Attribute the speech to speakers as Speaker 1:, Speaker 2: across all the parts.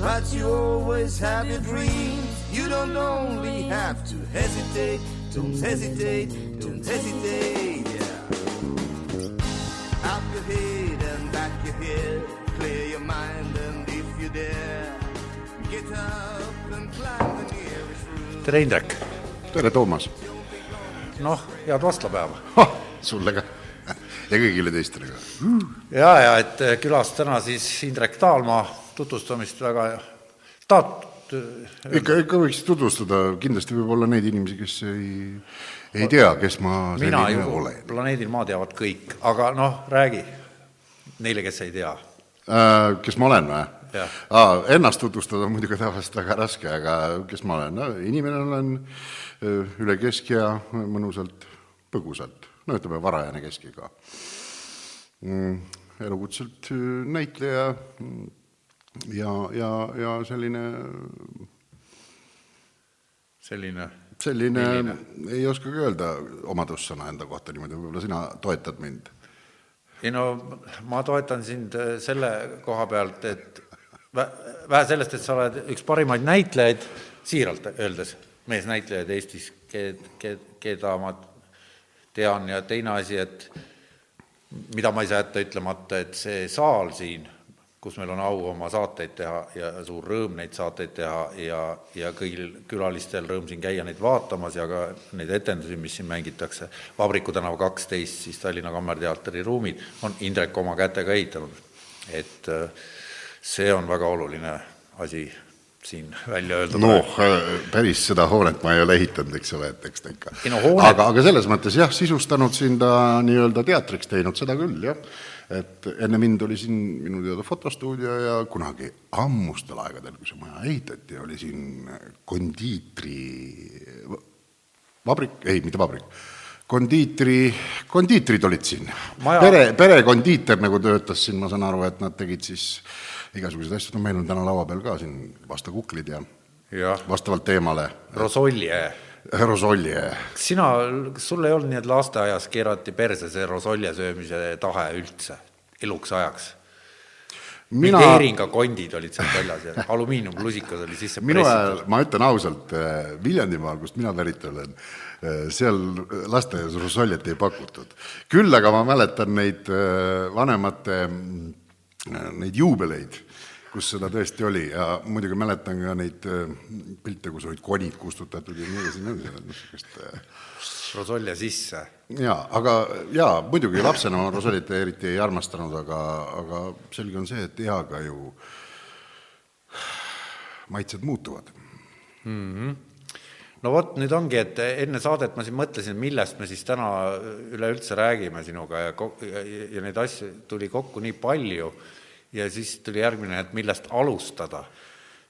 Speaker 1: But you always have your dreams. You don't only have to hesitate, don't hesitate, don't hesitate. Yeah. Up your head and back your head, clear your mind and if you dare, get up and climb the nearest room.
Speaker 2: tere, Indrek!
Speaker 3: tere, Toomas!
Speaker 2: noh, head vastlapäeva!
Speaker 3: sulle ka ja kõigile teistele ka.
Speaker 2: ja, ja et külas täna siis Indrek Taalmaa tutvustamist väga tahad
Speaker 3: ikka, ikka võiks tutvustada, kindlasti võib olla neid inimesi, kes ei, ei tea, kes ma
Speaker 2: mina ju planeedil Maa teavad kõik, aga noh, räägi neile, kes ei tea
Speaker 3: äh,. Kes ma olen või?
Speaker 2: Ah,
Speaker 3: ennast tutvustada on muidugi tavaliselt väga raske, aga kes ma olen no,? inimene olen äh, üle keskea, mõnusalt põgusalt, no ütleme, varajane keskiga mm,. elukutselt äh, näitleja mm, ja, ja, ja selline
Speaker 2: selline
Speaker 3: selline,
Speaker 2: Milline?
Speaker 3: ei oskagi öelda omadussõna enda kohta niimoodi, võib-olla sina toetad mind?
Speaker 2: ei no ma toetan sind eh, selle koha pealt, et vä- vähe sellest, et sa oled üks parimaid näitlejaid, siiralt öeldes, meesnäitlejaid Eestis, ked-, ked-, keda ma tean ja teine asi, et mida ma ei saa jätta ütlemata, et see saal siin, kus meil on au oma saateid teha ja suur rõõm neid saateid teha ja, ja kõigil külalistel rõõm siin käia neid vaatamas ja ka neid etendusi, mis siin mängitakse, Vabriku tänava kaksteist, siis Tallinna Kammerteatri ruumid, on Indrek oma kätega ehitanud. et äh, see on väga oluline asi siin välja öelda.
Speaker 3: noh, päris seda hoonet ma ei ole ehitanud, eks ole, et eks ta ikka aga, aga selles mõttes jah, sisustanud siin ta nii-öelda teatriks teinud, seda küll, jah. Et enne mind oli siin minu teada fotostuudio ja kunagi ammustel aegadel, kui see maja ehitati, oli siin kondiitri vabrik, ei, mitte vabrik, kondiitri, kondiitrid olid siin. Pere, perekondiiter nagu töötas siin, ma saan aru, et nad tegid siis igasuguseid asju, no meil on täna laua peal ka siin vastakuklid ja
Speaker 2: jah,
Speaker 3: vastavalt teemale
Speaker 2: Rosolje.
Speaker 3: Rosolje.
Speaker 2: kas sina, kas sul ei olnud nii, et lasteaias keerati perse see rosolje söömise tahe üldse, eluks ajaks?
Speaker 3: mina,
Speaker 2: mingi Eeringa kondid olid seal väljas ja alumiiniumlusikas oli sisse
Speaker 3: minu ajal, ma ütlen ausalt, Viljandimaal, kust mina pärit olen, seal lasteaias rosoljet ei pakutud. küll aga ma mäletan neid eh, vanemate mm, neid juubeleid, kus seda tõesti oli ja muidugi mäletan ka neid eh, pilte, kus olid konid kustutatud ja nii edasi, nii edasi, niisugust eh,
Speaker 2: rosolje sisse.
Speaker 3: jaa, aga jaa, muidugi lapsena ma rosolit eriti ei armastanud, aga, aga selge on see, et eaga ju maitsed muutuvad.
Speaker 2: no vot, nüüd ongi, et enne saadet ma siin mõtlesin, millest me siis täna üleüldse räägime sinuga ja, ja, ja neid asju tuli kokku nii palju ja siis tuli järgmine, et millest alustada.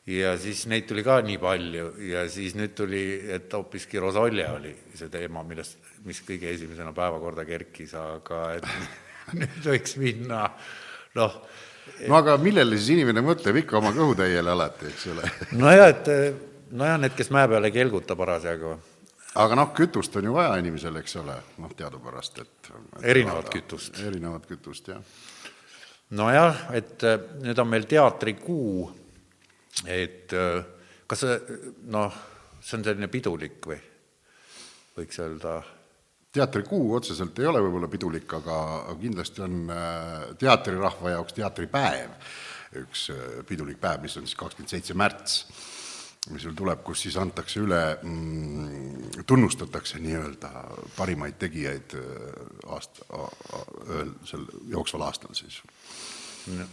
Speaker 2: ja siis neid tuli ka nii palju ja siis nüüd tuli, et hoopiski Rosolje oli see teema, millest, mis kõige esimesena päevakorda kerkis, aga et nüüd võiks minna noh,
Speaker 3: no aga millele siis inimene mõtleb ikka oma kõhutäiele alati, eks ole.
Speaker 2: nojah, et nojah, need, kes mäe peal ei kelguta parasjagu
Speaker 3: aga noh, kütust on ju vaja inimesele, eks ole, noh, teadupärast, et,
Speaker 2: Erinevat kütust.
Speaker 3: erinevat kütust, jah.
Speaker 2: Nojah, et äh, nüüd on meil teatrikuu, et äh, kas see, noh, see on selline pidulik või? Võiks öelda,
Speaker 3: teatrikuu otseselt ei ole võib-olla pidulik, aga kindlasti on äh, teatrirahva jaoks teatripäev. Üks pidulik päev, mis on siis kakskümmend seitse märts, mis sul tuleb, kus siis antakse üle mm,, tunnustatakse nii-öelda parimaid tegijaid aasta, sel jooksval aastal siis.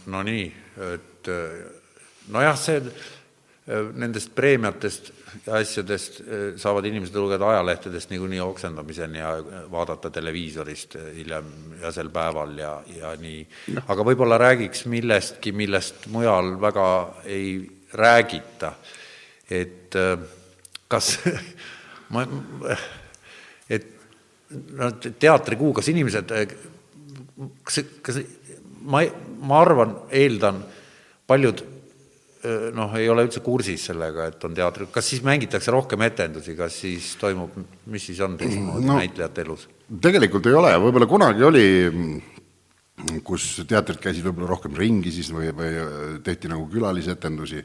Speaker 2: No nii, et äh, nojah, see äh, nendest preemiatest ja asjadest äh, saavad inimesed lugeda ajalehtedest niikuinii oksendamiseni ja vaadata televiisorist hiljem ja sel päeval ja, ja nii. aga võib-olla räägiks millestki, millest mujal väga ei räägita, et kas ma, et no teatrikuu, kas inimesed, kas, kas ma, ma arvan, eeldan, paljud noh, ei ole üldse kursis sellega, et on teatri, kas siis mängitakse rohkem etendusi, kas siis toimub, mis siis on teistmoodi no, näitlejate elus?
Speaker 3: tegelikult ei ole, võib-olla kunagi oli kus teatrid käisid võib-olla rohkem ringi siis või, või tehti nagu külalisetendusi,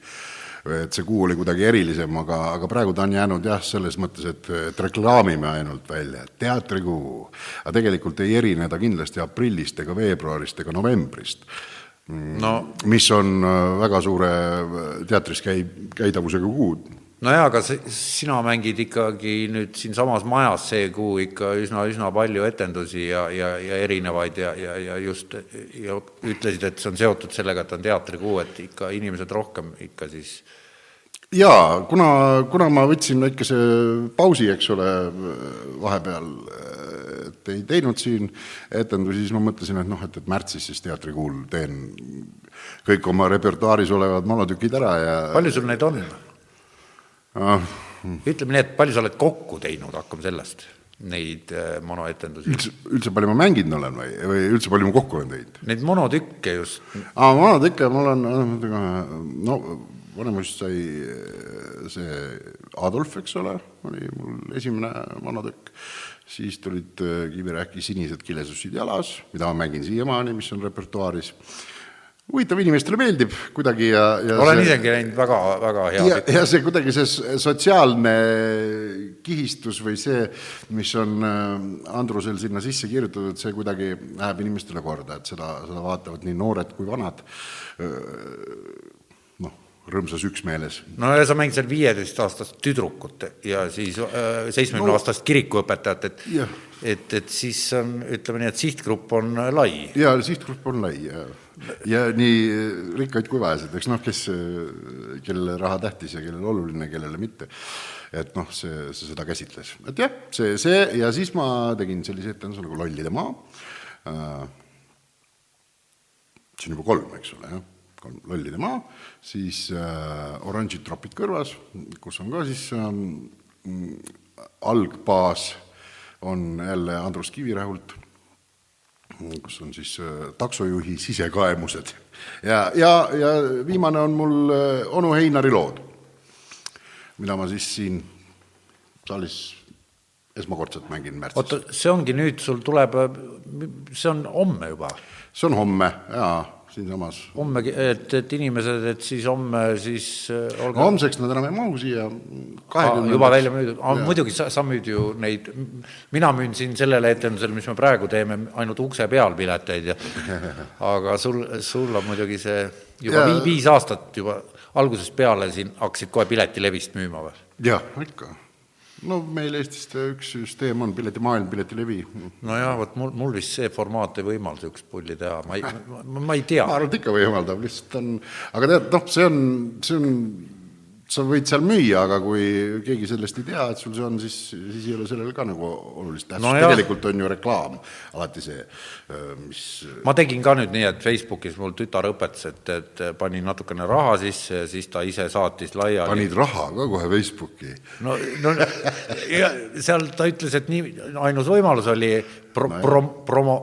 Speaker 3: et see kuu oli kuidagi erilisem, aga, aga praegu ta on jäänud jah, selles mõttes, et, et reklaamime ainult välja, et teatrikuu. aga tegelikult ei erine ta kindlasti aprillist ega veebruarist ega novembrist no mis on äh, väga suure teatris käi-, käidavusega kuud
Speaker 2: nojaa, aga sina mängid ikkagi nüüd siinsamas majas see kuu ikka üsna, üsna palju etendusi ja, ja, ja erinevaid ja, ja, ja just ja ütlesid, et see on seotud sellega, et on teatrikuu, et ikka inimesed rohkem ikka siis
Speaker 3: jaa, kuna, kuna ma võtsin väikese pausi, eks ole, vahepeal, et ei teinud siin etendusi, siis ma mõtlesin, et noh, et, et märtsis siis teatrikuul teen kõik oma repertuaaris olevad monotükid ära ja
Speaker 2: palju sul neid on? Ah.. ütleme nii, et palju sa oled kokku teinud, hakkame sellest, neid äh, monoetendusi?
Speaker 3: üldse, üldse palju ma mänginud olen või, või üldse palju ma kokku olen teinud?
Speaker 2: Neid monotükke just.
Speaker 3: aa, monotükke mul on, no Vanemuist sai äh, see Adolf, eks ole, oli mul esimene monotükk, siis tulid äh, Kivirähki Sinised kilesussid jalas, mida ma mängin siiamaani, mis on repertuaaris huvitav, inimestele meeldib kuidagi ja, ja
Speaker 2: olen see, isegi näinud väga, väga hea
Speaker 3: ja, ja see kuidagi see sotsiaalne kihistus või see, mis on äh, Andrusel sinna sisse kirjutatud, see kuidagi läheb inimestele korda, et seda, seda vaatavad nii noored kui vanad äh, noh, rõõmsas üksmeeles.
Speaker 2: no ja sa mängid seal viieteistaastast tüdrukut ja siis äh, seitsmekümne no, aastast kirikuõpetajat, et et, et siis on, ütleme nii, et sihtgrupp on lai.
Speaker 3: jaa, sihtgrupp on lai ja ja nii rikkaid kui vaesed, eks noh, kes, kellele raha tähtis ja kellele oluline, kellele mitte. et noh, see, see seda käsitles, et jah, see, see ja siis ma tegin sellise etenduse nagu Lollide maa äh,. on juba kolm, eks ole, jah, kolm Lollide maa, siis äh, Oranžid tropid kõrvas, kus on ka siis äh, algbaas on jälle Andrus Kivirähult kus on siis äh, taksojuhi sisekaemused. ja, ja, ja viimane on mul äh, onu Heinari lood, mida ma siis siin saalis esmakordselt mängin märtsis.
Speaker 2: oota, see ongi nüüd, sul tuleb, see on homme juba?
Speaker 3: see on homme, jaa siinsamas.
Speaker 2: homme, et, et inimesed, et siis homme siis
Speaker 3: äh, olge... no homseks nad enam ei mahu siia.
Speaker 2: Juba välja müüdud, muidugi sa, sa müüd ju neid, mina müün siin sellele etendusele, mis me praegu teeme, ainult ukse peal pileteid ja aga sul, sul on muidugi see juba ja... viis aastat juba algusest peale siin hakkasid kohe piletilevist müüma või?
Speaker 3: jah, ikka no meil Eestis üks süsteem on, piletimaailm, piletilevi.
Speaker 2: nojah, vot mul, mul vist see formaat ei võimalda niisugust pulli teha, ma ei, ma ei tea.
Speaker 3: ma arvan, et ikka võimaldab, lihtsalt on, aga tead, noh, see on, see on sa võid seal müüa, aga kui keegi sellest ei tea, et sul see on, siis, siis ei ole sellel ka nagu olulist tähtsust no, tegelikult on ju reklaam alati see, mis
Speaker 2: ma tegin ka nüüd nii, et Facebookis mul tütar õpetas, et, et panin natukene raha sisse ja siis ta ise saatis laiali.
Speaker 3: panid raha ka kohe Facebooki?
Speaker 2: no, no ja seal ta ütles, et nii, ainus võimalus oli pro, pro, promo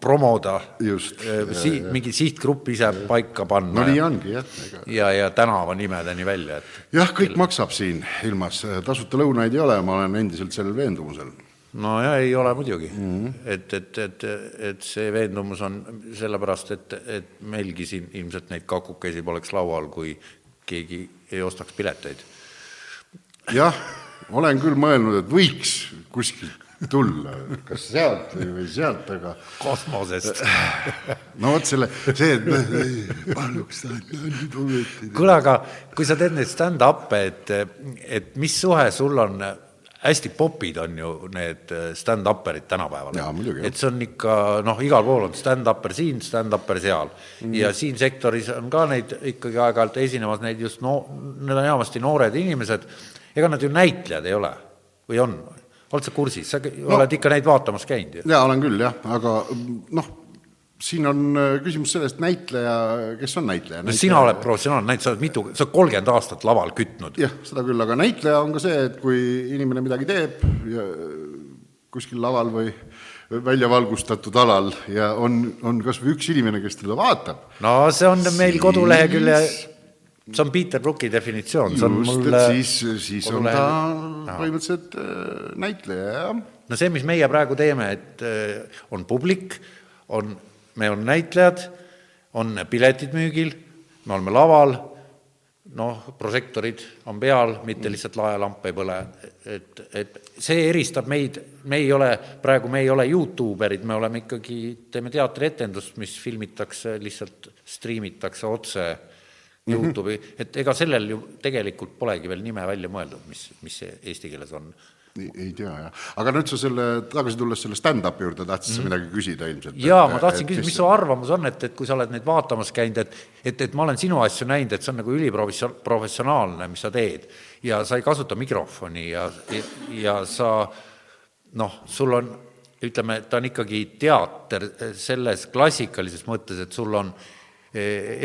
Speaker 2: promoda, äh, si-, mingi sihtgrupp ise paika panna.
Speaker 3: no nii ongi jah
Speaker 2: ja, ja tänavanimedeni välja, et
Speaker 3: jah, kõik kelle... maksab siin ilmas, tasuta lõunaid ei ole, ma olen endiselt sellel veendumusel.
Speaker 2: no ja ei ole muidugi mm, -hmm. et, et, et, et see veendumus on sellepärast, et, et meilgi siin ilmselt neid kakukesi poleks laual, kui keegi ei ostaks pileteid.
Speaker 3: jah, olen küll mõelnud, et võiks kuskilt tulla, kas sealt või, sealt, aga
Speaker 2: kosmosest
Speaker 3: no vot selle, see, et paluks nüüd ometi.
Speaker 2: kuule, aga kui sa teed neid stand-up'e, et, et mis suhe sul on, hästi popid on ju need stand-up'erid tänapäeval. et see on ikka noh, igal pool on stand-up'er siin, stand-up'er seal mm. ja siin sektoris on ka neid ikkagi aeg-ajalt esinemas neid just no, need on enamasti noored inimesed, ega nad ju näitlejad ei ole või on? Oled sa kursis, sa no, oled ikka neid vaatamas käinud ju?
Speaker 3: jaa, olen küll jah, aga noh, siin on äh, küsimus sellest, näitleja, kes on näitleja?
Speaker 2: no sina oled professionaalne näitleja, sa oled mitu, sa oled kolmkümmend aastat laval kütnud.
Speaker 3: jah, seda küll, aga näitleja on ka see, et kui inimene midagi teeb ja kuskil laval või välja valgustatud alal ja on, on kas või üks inimene, kes teda vaatab.
Speaker 2: no see on meil siis... kodulehekülje, see on Peter Brooki definitsioon, see on
Speaker 3: Just, mul siis, siis on ta põhimõtteliselt äh, näitleja, jah.
Speaker 2: no see, mis meie praegu teeme, et äh, on publik, on, me on näitlejad, on piletid müügil, me oleme laval noh, prožektorid on peal, mitte lihtsalt laelamp ei põle, et, et see eristab meid, me ei ole, praegu me ei ole Youtuberid, me oleme ikkagi, teeme teatrietendust, mis filmitakse, lihtsalt striimitakse otse Youtube'i, et ega sellel ju tegelikult polegi veel nime välja mõeldud, mis, mis see eesti keeles on
Speaker 3: ei, tea jah, aga nüüd sa selle, tagasi tulles selle stand-up'i juurde, tahtsid sa mm. midagi küsida ilmselt?
Speaker 2: jaa, ma tahtsin küsida, mis su arvamus on, et, et kui sa oled neid vaatamas käinud, et et, et ma olen sinu asju näinud, et see on nagu üliprofessionaalne, mis sa teed ja sa ei kasuta mikrofoni ja, ja, ja sa noh, sul on, ütleme, ta on ikkagi teater selles klassikalises mõttes, et sul on eh,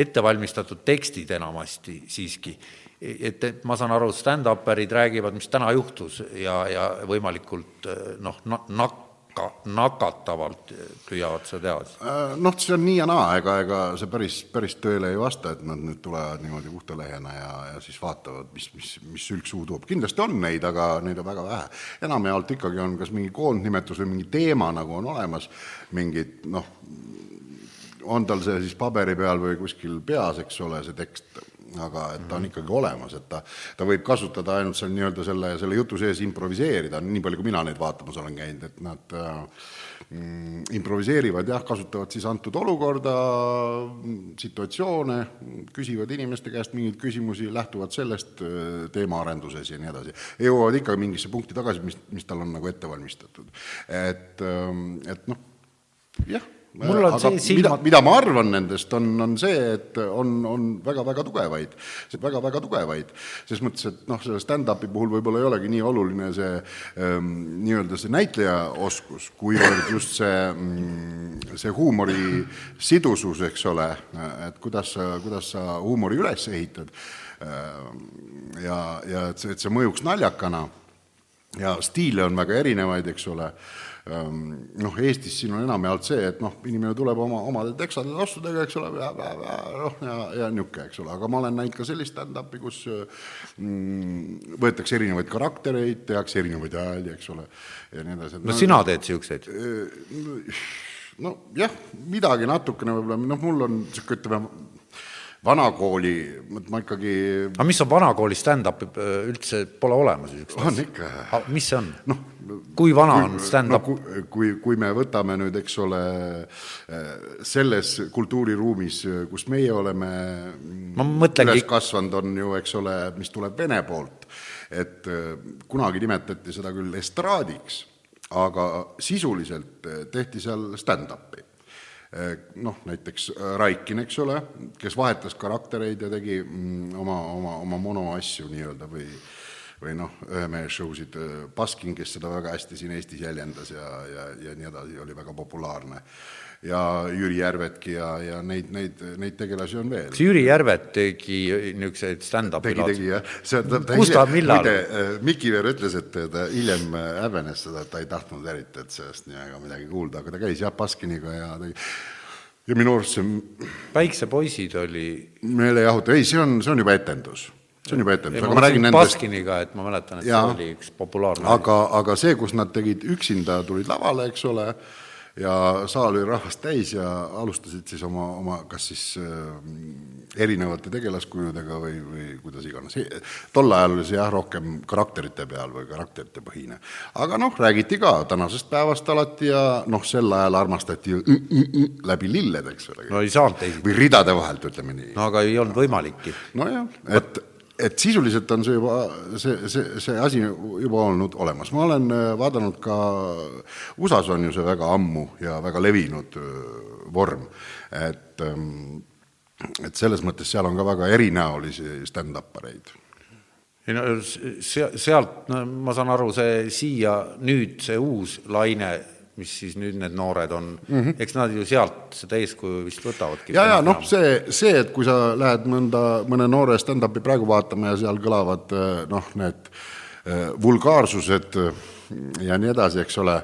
Speaker 2: ettevalmistatud tekstid enamasti siiski et, et ma saan aru, stand-up'erid räägivad, mis täna juhtus ja, ja võimalikult noh, nakka, nakatavalt püüavad seda teha.
Speaker 3: Äh, noh, see on nii ja naa, ega, ega see päris, päris tõele ei vasta, et nad nüüd tulevad niimoodi puhta lehena ja, ja siis vaatavad, mis, mis, mis sülg suu toob. kindlasti on neid, aga neid on väga vähe. enamjaolt ikkagi on kas mingi koondnimetus või mingi teema nagu on olemas, mingid noh, on tal see siis paberi peal või kuskil peas, eks ole, see tekst aga et ta on ikkagi olemas, et ta, ta võib kasutada ainult seal nii-öelda selle, selle jutu sees improviseerida, nii palju, kui mina neid vaatamas olen käinud, et nad äh, mm, improviseerivad jah, kasutavad siis antud olukorda, situatsioone, küsivad inimeste käest mingeid küsimusi, lähtuvad sellest äh, teemaarenduses ja nii edasi. jõuavad ikka mingisse punkti tagasi, mis, mis tal on nagu ette valmistatud. et, ähm, et noh, jah
Speaker 2: mul on see silmad
Speaker 3: mida, mida ma arvan nendest, on, on see, et on, on väga-väga tugevaid, väga-väga tugevaid. ses mõttes, et noh, selle stand-up'i puhul võib-olla ei olegi nii oluline see ähm, nii-öelda see näitlejaoskus, kuivõrd just see mm,, see huumori sidusus, eks ole, et kuidas sa, kuidas sa huumori üles ehitad. Ähm, ja, ja et see, et see mõjuks naljakana. Ja stiile on väga erinevaid, eks ole. Ehm, noh, Eestis siin on enamjaolt see, et noh, inimene tuleb oma, omade teksade tossudega, eks ole, noh, ja, ja niisugune, eks ole, aga ma olen näinud ka sellist stand-up'i, kus mm, võetakse erinevaid karaktereid, tehakse erinevaid hääli, eks ole, ja nii edasi.
Speaker 2: no, no sina teed niisuguseid?
Speaker 3: nojah, midagi natukene võib-olla, noh, mul on niisugune, ütleme, vanakooli, ma ikkagi
Speaker 2: aga mis on vanakooli stand-up, üldse pole olemas
Speaker 3: on ikka.
Speaker 2: mis see on? noh, kui vana kui, on stand-up no,?
Speaker 3: kui, kui, kui me võtame nüüd, eks ole, selles kultuuriruumis, kus meie oleme
Speaker 2: mõtlengi...
Speaker 3: üles kasvanud, on ju, eks ole, mis tuleb Vene poolt, et kunagi nimetati seda küll estraadiks, aga sisuliselt tehti seal stand-up'i noh, näiteks äh, Raikin, eks ole, kes vahetas karaktereid ja tegi mm, oma, oma, oma monoasju nii-öelda või või noh, ühe mehe show sid, Baskin, äh, kes seda väga hästi siin Eestis jäljendas ja, ja, ja nii edasi, oli väga populaarne. Ja Jüri Järvetki ja, ja neid, neid, neid tegelasi on veel.
Speaker 2: kas Jüri Järvet tegi niisuguseid stand-up'i
Speaker 3: tegi, tegi jah.
Speaker 2: kus ta, millal?
Speaker 3: Äh, Miki Veer ütles, et ta hiljem häbenes seda, et ta ei tahtnud eriti, et sellest nii väga midagi kuulda, aga ta käis jah, Baskiniga ja tegi ja minu arust see
Speaker 2: päiksepoisid oli
Speaker 3: meelejahutus, ei, see on, see on juba etendus see on juba etendus, aga ma räägin nendest
Speaker 2: Baskiniga, et ma mäletan, et ja, see oli üks populaarne
Speaker 3: aga, aga see, kus nad tegid üksinda, tulid lavale, eks ole, ja saal oli rahvast täis ja alustasid siis oma, oma kas siis äh, erinevate tegelaskujudega või, või kuidas iganes. tol ajal oli see jah, rohkem karakterite peal või karakterite põhine. aga noh, räägiti ka tänasest päevast alati ja noh, sel ajal armastati ju läbi lillede, eks ole.
Speaker 2: no ei saanud teisiti.
Speaker 3: või ridade vahelt, ütleme nii.
Speaker 2: no aga ei olnud võimalikki.
Speaker 3: nojah, et et sisuliselt on see juba, see, see, see asi juba olnud olemas, ma olen äh, vaadanud ka, USA-s on ju see väga ammu ja väga levinud äh, vorm, et ähm, et selles mõttes seal on ka väga erinäolisi stand-up-areid
Speaker 2: ei no se-, sealt, no ma saan aru, see siia nüüd, see uus laine mis siis nüüd need noored on mm, -hmm. eks nad ju sealt seda eeskuju vist võtavadki.
Speaker 3: ja, ja noh, see, see, et kui sa lähed mõnda, mõne noore stand-up'i praegu vaatama ja seal kõlavad äh, noh, need äh, vulgaarsused ja nii edasi, eks ole,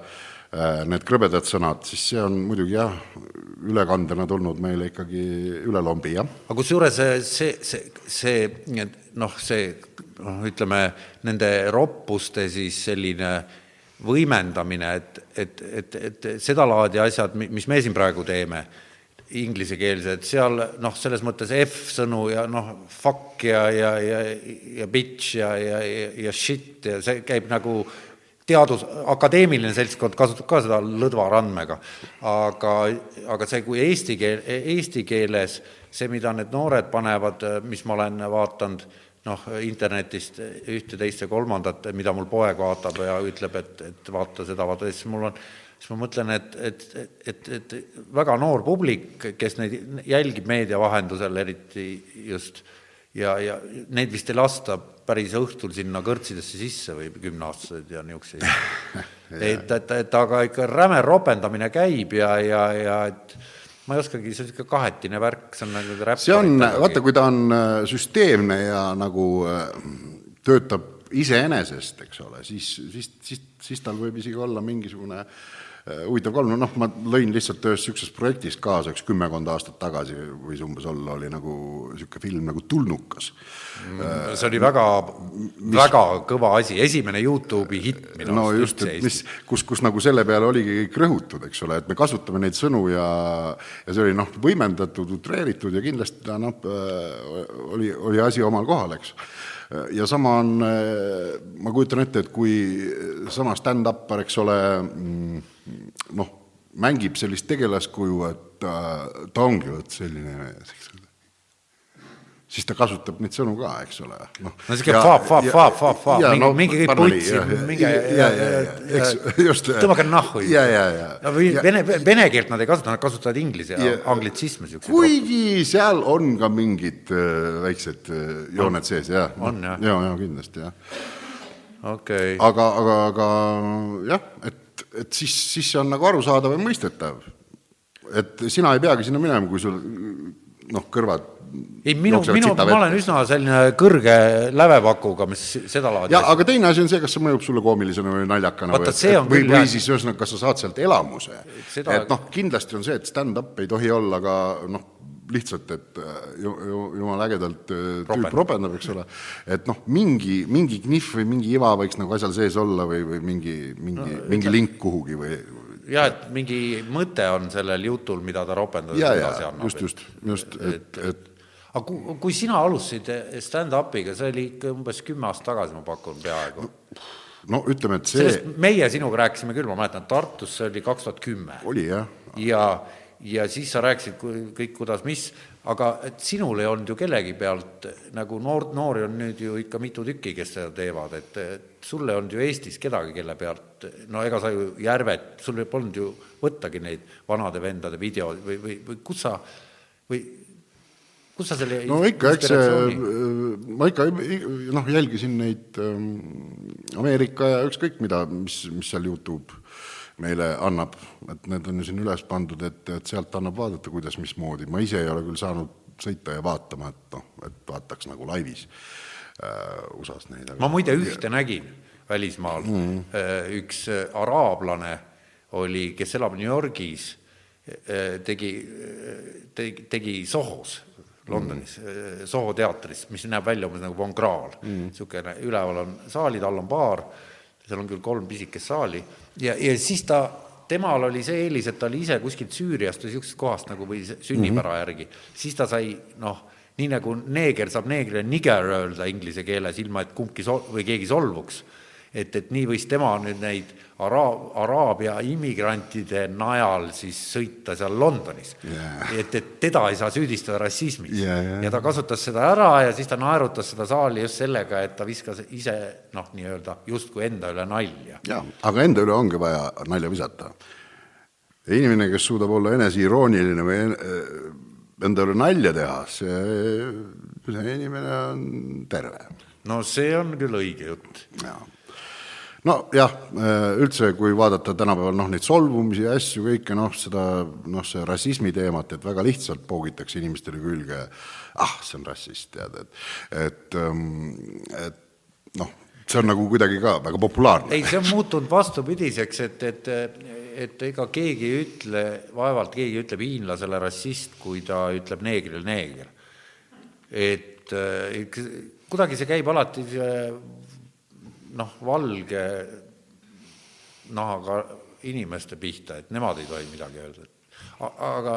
Speaker 3: need krõbedad sõnad, siis see on muidugi jah, ülekandena tulnud meile ikkagi üle lombi, jah.
Speaker 2: aga kusjuures see, see, see noh, see noh, ütleme nende roppuste siis selline võimendamine, et, et, et, et sedalaadi asjad, mis me siin praegu teeme, inglisekeelsed, seal noh, selles mõttes F-sõnu ja noh, fuck ja, ja, ja, ja bitch ja, ja, ja, shit ja see käib nagu teadus, akadeemiline seltskond kasutab ka seda lõdva randmega, aga, aga see, kui eesti keel, eesti keeles see, mida need noored panevad, mis ma olen vaadanud, noh, internetist ühte, teist ja kolmandat, mida mul poeg vaatab ja ütleb, et, et vaata seda, vaata, siis mul on, siis ma mõtlen, et, et, et, et väga noor publik, kes neid jälgib meedia vahendusel, eriti just, ja, ja neid vist ei lasta päris õhtul sinna kõrtsidesse sisse või kümneaastased ja niisuguseid et, et, et aga ikka räme ropendamine käib ja, ja, ja et ma ei oskagi, see on niisugune kahetine värk, see on nagu räpp.
Speaker 3: see on, vaata, kui ta on äh, süsteemne ja nagu äh, töötab iseenesest, eks ole, siis, siis, siis, siis tal võib isegi olla mingisugune äh, Äh, huvitav kolm, noh, ma lõin lihtsalt ühest niisugusest projektist kaasa üks kümmekond aastat tagasi, võis umbes olla, oli nagu niisugune film nagu Tulnukas
Speaker 2: mm,. see oli väga mis..., väga kõva asi, esimene Youtube'i hitt minu
Speaker 3: no just, et mis, kus, kus nagu selle peale oligi kõik rõhutud, eks ole, et me kasutame neid sõnu ja ja see oli noh, võimendatud, utreeritud ja kindlasti ta noh, äh, oli, oli asi omal kohal, eks ja sama on, ma kujutan ette, et kui sama stand-upper, eks ole, mm, noh, mängib sellist tegelaskuju, et ta, ta ongi vot selline mees, eks ole siis ta kasutab neid sõnu ka, eks ole.
Speaker 2: noh, no niisugune faap, faap, faap, faap, faap, mingi no,, mingi kõik putsi, minge ja, ja, ja, eks just. tõmmake nahhu.
Speaker 3: ja, ja, ja.
Speaker 2: no või vene, vene keelt nad ei kasuta, nad kasutavad inglise ja, anglitsisme
Speaker 3: kuigi seal on ka mingid äh, väiksed äh, jooned sees, jah.
Speaker 2: on, jah?
Speaker 3: ja, ja kindlasti, jah.
Speaker 2: okei okay..
Speaker 3: aga, aga, aga jah, et et siis, siis see on nagu arusaadav ja mõistetav. et sina ei peagi sinna minema, kui sul noh, kõrvad
Speaker 2: ei, minu, minu, ma olen üsna selline kõrge lävepakuga, mis sedalaadi
Speaker 3: jaa, aga teine asi on see, kas see mõjub sulle koomilisena või naljakana
Speaker 2: Vaata, või, et,
Speaker 3: või, või siis ühesõnaga, kas sa saad sealt elamuse. Seda.... et noh, kindlasti on see, et stand-up ei tohi olla ka noh, lihtsalt, et äh, ju, ju, jumala ägedalt äh, tüüp ropendab, eks ole, et noh, mingi, mingi knihv või mingi iva võiks nagu asjal sees olla või, või mingi, mingi no,, mingi link kuhugi või
Speaker 2: jah, et mingi mõte on sellel jutul, mida ta ropendades
Speaker 3: edasi annab. just, just, just, et, et, et
Speaker 2: aga kui, kui sina alustasid stand-up'iga, see oli ikka umbes kümme aastat tagasi, ma pakun, peaaegu no,
Speaker 3: no ütleme, et see
Speaker 2: sellest meie sinuga rääkisime küll, ma mäletan, Tartus see oli kaks tuhat kümme.
Speaker 3: oli jah.
Speaker 2: ja, ja siis sa rääkisid kõik, kuidas, mis, aga et sinul ei olnud ju kellegi pealt, nagu noor, noori on nüüd ju ikka mitu tükki, kes seda teevad, et, et sul ei olnud ju Eestis kedagi, kelle pealt, no ega sa ju Järvet, sul polnud ju võttagi neid vanade vendade videoid või, või, või kus sa, või kus sa selle
Speaker 3: no ikka, eks see, ma ikka noh, jälgisin neid ähm, Ameerika ja ükskõik mida, mis, mis seal Youtube meile annab, et need on ju siin üles pandud, et, et sealt annab vaadata, kuidas, mismoodi, ma ise ei ole küll saanud sõita ja vaatama, et noh, et vaataks nagu laivis äh, USA-s neid.
Speaker 2: ma muide ühte ja. nägin välismaal mm, -hmm. üks äh, araablane oli, kes elab New Yorgis, äh, tegi, tegi, tegi Sohos Londonis mm., Soho teatris, mis näeb välja umbes nagu Von Krahl mm., niisugune, üleval on saalid, all on baar seal on küll kolm pisikest saali ja, ja siis ta, temal oli see eelis, et ta oli ise kuskilt Süüriast või niisugusest kohast nagu või sünnipära mm -hmm. järgi, siis ta sai noh, nii nagu neeger saab neegrile niger öelda inglise keeles, ilma et kumbki sol- või keegi solvuks et, et nii võis tema nüüd neid Araab, Araabia immigrantide najal siis sõita seal Londonis yeah.. et, et teda ei saa süüdistada rassismis
Speaker 3: yeah,. Yeah.
Speaker 2: ja ta kasutas seda ära ja siis ta naerutas seda saali just sellega, et ta viskas ise noh, nii-öelda justkui enda üle nalja.
Speaker 3: jaa, aga enda üle ongi vaja nalja visata. inimene, kes suudab olla eneseirooniline või enda üle nalja teha, see, see inimene on terve.
Speaker 2: no see on küll õige jutt.
Speaker 3: jaa nojah, üldse, kui vaadata tänapäeval noh, neid solvumisi ja asju, kõike noh, seda noh, see rassismi teemat, et väga lihtsalt poogitakse inimestele külge, ah, see on rassist, tead, et, et, et noh, see on nagu kuidagi ka väga populaarne.
Speaker 2: ei, see on muutunud vastupidiseks, et, et, et ega keegi ei ütle, vaevalt keegi ütleb hiinlasele rassist, kui ta ütleb neegrile neeger. et kuidagi see käib alati noh, valge nahaga inimeste pihta, et nemad ei tohi midagi öelda. aga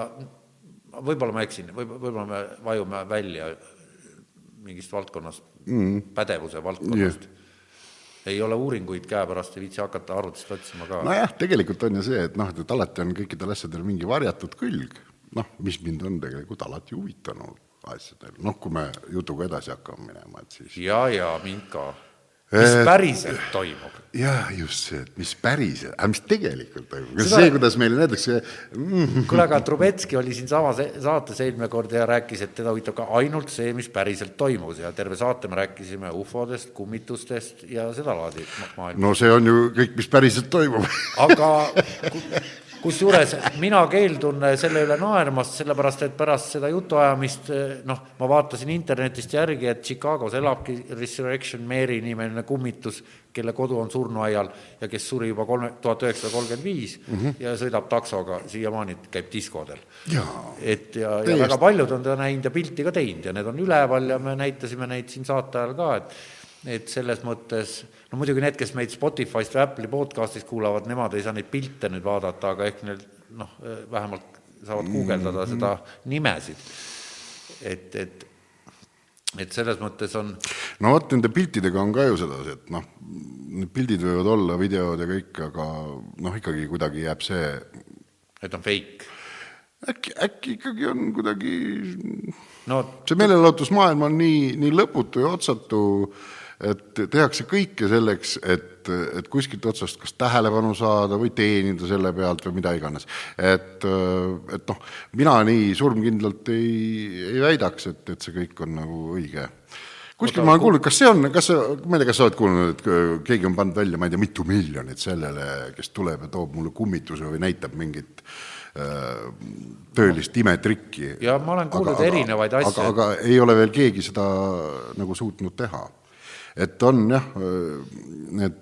Speaker 2: võib-olla ma eksin, võib, võib-olla me vajume välja mingist valdkonnast mm., pädevuse valdkonnast yeah ei ole uuringuid käepärast, ei viitsi hakata arvutist otsima ka.
Speaker 3: nojah, tegelikult on ju see, et noh, et alati on kõikidel asjadel mingi varjatud külg, noh, mis mind on tegelikult alati huvitanud asjadel, noh, kui me jutuga edasi hakkame minema, et siis
Speaker 2: ja, ja mind ka mis päriselt toimub.
Speaker 3: jaa, just see, et mis päriselt, aga mis tegelikult toimub, kas Seda... see, kuidas meile näidatakse
Speaker 2: mm. kuule, aga Trubetski oli siinsamas saates eelmine kord ja rääkis, et teda huvitab ka ainult see, mis päriselt toimus ja terve saate me rääkisime ufodest, kummitustest ja sedalaadi
Speaker 3: maailma. no see on ju kõik, mis päriselt toimub
Speaker 2: aga kusjuures mina keeldun selle üle naermast, sellepärast et pärast seda jutuajamist noh, ma vaatasin internetist järgi, et Chicagos elabki Resurrection Mary nimeline kummitus, kelle kodu on surnuaial ja kes suri juba kolme, tuhat üheksasada kolmkümmend viis mhm. ja sõidab taksoga, siiamaani käib diskodel. et ja, ja väga paljud on ta näinud ja pilti ka teinud ja need on üleval ja me näitasime neid siin saate ajal ka, et et selles mõttes, no muidugi need, kes meid Spotify'st või Apple'i podcast'ist kuulavad, nemad ei saa neid pilte nüüd vaadata, aga ehk neil noh, vähemalt saavad guugeldada mm -hmm. seda nimesid. et, et, et selles mõttes on
Speaker 3: no vot, nende piltidega on ka ju sedasi, et noh, need pildid võivad olla, videod ja kõik, aga noh, ikkagi kuidagi jääb see
Speaker 2: et on fake?
Speaker 3: äkki, äkki ikkagi on kuidagi no see meelelahutusmaailm on nii, nii lõputu ja otsatu äh, et tehakse kõike selleks, et, et kuskilt otsast kas tähelepanu saada või teenida selle pealt või mida iganes. et, et noh, mina nii surmkindlalt ei, ei väidaks, et, et see kõik on nagu õige kuskil ma olen kuulnud, kas see on, kas sa, ma ei tea, kas sa oled kuulnud, et keegi on pannud välja, ma ei tea, mitu miljonit sellele, kes tuleb ja toob mulle kummituse või näitab mingit äh, tõelist imetrikki.
Speaker 2: ja ma olen kuulnud aga, erinevaid asju.
Speaker 3: aga ei ole veel keegi seda nagu suutnud teha et on jah, need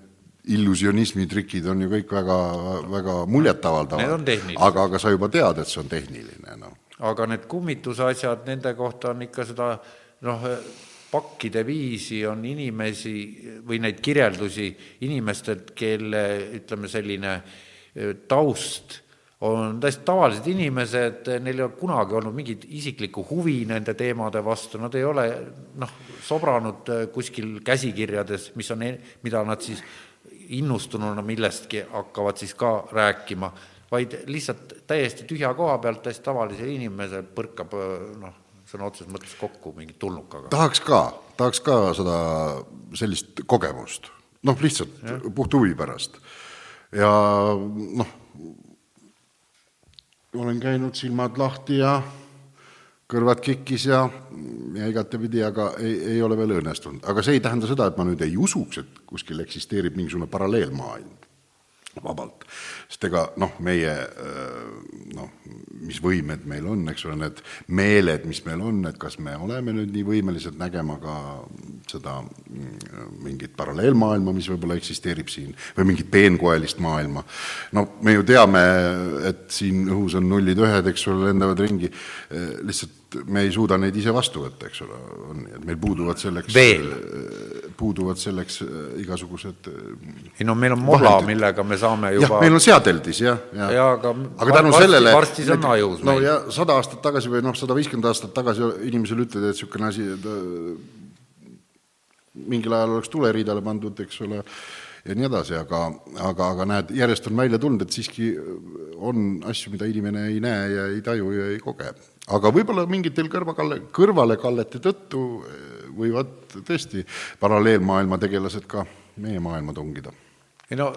Speaker 3: illusionismi trikid on ju kõik väga, väga muljetavaldavad, aga, aga sa juba tead, et see on tehniline, noh.
Speaker 2: aga need kummituse asjad, nende kohta on ikka seda noh, pakkide viisi on inimesi või neid kirjeldusi inimestelt, kelle ütleme, selline taust on täiesti tavalised inimesed, neil ei ole kunagi olnud mingit isiklikku huvi nende teemade vastu, nad ei ole noh, sobranud kuskil käsikirjades, mis on, mida nad siis innustununa millestki hakkavad siis ka rääkima, vaid lihtsalt täiesti tühja koha pealt täiesti tavalise inimese põrkab noh, sõna otseses mõttes kokku mingi tulnukaga.
Speaker 3: tahaks ka, tahaks ka seda sellist kogemust, noh, lihtsalt ja. puht huvi pärast. ja noh, olen käinud silmad lahti ja kõrvad kikkis ja, ja igatepidi, aga ei, ei ole veel õnnestunud. aga see ei tähenda seda, et ma nüüd ei usuks, et kuskil eksisteerib mingisugune paralleelmaailm vabalt. sest ega noh, meie noh, mis võimed meil on, eks ole, need meeled, mis meil on, et kas me oleme nüüd nii võimelised nägema ka seda mm, mingit paralleelmaailma, mis võib-olla eksisteerib siin, või mingit peenkoelist maailma. no me ju teame, et siin õhus on nullid-ühed, eks ole, lendavad ringi, lihtsalt me ei suuda neid ise vastu võtta, eks ole, on et meil puuduvad selleks
Speaker 2: veel
Speaker 3: puuduvad selleks igasugused
Speaker 2: ei no meil on mola, millega me saame juba
Speaker 3: jah, meil on seadeldis jah, jah
Speaker 2: ja, aga,
Speaker 3: aga tänu varsti, sellele
Speaker 2: varsti see on ajus
Speaker 3: no meil. ja sada aastat tagasi või noh, sada viiskümmend aastat tagasi inimesele ütled, et niisugune asi et, mingil ajal oleks tuleriidale pandud, eks ole, ja nii edasi, aga, aga, aga näed, järjest on välja tulnud, et siiski on asju, mida inimene ei näe ja ei taju ja ei koge. Aga võib-olla mingitel kõrvakalle, kõrvalekallete tõttu võivad tõesti paralleelmaailma tegelased ka meie maailma tungida.
Speaker 2: ei no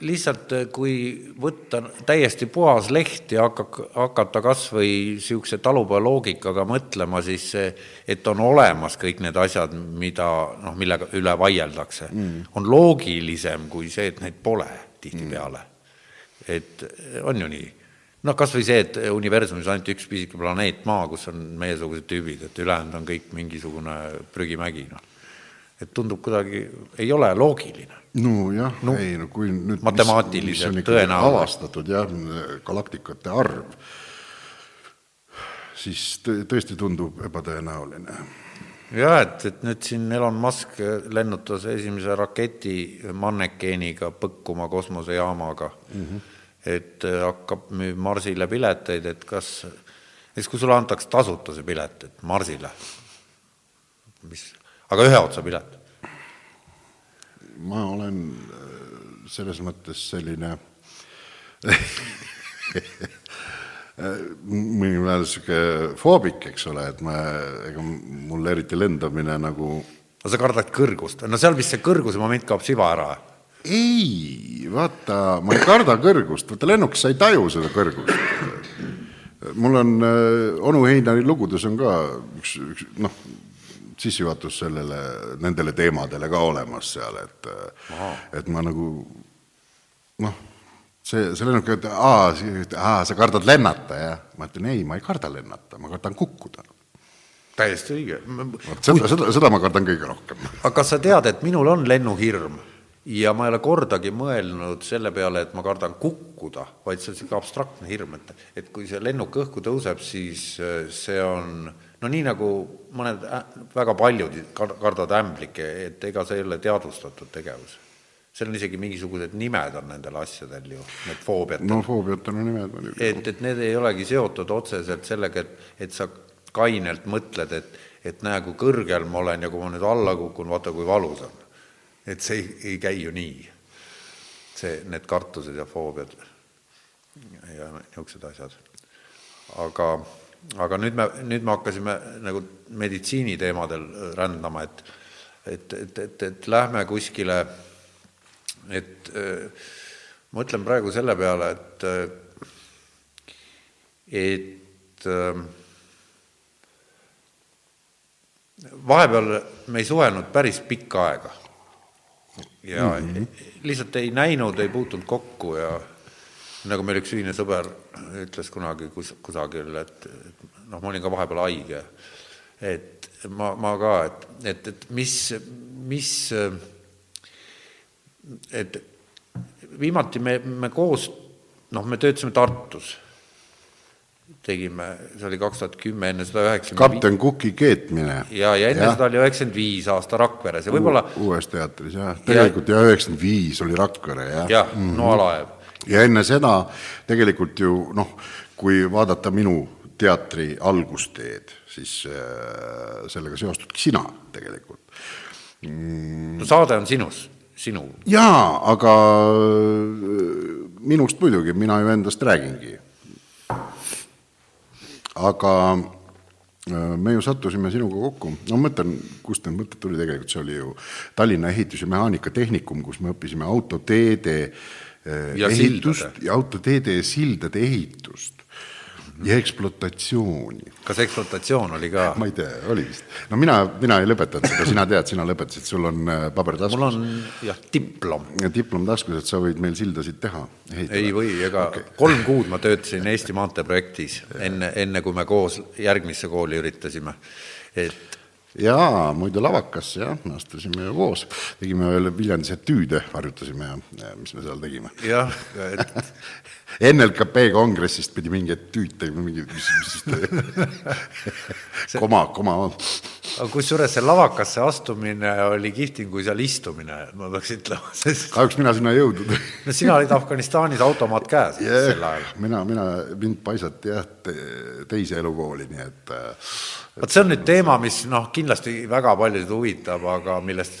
Speaker 2: lihtsalt kui võtta täiesti puhas leht ja hakka, hakata kas või niisuguse talupojaloogikaga mõtlema, siis et on olemas kõik need asjad, mida noh, millega üle vaieldakse mm., on loogilisem kui see, et neid pole tihtipeale mm.. et on ju nii noh, kas või see, et universumis ainult üks pisike planeet Maa, kus on meiesugused tüübid, et ülejäänud on kõik mingisugune prügimägi, noh. et tundub kuidagi, ei ole loogiline.
Speaker 3: nojah no,, ei no kui nüüd
Speaker 2: matemaatiliselt tõenäoline.
Speaker 3: avastatud jah, galaktikate arv, siis tõesti tundub ebatõenäoline
Speaker 2: jah, et, et nüüd siin Elon Musk lennutas esimese raketi mannekeeniga põkkuma kosmosejaamaga mm. -hmm et äh, hakkab müüb Marsile pileteid, et kas, siis kui sulle antaks tasuta see pilet, et Marsile, mis, aga ühe otsa pilet?
Speaker 3: ma olen äh, selles mõttes selline määral niisugune foobik, eks ole, et ma, ega mul eriti lendamine nagu
Speaker 2: no sa kardad kõrgust, no seal vist see kõrguse moment kaob siva ära
Speaker 3: ei, vaata, ma ei karda kõrgust, vaata lennukis sa ei taju seda kõrgust. mul on äh,, onu Heinari lugudes on ka üks, üks noh, sissejuhatus sellele, nendele teemadele ka olemas seal, et Aha. et ma nagu noh, see, see lennuk, et aa, aa, sa kardad lennata, jah? ma ütlen ei, ma ei karda lennata, ma kardan kukkuda
Speaker 2: täiesti õige.
Speaker 3: seda, seda, seda ma kardan kõige rohkem.
Speaker 2: aga kas sa tead, et minul on lennuhirm? Ja ma ei ole kordagi mõelnud selle peale, et ma kardan kukkuda, vaid see on niisugune abstraktne hirm, et, et kui see lennuk õhku tõuseb, siis äh, see on no nii, nagu mõned, väga paljud kardavad ämblikke, et ega see ei ole teadvustatud tegevus. seal on isegi mingisugused nimed on nendel asjadel ju, need foobiad.
Speaker 3: no foobiatel on nimed muidugi.
Speaker 2: et, et need ei olegi seotud otseselt sellega, et, et sa kainelt mõtled, et, et näe, kui kõrgel ma olen ja kui ma nüüd alla kukun, vaata kui valus on et see ei, ei käi ju nii. see, need kartused ja foobiad ja niisugused asjad. aga, aga nüüd me, nüüd me hakkasime nagu meditsiiniteemadel rändama, et et, et, et, et lähme kuskile, et ma mõtlen praegu selle peale, et et vahepeal me ei suhelnud päris pikka aega ja mm -hmm. lihtsalt ei näinud, ei puutunud kokku ja nagu meil üks ühine sõber ütles kunagi kus, kusagil, et, et noh, ma olin ka vahepeal haige, et ma, ma ka, et, et, et mis, mis, et viimati me, me koos, noh, me töötasime Tartus tegime, see oli kaks tuhat kümme, enne seda üheksakümmend
Speaker 3: kapten Kuki keetmine.
Speaker 2: ja, ja enne ja. seda oli üheksakümmend viis aasta Rakveres ja võib-olla
Speaker 3: uues teatris jah, tegelikult ja üheksakümmend viis oli Rakvere jah.
Speaker 2: jah mm -hmm., Noalaev.
Speaker 3: ja enne seda tegelikult ju noh, kui vaadata minu teatri algusteed, siis äh, sellega seostudki sina tegelikult
Speaker 2: mm.. no saade on sinus, sinu.
Speaker 3: jaa, aga äh, minust muidugi, mina ju endast räägingi aga äh, me ju sattusime sinuga kokku, no ma mõtlen, kust need mõtted tuli tegelikult, see oli ju Tallinna Ehitus- ja Mehaanikatehnikum, kus me õppisime autoteede äh, ja ehitust sildade. ja autoteede ja sildade ehitust ja ekspluatatsiooni.
Speaker 2: kas ekspluatatsioon oli ka?
Speaker 3: ma ei tea, oli vist. no mina, mina ei lõpetanud seda, sina tead, sina lõpetasid, sul on äh, paber taskus.
Speaker 2: mul on jah, diplom.
Speaker 3: diplom taskus, et sa võid meil sildasid teha.
Speaker 2: ei või, ega okay. kolm kuud ma töötasin Eesti Maantee projektis, enne, enne kui me koos järgmisse kooli üritasime, et
Speaker 3: jaa, muide Lavakasse jah, me astusime ju koos, tegime veel Viljandis etüüde, harjutasime ja mis me seal tegime.
Speaker 2: jah, et
Speaker 3: NLKP kongressist pidi mingi etüüd tegema, mingi, mis, mis koma, koma.
Speaker 2: aga kusjuures see lavakasse astumine oli kihvtim kui seal istumine, ma peaks ütlema,
Speaker 3: sest kahjuks mina sinna ei jõudnud
Speaker 2: no sina olid Afganistanis automaat käes yeah, sel ajal.
Speaker 3: mina, mina, mind paisati jah te, teise elukooli, nii et äh,
Speaker 2: vot see on nüüd teema, mis noh, kindlasti väga paljusid huvitab, aga millest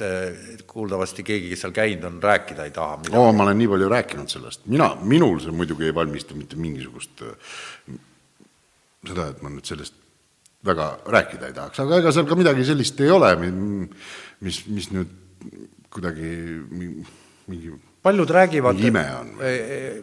Speaker 2: kuuldavasti keegi, kes seal käinud on, rääkida ei taha.
Speaker 3: oo, ma olen nii palju rääkinud sellest, mina, minul see muidugi ei valmista mitte mingisugust seda, et ma nüüd sellest väga rääkida ei tahaks, aga ega seal ka midagi sellist ei ole, mis, mis nüüd kuidagi mingi
Speaker 2: paljud räägivad,
Speaker 3: ime on.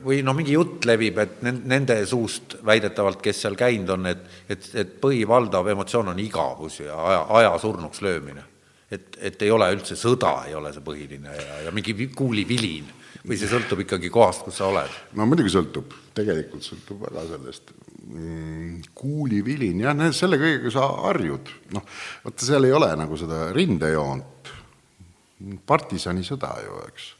Speaker 2: või noh, mingi jutt levib, et nende suust väidetavalt, kes seal käinud on, et, et, et põhivaldav emotsioon on igavus ja aja, aja surnuks löömine. et, et ei ole üldse sõda, ei ole see põhiline ja, ja mingi kuulivilin või see sõltub ikkagi kohast, kus sa oled?
Speaker 3: no muidugi sõltub, tegelikult sõltub väga sellest mm,. kuulivilin, jah, selle kõigega sa harjud, noh, vaata seal ei ole nagu seda rindejoont, partisanisõda ju, eks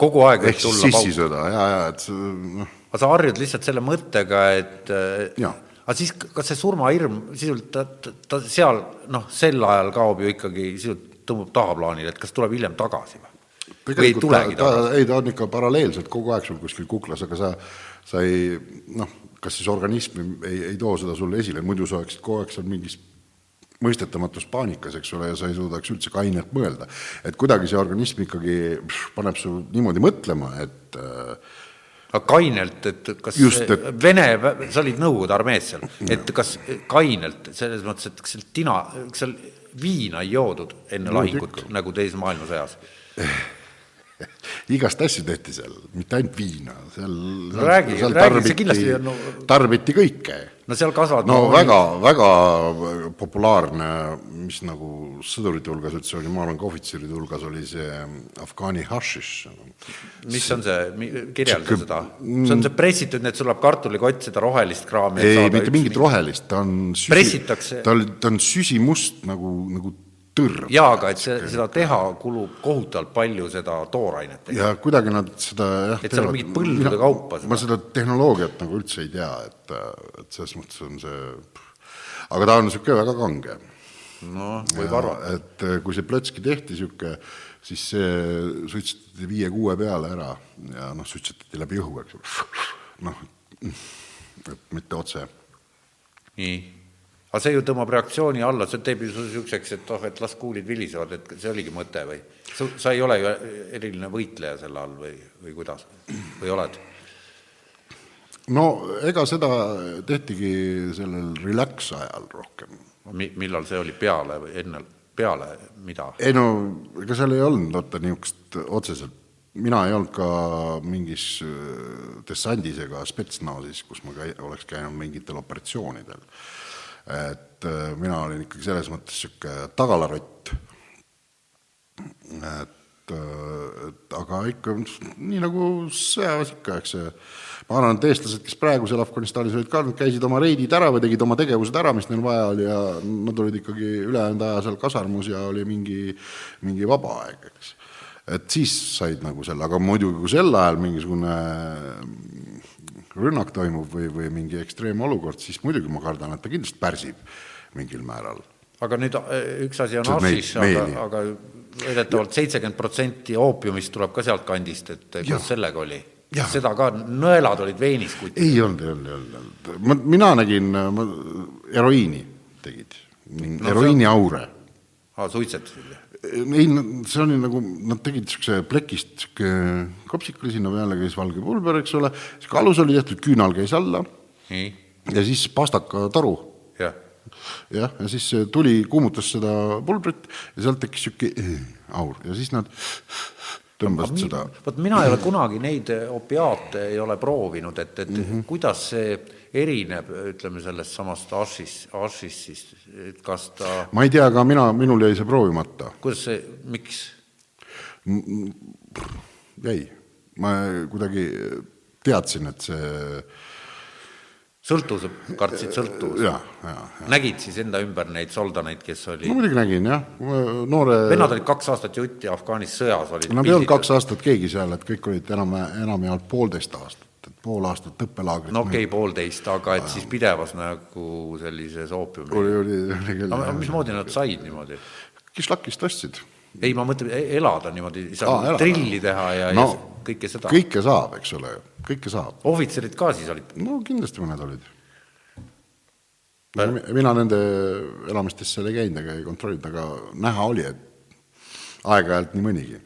Speaker 2: kogu aeg
Speaker 3: ehk siis sissisõda ja, ja et noh.
Speaker 2: aga sa harjud lihtsalt selle mõttega, et aga siis, kas see surmahirm sisuliselt ta, ta seal noh, sel ajal kaob ju ikkagi, sisuliselt tõmbab tahaplaanile, et kas tuleb hiljem tagasi või? või ei tulegi
Speaker 3: ta, tagasi? ei, ta on ikka paralleelselt kogu aeg sul kuskil kuklas, aga sa, sa ei noh, kas siis organism ei, ei too seda sulle esile, muidu sa oleksid kogu aeg seal mingis mõistetamatus paanikas, eks ole, ja sa ei suudaks üldse kainelt mõelda. et kuidagi see organism ikkagi paneb su niimoodi mõtlema, et äh,
Speaker 2: aga kainelt, et kas Just, et... Vene, sa olid Nõukogude armees seal, et kas kainelt, selles mõttes, et kas seal tina, kas seal viina ei joodud enne no, lahingut, nagu teises maailmasõjas?
Speaker 3: igast asju tehti seal, mitte ainult viina, seal
Speaker 2: no räägi, räägi, see kindlasti on no,
Speaker 3: tarbiti kõike.
Speaker 2: No seal kasvavad
Speaker 3: no, no väga, väga populaarne, mis nagu sõdurite hulgas üldse oli, ma arvan, ka ohvitseride hulgas oli see Afgaani hašiš.
Speaker 2: mis on see, kirjelda seda, see on see pressitud, nii et sul läheb kartulikott seda rohelist kraami
Speaker 3: ei, mitte mingit rohelist, ta on süsi, ta, ta on süsimust nagu, nagu tõrv.
Speaker 2: jaa, aga et see, seda teha kulub kohutavalt palju seda toorainet.
Speaker 3: ja kuidagi nad seda jah
Speaker 2: et seal on mingit põldude kaupa
Speaker 3: seda. ma seda tehnoloogiat nagu üldse ei tea, et, et selles mõttes on see, aga ta on niisugune väga kange.
Speaker 2: noh, võib arvata.
Speaker 3: et eh, kui see plötski tehti niisugune, siis see suitsetati viie-kuue peale ära ja noh, suitsetati läbi õhu, eks ju. noh, et mitte otse.
Speaker 2: nii aga see ju tõmbab reaktsiooni alla, see teeb ju niisuguseks, et oh, et las kuulid vilisevad, et see oligi mõte või? sa ei ole ju eriline võitleja selle all või, või kuidas, või oled?
Speaker 3: no ega seda tehtigi sellel relax ajal rohkem.
Speaker 2: Mi-, millal see oli, peale või enne, peale mida?
Speaker 3: ei no ega seal ei olnud vaata niisugust otseselt mina ei olnud ka mingis äh, dessandis ega spetsnazis, kus ma käi-, oleks käinud mingitel operatsioonidel et äh, mina olin ikkagi selles mõttes niisugune tagalarott. et, äh, et aga ikka nii nagu sõjaväes ikka, eks see, ma arvan, et eestlased, kes praegu seal Afganistanis olid ka, nad käisid oma reidid ära või tegid oma tegevused ära, mis neil vaja oli ja nad olid ikkagi ülejäänud aja seal kasarmus ja oli mingi, mingi vaba aeg, eks et siis said nagu selle, aga muidugi kui sel ajal mingisugune rünnak toimub või, või mingi ekstreemolukord, siis muidugi ma kardan, et ta kindlasti pärsib mingil määral.
Speaker 2: aga nüüd äh, üks asi on Arsis, aga, aga väidetavalt seitsekümmend protsenti oopiumist tuleb ka sealtkandist, et kuidas ja. sellega oli? seda ka, nõelad olid veenis kuid
Speaker 3: ei olnud, ei olnud, ei olnud, ma, mina nägin, ma heroiini tegid, heroiini aure.
Speaker 2: aa, suitsetasid?
Speaker 3: Ei, see oli nagu, nad tegid niisuguse plekist niisugune kopsik oli sinna peale, käis valge pulber, eks ole, niisugune alus oli tehtud, küünal käis alla
Speaker 2: Nii.
Speaker 3: ja siis pastakatoru.
Speaker 2: jah,
Speaker 3: ja siis tuli, kuumutas seda pulbrit ja sealt tekkis niisugune aur ja siis nad tõmbasid seda.
Speaker 2: vot mina ei ole kunagi neid opiaate ei ole proovinud, et, et mm -hmm. kuidas see erineb, ütleme, sellest samast Ashis, Ashissist, et kas ta
Speaker 3: ma ei tea, aga mina, minul jäi see proovimata.
Speaker 2: kuidas see, miks?
Speaker 3: jäi, ma kuidagi teadsin, et see
Speaker 2: sõltuvuse, kartsid
Speaker 3: ja.
Speaker 2: nägid siis enda ümber neid soldaneid, kes oli
Speaker 3: no muidugi nägin, jah, noore
Speaker 2: vennad olid kaks aastat jutti Afganis sõjas olid
Speaker 3: Nad ei olnud kaks aastat keegi seal, et kõik olid enam, enamjaolt poolteist aastat et pool aastat õppelaagrit.
Speaker 2: no okei okay,, poolteist, aga et siis pidevas nagu sellises oopiumi.
Speaker 3: oli, oli, oli küll.
Speaker 2: aga mismoodi nad said niimoodi?
Speaker 3: kišlakist ostsid.
Speaker 2: ei, ma mõtlen e-, elada niimoodi, trilli teha ja, no, ja kõike seda.
Speaker 3: kõike saab, eks ole, kõike saab.
Speaker 2: ohvitserid ka siis olid?
Speaker 3: no kindlasti mõned olid. mina nende elamistesse ei käinud ega ei kontrollinud, aga näha oli, et aeg-ajalt nii mõnigi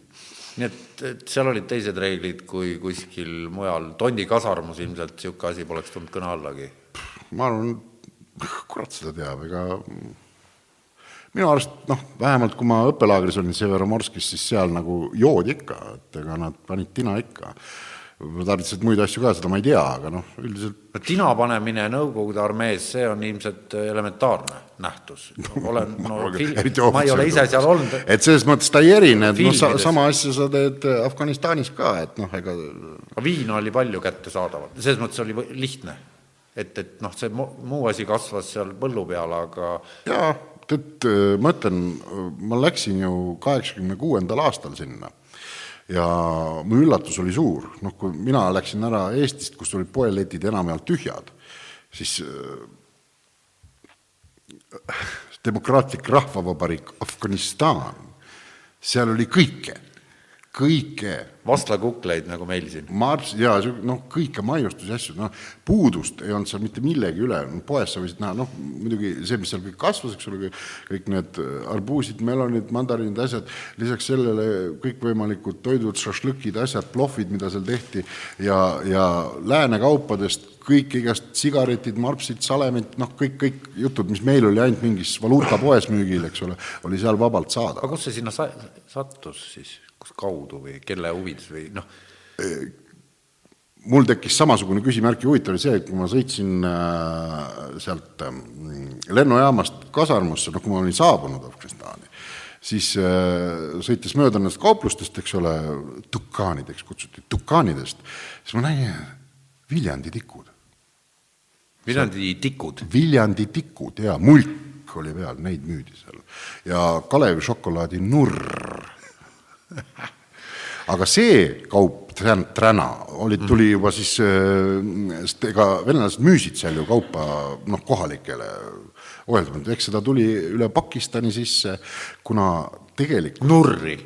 Speaker 2: nii et, et seal olid teised reeglid kui kuskil mujal, Tondi kasarmus ilmselt niisugune asi poleks tulnud kõne allagi?
Speaker 3: ma arvan, kurat seda teab, ega minu arust noh, vähemalt kui ma õppelaagris olin Severomorskis, siis seal nagu joodi ikka, et ega nad panid tina ikka. Tarvitasid muid asju ka, seda ma ei tea, aga noh, üldiselt
Speaker 2: no tina panemine Nõukogude armees, see on ilmselt elementaarne nähtus. olen, no fil-, ma ei ole ise seal olnud.
Speaker 3: et selles mõttes ta ei erine, et noh, sama asja sa teed Afganistanis ka, et noh, ega
Speaker 2: viina oli palju kättesaadaval, selles mõttes oli lihtne. et, et noh, see mu- muu asi kasvas seal põllu peal, aga
Speaker 3: jaa, tead, ma ütlen, ma läksin ju kaheksakümne kuuendal aastal sinna ja mu üllatus oli suur, noh, kui mina läksin ära Eestist, kus olid poeletid enamjaolt tühjad, siis äh, demokraatlik rahvavabariik Afganistan, seal oli kõike, kõike
Speaker 2: vastlakukleid, nagu meil siin.
Speaker 3: marps ja noh, kõike maiustusi asju, noh, puudust ei olnud seal mitte millegi üle, poes sa võisid näha, noh, muidugi see, mis seal kõik kasvas, eks ole, kõik need arbuusid, melonid, mandariinid, asjad, lisaks sellele kõikvõimalikud toidud, šašlõkid, asjad, plohvid, mida seal tehti ja, ja lääne kaupadest kõik igast sigaretid, marpsid, salemid, noh, kõik, kõik jutud, mis meil oli ainult mingis valuutapoes müügil, eks ole, oli seal vabalt saada.
Speaker 2: aga kus see sinna sa-, sattus siis, kaudu või kelle huvides või noh,
Speaker 3: mul tekkis samasugune küsimärk ja huvitav oli see, et kui ma sõitsin äh, sealt äh, lennujaamast kasarmusse, noh, kui ma olin saabunud Afganistani, siis äh, sõites mööda nendest kauplustest, eks ole, tukaanideks kutsuti, tukaanidest, siis ma nägin Viljandi tikud.
Speaker 2: Viljandi tikud.
Speaker 3: Viljandi tikud ja mulk oli peal, neid müüdi seal. ja Kalevi šokolaadi nurr aga see kaup, träna, olid, tuli juba siis, sest ega venelased müüsid seal ju kaupa noh, kohalikele ohjeldamata, eks seda tuli üle Pakistani sisse, kuna tegelikult
Speaker 2: nurri.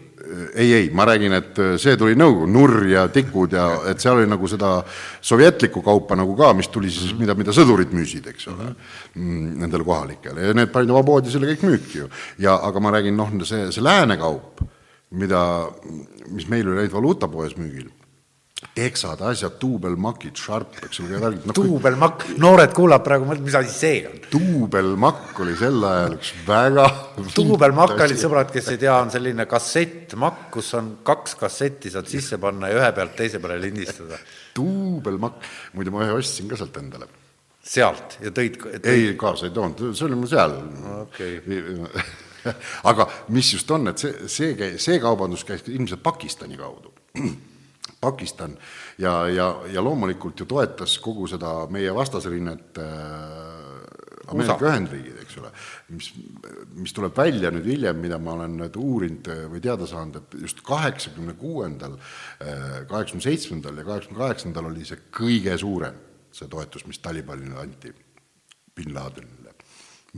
Speaker 3: ei, ei, ma räägin, et see tuli Nõukogude nurr ja tikud ja et seal oli nagu seda sovjetlikku kaupa nagu ka, mis tuli siis, mida, mida sõdurid müüsid, eks ole mm,, nendele kohalikele ja need panid oma poodi selle kõik müüki ju. ja aga ma räägin, noh, see, see lääne kaup, mida, mis meil oli ainult valuutapoes müügil, teksad, asjad, duubelmakid, Sharp, eks ole, värgid no,
Speaker 2: duubelmakk, noored kuulavad praegu, mõtlevad, mis asi see on.
Speaker 3: duubelmakk oli sel ajal üks väga
Speaker 2: duubelmakk olid sõbrad, kes ei tea, on selline kassettmakk, kus on kaks kassetti saad sisse panna ja ühe pealt teise peale lindistada.
Speaker 3: duubelmakk, muide ma ühe ostsin ka sealt endale.
Speaker 2: sealt ja tõid, tõid...?
Speaker 3: ei, kaasa ei toonud, see oli mul seal
Speaker 2: Okei.
Speaker 3: aga mis just on, et see, see, see kaubandus käis ilmselt Pakistani kaudu. Pakistan ja, ja, ja loomulikult ju toetas kogu seda meie vastasrinnet äh, Ameerika Ühendriigid, eks ole, mis, mis tuleb välja nüüd hiljem, mida ma olen nüüd uurinud äh, või teada saanud, et just kaheksakümne kuuendal, äh, kaheksakümne seitsmendal ja kaheksakümne kaheksandal oli see kõige suurem, see toetus, mis Talibanile anti bin Ladenile,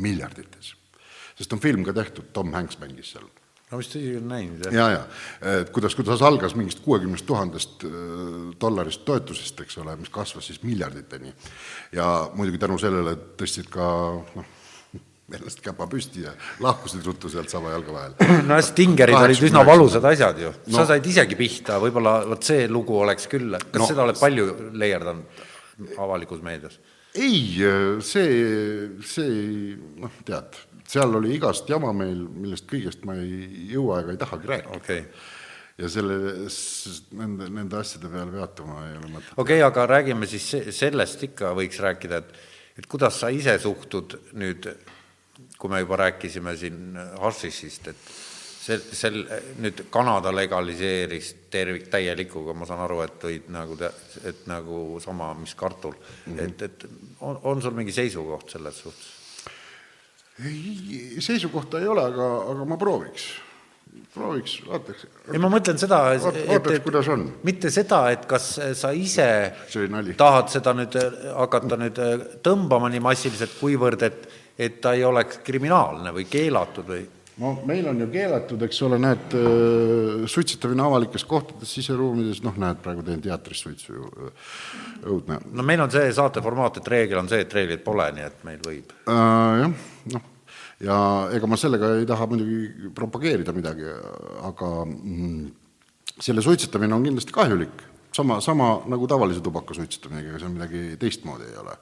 Speaker 3: miljardites. Sest on film ka tehtud, Tom Hanks mängis seal
Speaker 2: no vist ei ole näinud, jah.
Speaker 3: ja, ja et kuidas, kuidas algas mingist kuuekümnest tuhandest äh, dollarist toetusest, eks ole, mis kasvas siis miljarditeni. ja muidugi tänu sellele tõstsid ka noh, venelased käpa püsti ja lahkusid ruttu sealt sama jalga vahel.
Speaker 2: no Stingerid olid üsna valusad asjad ju no., sa said isegi pihta, võib-olla vot see lugu oleks küll, kas no.
Speaker 3: No.
Speaker 2: seda oled palju leierdanud avalikus meedias?
Speaker 3: ei, see, see noh, tead, seal oli igast jama meil, millest kõigest ma ei jõua ega ei tahagi rääkida
Speaker 2: okei,
Speaker 3: ja selle, nende, nende asjade peale peatuma ei ole mõtet.
Speaker 2: okei, aga räägime siis se- sellest ikka võiks rääkida, et et kuidas sa ise suhtud nüüd, kui me juba rääkisime siin hašišist, et see, sel, nüüd Kanada legaliseeris tervik täielikuga, ma saan aru, et võid nagu, et nagu sama, mis kartul mm, -hmm. et, et on, on sul mingi seisukoht selles suhtes?
Speaker 3: ei, seisukohta ei ole, aga, aga ma prooviks. prooviks, vaataks.
Speaker 2: ei, ma mõtlen seda,
Speaker 3: kuidas on.
Speaker 2: mitte seda, et kas sa ise tahad seda nüüd äh, hakata nüüd äh, tõmbama nii massiliselt, kuivõrd et, et ta ei oleks kriminaalne või keelatud või
Speaker 3: no meil on ju keelatud, eks ole, näed, suitsetamine avalikes kohtades, siseruumides, noh, näed, praegu teen teatris suitsu ju, õudne
Speaker 2: no meil on see saate formaat, et reegel on see, et reegleid pole, nii et meil võib
Speaker 3: äh,. jah, noh, ja ega ma sellega ei taha muidugi propageerida midagi, aga mm, selle suitsetamine on kindlasti kahjulik, sama, sama nagu tavalise tubaka suitsetamine, ega seal midagi teistmoodi ei ole.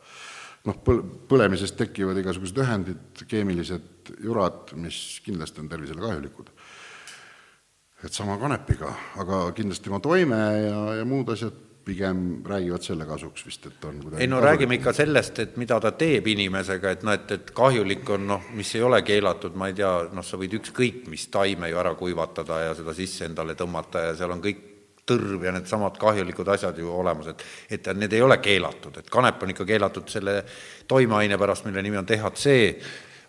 Speaker 3: Noh, põl-, põlemisest tekivad igasugused ühendid, keemilised jurad, mis kindlasti on tervisele kahjulikud. et sama kanepiga, aga kindlasti tema toime ja, ja muud asjad pigem räägivad selle kasuks vist, et on
Speaker 2: ei no kasulik. räägime ikka sellest, et mida ta teeb inimesega, et noh, et, et kahjulik on noh, mis ei ole keelatud, ma ei tea, noh, sa võid ükskõik mis taime ju ära kuivatada ja seda sisse endale tõmmata ja seal on kõik tõrv ja needsamad kahjulikud asjad ju olemas, et et need ei ole keelatud, et kanep on ikka keelatud selle toimeaine pärast, mille nimi on DHC,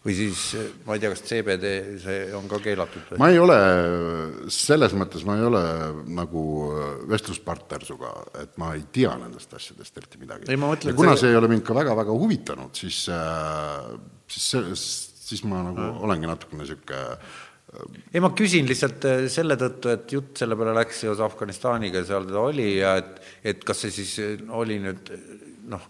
Speaker 2: või siis ma ei tea, kas CBD, see on ka keelatud või?
Speaker 3: ma ei ole, selles mõttes ma ei ole nagu vestluspartner sinuga, et ma ei tea nendest asjadest eriti midagi. ja kuna see... see ei ole mind ka väga-väga huvitanud, siis, äh, siis siis ma nagu ja. olengi natukene niisugune
Speaker 2: ei, ma küsin lihtsalt äh, selle tõttu, et jutt selle peale läks seoses Afganistaniga, seal ta oli ja et, et kas see siis äh, oli nüüd noh,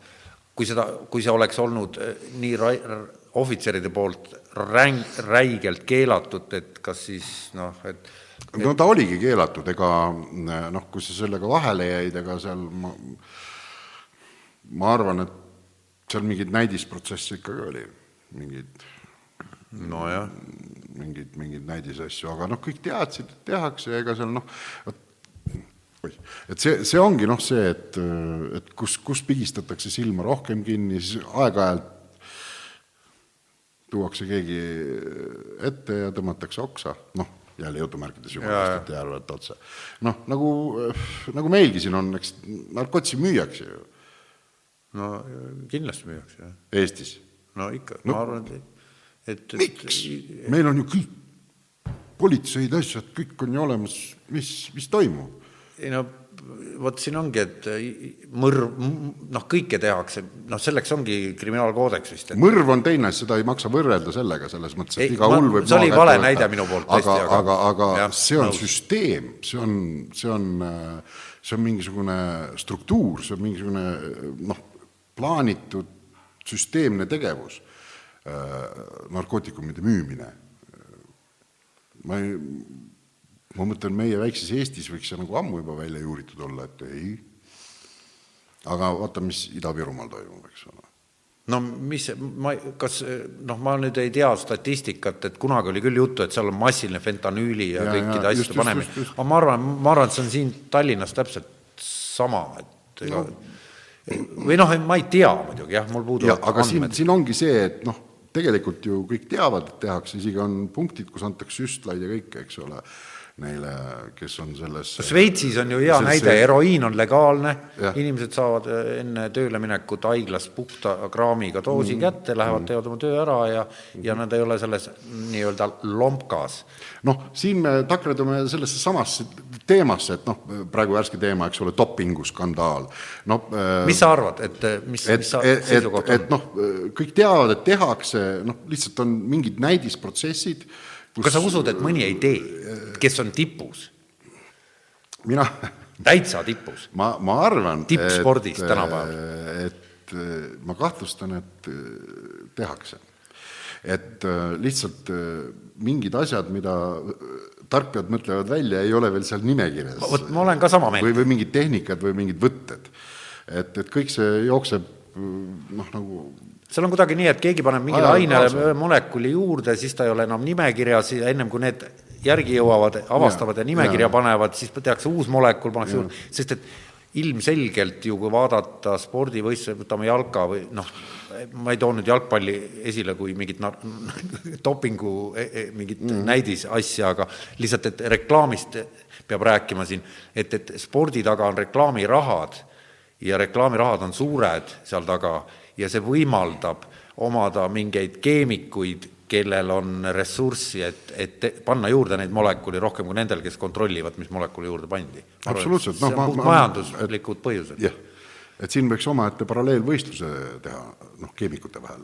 Speaker 2: kui seda, kui see oleks olnud äh, nii ra-, ohvitseride poolt räng-, räigelt keelatud, et kas siis noh, et
Speaker 3: et... no ta oligi keelatud, ega noh, kui sa sellega vahele jäid, ega seal ma, ma arvan, et seal mingeid näidisprotsesse ikkagi oli, mingeid
Speaker 2: nojah
Speaker 3: mingeid, mingeid näidisasju, aga noh, kõik teadsid, et tehakse ega seal noh, vot et see, see ongi noh, see, et, et kus, kus pigistatakse silma rohkem kinni, siis aeg-ajalt tuuakse keegi ette ja tõmmatakse oksa, noh, jälle jutumärkides jumalast, et jäävad otsa. noh, nagu, nagu meilgi siin on, eks narkotsi müüakse ju.
Speaker 2: no kindlasti müüakse, jah.
Speaker 3: Eestis?
Speaker 2: no ikka no,, ma arvan, et
Speaker 3: et, miks? meil on ju kõik politseid, asjad, kõik on ju olemas, mis, mis toimub?
Speaker 2: ei no vot siin ongi, et mõrv, noh, kõike tehakse, noh, selleks ongi kriminaalkoodeks vist
Speaker 3: et.... mõrv on teine, seda ei maksa võrrelda sellega, selles mõttes, et ei, iga hull võib
Speaker 2: see oli vale võtta. näide minu poolt
Speaker 3: tõesti, aga, aga, aga, jah, see on nõus. süsteem, see on, see on, see on mingisugune struktuur, see on mingisugune noh, plaanitud süsteemne tegevus Äh, narkootikumide müümine. ma ei, ma mõtlen, meie väikses Eestis võiks see nagu ammu juba välja juuritud olla, et ei. aga vaata, mis Ida-Virumaal toimub, eks ole
Speaker 2: no mis, ma, kas noh, ma nüüd ei tea statistikat, et kunagi oli küll juttu, et seal on massiline fentanüüli ja, ja kõikide asjade panemine, aga ma arvan, ma arvan, et see on siin Tallinnas täpselt sama, et ega no. või noh, ma ei tea muidugi jah, mul puuduvad
Speaker 3: aga andmed. siin, siin ongi see, et noh tegelikult ju kõik teavad, et tehakse, isegi on punktid, kus antakse süstlaid ja kõike, eks ole, neile, kes on selles
Speaker 2: Šveitsis on ju hea näide, heroiin on legaalne, inimesed saavad äh, enne tööle minekut haiglas puhta kraamiga doosi mm. kätte, lähevad mm., teevad oma töö ära ja mm. ja nad ei ole selles nii-öelda lomkas.
Speaker 3: noh, siin me takerdume sellesse samasse teemasse, et noh, praegu värske teema, eks ole, dopinguskandaal. no
Speaker 2: äh, mis sa arvad, et mis, mis sa
Speaker 3: et, seisukoht on? et noh, kõik teavad, et tehakse, noh, lihtsalt on mingid näidisprotsessid,
Speaker 2: kus kas sa usud, et mõni ei tee, kes on tipus?
Speaker 3: mina
Speaker 2: täitsa tipus?
Speaker 3: ma, ma arvan
Speaker 2: tippspordis tänapäeval.
Speaker 3: et ma kahtlustan, et tehakse. et lihtsalt mingid asjad, mida tarkpead mõtlevad välja, ei ole veel seal nimekirjas.
Speaker 2: vot ma olen ka sama meelt.
Speaker 3: või, või mingid tehnikad või mingid võtted. et, et kõik see jookseb noh, nagu
Speaker 2: seal on kuidagi nii, et keegi paneb mingile ainele molekuli juurde, siis ta ei ole enam nimekirjas ja ennem kui need järgi jõuavad, avastavad ja, ja nimekirja ja. panevad, siis tehakse uus molekul, pannakse juurde, sest et ilmselgelt ju, kui vaadata spordivõistlusi, võtame jalka või noh, ma ei too nüüd jalgpalli esile kui mingit dopingu e, e, mingit mm. näidisasja, aga lihtsalt, et reklaamist peab rääkima siin, et, et spordi taga on reklaamirahad ja reklaamirahad on suured seal taga ja see võimaldab omada mingeid keemikuid, kellel on ressurssi, et, et panna juurde neid molekuli rohkem kui nendel, kes kontrollivad, mis molekuli juurde pandi.
Speaker 3: absoluutselt,
Speaker 2: noh, ma, ma majanduslikud põhjused.
Speaker 3: jah, et siin võiks omaette paralleelvõistluse teha, noh, keemikute vahel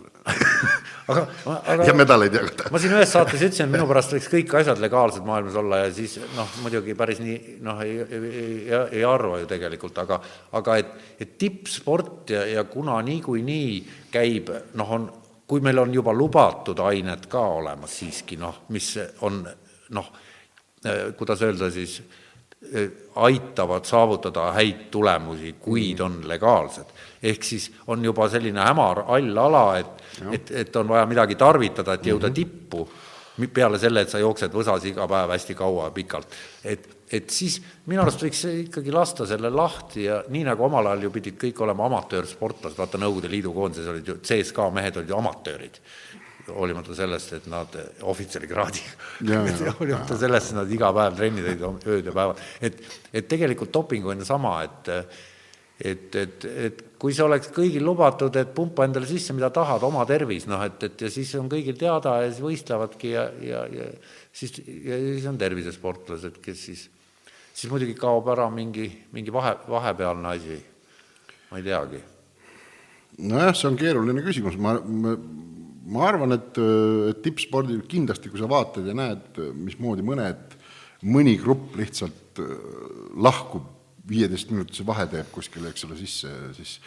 Speaker 2: aga, aga
Speaker 3: ja medaleid jagada.
Speaker 2: ma siin ühes saates ütlesin, et minu pärast võiks kõik asjad legaalsed maailmas olla ja siis noh, muidugi päris nii noh, ei, ei, ei, ei arva ju tegelikult, aga aga et, et tippsport ja, ja kuna niikuinii käib, noh, on, kui meil on juba lubatud ained ka olemas siiski noh, mis on noh, kuidas öelda siis, eh, aitavad saavutada häid tulemusi, kuid on legaalsed. ehk siis on juba selline hämar hall ala, et, et, et on vaja midagi tarvitada, et jõuda mm -hmm. tippu, peale selle, et sa jooksed võsas iga päev hästi kaua ja pikalt. et, et siis minu arust võiks ikkagi lasta selle lahti ja nii nagu omal ajal ju pidid kõik olema amatöörsportlased, vaata Nõukogude Liidu koondises olid ju, CSKA mehed olid ju amatöörid hoolimata sellest, et nad ohvitserikraadiga, hoolimata sellest, et nad iga päev trenni tegid ööd ja päevad, et, et tegelikult doping on sama, et et, et, et kui see oleks kõigil lubatud, et pumpa endale sisse, mida tahad, oma tervis, noh et, et ja siis on kõigil teada ja siis võistlevadki ja, ja, ja siis, ja siis on tervisesportlased, kes siis, siis muidugi kaob ära mingi, mingi vahe, vahepealne asi, ma ei teagi.
Speaker 3: nojah, see on keeruline küsimus, ma, ma ma arvan, et, et tippspordil kindlasti, kui sa vaatad ja näed, mismoodi mõned, mõni grupp lihtsalt äh, lahkub, viieteistminutise vahe teeb kuskile, eks ole, sisse, siis,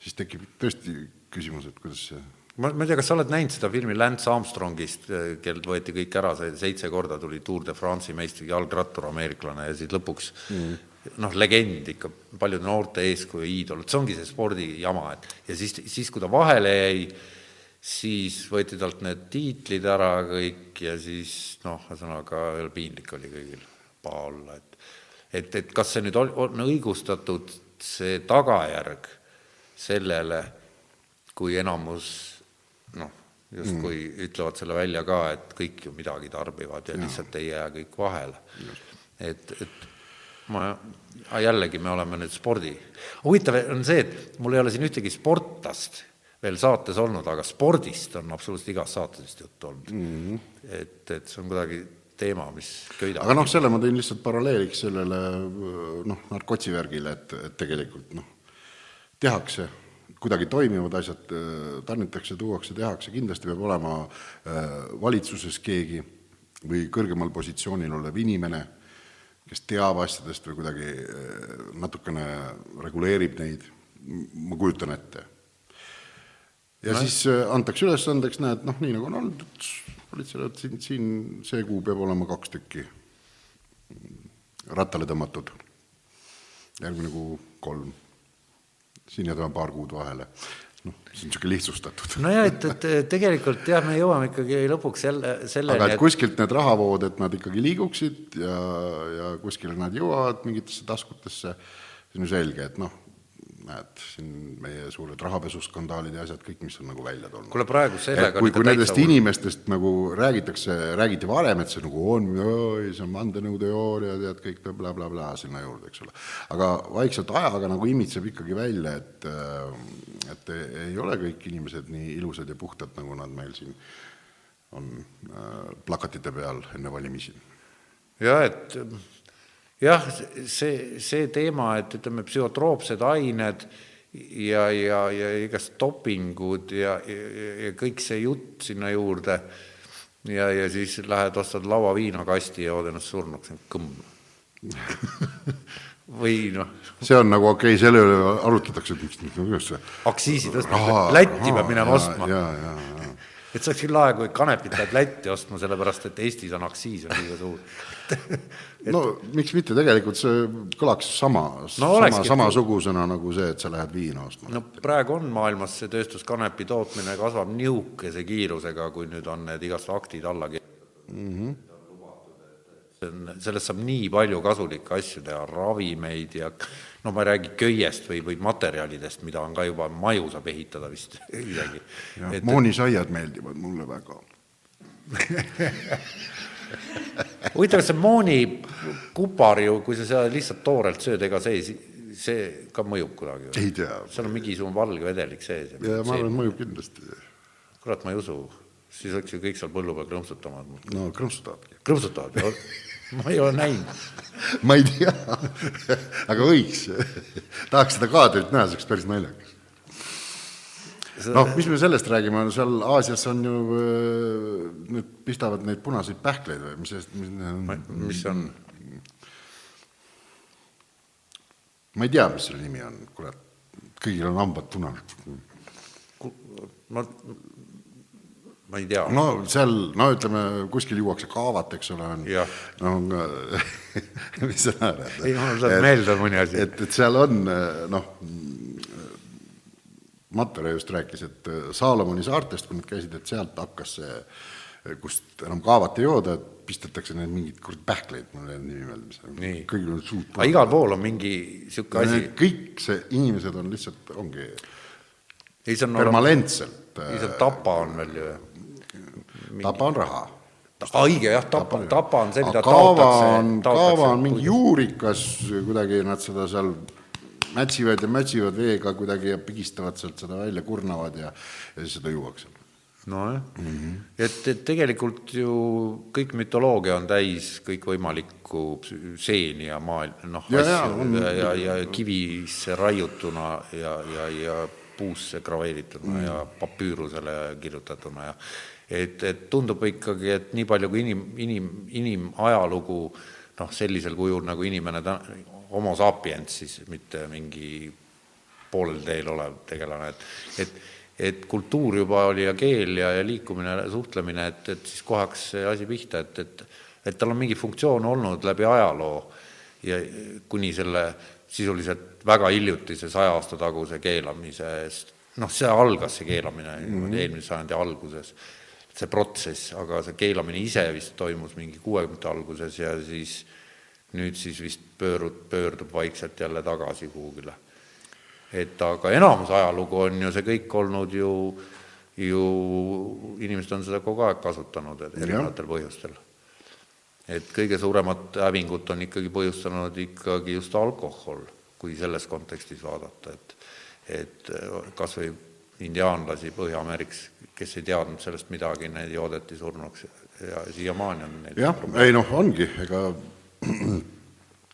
Speaker 3: siis tekib tõesti küsimus, et kuidas see
Speaker 2: ma, ma ei tea, kas sa oled näinud seda filmi Lance Armstrongist, kellelt võeti kõik ära, see seitse korda tuli Tour de France'i meistri jalgrattur, ameeriklane ja siis lõpuks mm. noh, legend ikka, paljude noorte eeskuju, iidol, see ongi see spordijama, et ja siis, siis kui ta vahele jäi, siis võeti talt need tiitlid ära kõik ja siis noh, ühesõnaga piinlik oli kõigil paha olla, et et, et kas see nüüd on, on õigustatud, see tagajärg sellele, kui enamus noh, justkui mm. ütlevad selle välja ka, et kõik ju midagi tarbivad ja, ja. lihtsalt ei jää kõik vahele. et, et ma, jällegi me oleme nüüd spordi, huvitav on see, et mul ei ole siin ühtegi sportlast veel saates olnud, aga spordist on absoluutselt igas saates vist juttu olnud mm. -hmm. et, et see on kuidagi teema, mis köidab.
Speaker 3: aga noh, selle ma tõin lihtsalt paralleeliks sellele noh, narkotsi värgile, et, et tegelikult noh, tehakse, kuidagi toimivad asjad, tarnitakse, tuuakse, tehakse, kindlasti peab olema äh, valitsuses keegi või kõrgemal positsioonil olev inimene, kes teab asjadest või kuidagi äh, natukene reguleerib neid, ma kujutan ette ja no. siis äh, antakse ülesandeks, näed, noh, nii nagu on olnud, et politseile, et siin, siin see kuu peab olema kaks tükki rattale tõmmatud. järgmine kuu kolm. siin jätame paar kuud vahele. noh, see on niisugune lihtsustatud.
Speaker 2: nojah, et, et tegelikult jah, me jõuame ikkagi lõpuks jälle selleni,
Speaker 3: aga et, et kuskilt need rahavood, et nad ikkagi liiguksid ja, ja kuskile nad jõuavad mingitesse taskutesse, see on ju selge, et noh, näed, siin meie suured rahapesuskandaalid ja asjad, kõik, mis on nagu välja tulnud.
Speaker 2: kuule, praegu sellega
Speaker 3: kui, kui nendest hull. inimestest nagu räägitakse, räägiti varem, et see nagu on, see on vandenõuteooria, tead, kõik blablabla bla, sinna juurde, eks ole. aga vaikselt ajaga nagu imitseb ikkagi välja, et et ei ole kõik inimesed nii ilusad ja puhtad, nagu nad meil siin on äh, plakatite peal enne valimisi.
Speaker 2: jah, et jah, see, see teema, et ütleme, psühhotroopsed ained ja, ja, ja igast dopingud ja, ja, ja kõik see jutt sinna juurde ja, ja siis lähed, ostad lauaviina kasti ja jood ennast surnuks, kõmm või noh.
Speaker 3: see on nagu okei okay,, selle üle arutatakse, et miks, kuidas see.
Speaker 2: aktsiisi tõstmine, Lätti peab minema ostma.
Speaker 3: ja, ja, ja
Speaker 2: et see oleks küll lahe, kui kanepit läheb Lätti ostma, sellepärast et Eestis on aktsiis on liiga suur
Speaker 3: et... no miks mitte, tegelikult see kõlaks sama no,, sama, samasugusena nagu see, et sa lähed viina ostma.
Speaker 2: no praegu on maailmas see tööstuskanepi tootmine kasvab nihukese kiirusega, kui nüüd on need igast aktid alla kirjutatud mm. -hmm see on, sellest saab nii palju kasulikke asju teha, ravimeid ja no ma ei räägi köiest või, või materjalidest, mida on ka juba, maju saab ehitada vist isegi.
Speaker 3: Et... moonisaiad meeldivad mulle väga
Speaker 2: huvitav, see moonikupar ju, kui sa seda lihtsalt toorelt sööd, ega see ei, see ka mõjub kuidagi?
Speaker 3: ei tea.
Speaker 2: seal on mingisugune valge vedelik sees.
Speaker 3: ja ma arvan, mõjub kindlasti.
Speaker 2: kurat, ma ei usu, siis oleks ju kõik seal põllu peal krõmpsutama.
Speaker 3: no krõmpsutavadki.
Speaker 2: krõmpsutavad ma ei ole näinud
Speaker 3: ma ei tea aga võiks tahaks seda kaadrit näha, see oleks päris naljakas. noh, mis me sellest räägime, seal Aasias on ju, äh, nüüd pistavad neid punaseid pähkleid või mis, mis
Speaker 2: need on? mis on?
Speaker 3: ma ei tea, mis selle nimi on, kurat, kõigil on hambad punased.
Speaker 2: ma ma ei tea.
Speaker 3: no seal, no ütleme, kuskil juuakse kaavat, eks ole, on, no mis sa naerad?
Speaker 2: Ei, mul tuleb meelde mõni asi.
Speaker 3: et, et seal on noh, Matvere just rääkis, et Saalomoni saartest, kui nad käisid, et sealt hakkas see, kust enam kaavat ei jooda, et pistetakse need mingid kurat pähkleid, mul ei jäänud nimi meelde, mis kõigil on suud
Speaker 2: aga igal pool on mingi niisugune asi,
Speaker 3: kõik see, inimesed on lihtsalt, ongi
Speaker 2: ei see on
Speaker 3: permanentselt
Speaker 2: ei see on Tapa on veel ju.
Speaker 3: tapa on raha.
Speaker 2: õige jah, Tapa, Tapa on see, mida taotakse.
Speaker 3: kaava on mingi juurikas, kuidagi nad seda seal mätsivad ja mätsivad veega kuidagi ja pigistavad sealt seda välja, kurnavad ja, ja siis seda juuakse.
Speaker 2: nojah mm -hmm. et, et tegelikult ju kõik mütoloogia on täis kõikvõimalikku seeni ja maailm, noh,
Speaker 3: Ja, ja,
Speaker 2: asju
Speaker 3: on-
Speaker 2: ja, ja, ja kivisse raiutuna ja, ja, ja puusse graveerituna mm. ja papüürusele kirjutatuna ja et, et tundub ikkagi, et nii palju kui inim, inim, inimajalugu noh, sellisel kujul nagu inimene ta-, homo sapiens siis, mitte mingi poolel teel olev tegelane, et, et et kultuur juba oli ja keel ja, ja liikumine, suhtlemine, et, et siis kohe hakkas see asi pihta, et, et et tal on mingi funktsioon olnud läbi ajaloo ja kuni selle sisuliselt väga hiljutise saja aasta taguse keelamisest, noh, see algas, see keelamine mm -hmm. eelmise sajandi alguses, see protsess, aga see keelamine ise vist toimus mingi kuuekümnendate alguses ja siis nüüd siis vist pöörud, pöördub vaikselt jälle tagasi kuhugile et aga enamus ajalugu on ju see kõik olnud ju, ju inimesed on seda kogu aeg kasutanud erinevatel põhjustel. Et kõige suuremat hävingut on ikkagi põhjustanud ikkagi just alkohol, kui selles kontekstis vaadata, et et kas või indiaanlasi Põhja-Ameerikas, kes ei teadnud sellest midagi, need joodeti surnuks. Ja siiamaani on neil
Speaker 3: jah, ei noh, ongi, ega Äh,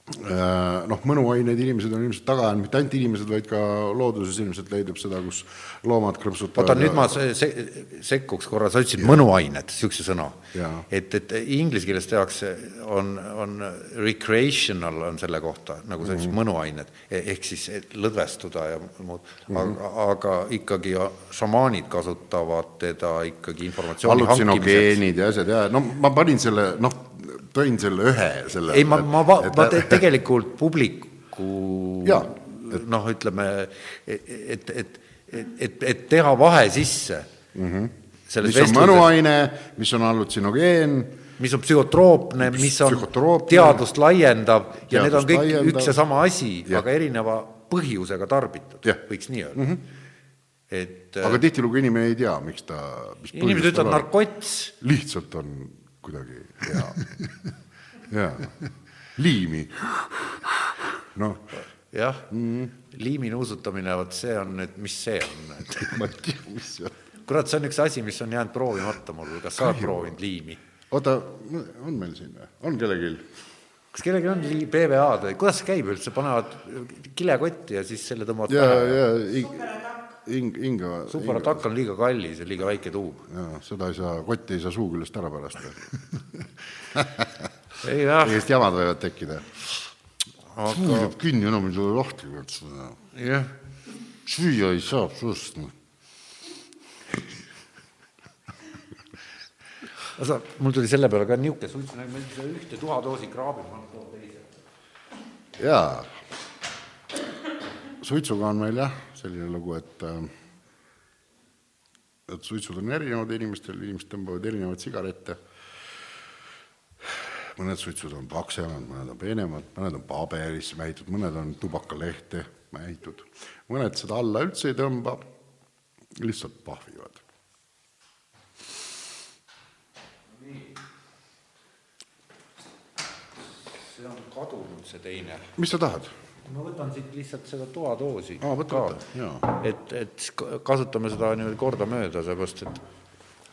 Speaker 3: noh, mõnuaineid inimesed on ilmselt taga ajanud, mitte ainult inimesed, vaid ka looduses ilmselt leidub seda, kus loomad krõpsutavad.
Speaker 2: oota, nüüd ma se-, se-, sekkuks korra, sa ütlesid mõnuained, niisuguse sõna. et, et inglise keeles tehakse, on, on recreational on selle kohta, nagu sa ütlesid mm, -hmm. mõnuained, ehk siis lõdvestuda ja muud mm, -hmm. aga, aga ikkagi šamaanid kasutavad teda ikkagi informatsiooni hankimiseks.
Speaker 3: ja asjad ja no ma panin selle, noh, tõin selle ühe selle
Speaker 2: ei, ma, ma, ma, ma te, tegelikult publiku
Speaker 3: Jaa,
Speaker 2: noh, ütleme, et, et, et, et, et teha vahe sisse mm. -hmm.
Speaker 3: mis on mõnuaine, mis on hallutsinogeen,
Speaker 2: mis on psühhotroopne, mis on teadust laiendav ja need on
Speaker 3: teadust
Speaker 2: kõik
Speaker 3: laiendav.
Speaker 2: üks ja sama asi, aga erineva põhjusega tarbitud, võiks nii öelda mm. -hmm. et
Speaker 3: aga tihtilugu inimene ei tea, miks ta, mis
Speaker 2: inimesed ütlevad narkots,
Speaker 3: lihtsalt on kuidagi hea jaa, liimi. noh,
Speaker 2: jah mm liimi nuusutamine, vot see on nüüd, mis see on et
Speaker 3: ma ei tea, mis see on.
Speaker 2: kurat, see on üks asi, mis on jäänud proovimata mul, kas sa oled proovinud liimi?
Speaker 3: oota, on meil siin või, on kellelgi?
Speaker 2: kas kellelgi on lii-, PVA-d või kuidas see käib üldse, panevad kilekotti ja siis selle tõmbavad
Speaker 3: ja,
Speaker 2: pähe?
Speaker 3: ja ing-, ing-, Inga.
Speaker 2: superatakk on liiga kallis ja liiga väike
Speaker 3: jaa, seda ei saa, kotti ei saa suu küljest ära pärast.
Speaker 2: ei jah,
Speaker 3: sellist jamad võivad tekkida. suu
Speaker 2: aga
Speaker 3: jääb kinni, enam ei tule lahti
Speaker 2: jah,
Speaker 3: süüa ei saa sust.
Speaker 2: sa, mul tuli selle peale ka niisugune suits, ma seda ühte tuhadoosi kraabin, ma toon teise.
Speaker 3: jaa, suitsuga on meil jah, selline lugu, et äh, et suitsud on erinevad inimestel, inimesed tõmbavad erinevaid sigarette. mõned suitsud on paksemad, mõned on peenemad, mõned on paberisse mähitud, mõned on tubakalehte mähitud, mõned seda alla üldse ei tõmba, lihtsalt pahvivad.
Speaker 2: see on kadunud, see teine.
Speaker 3: mis sa tahad?
Speaker 2: Ma võtan siit lihtsalt seda toadoosi
Speaker 3: Aa, võta,
Speaker 2: ka.
Speaker 3: võta, jaa.
Speaker 2: et, et kasutame seda niimoodi kordamööda, sellepärast et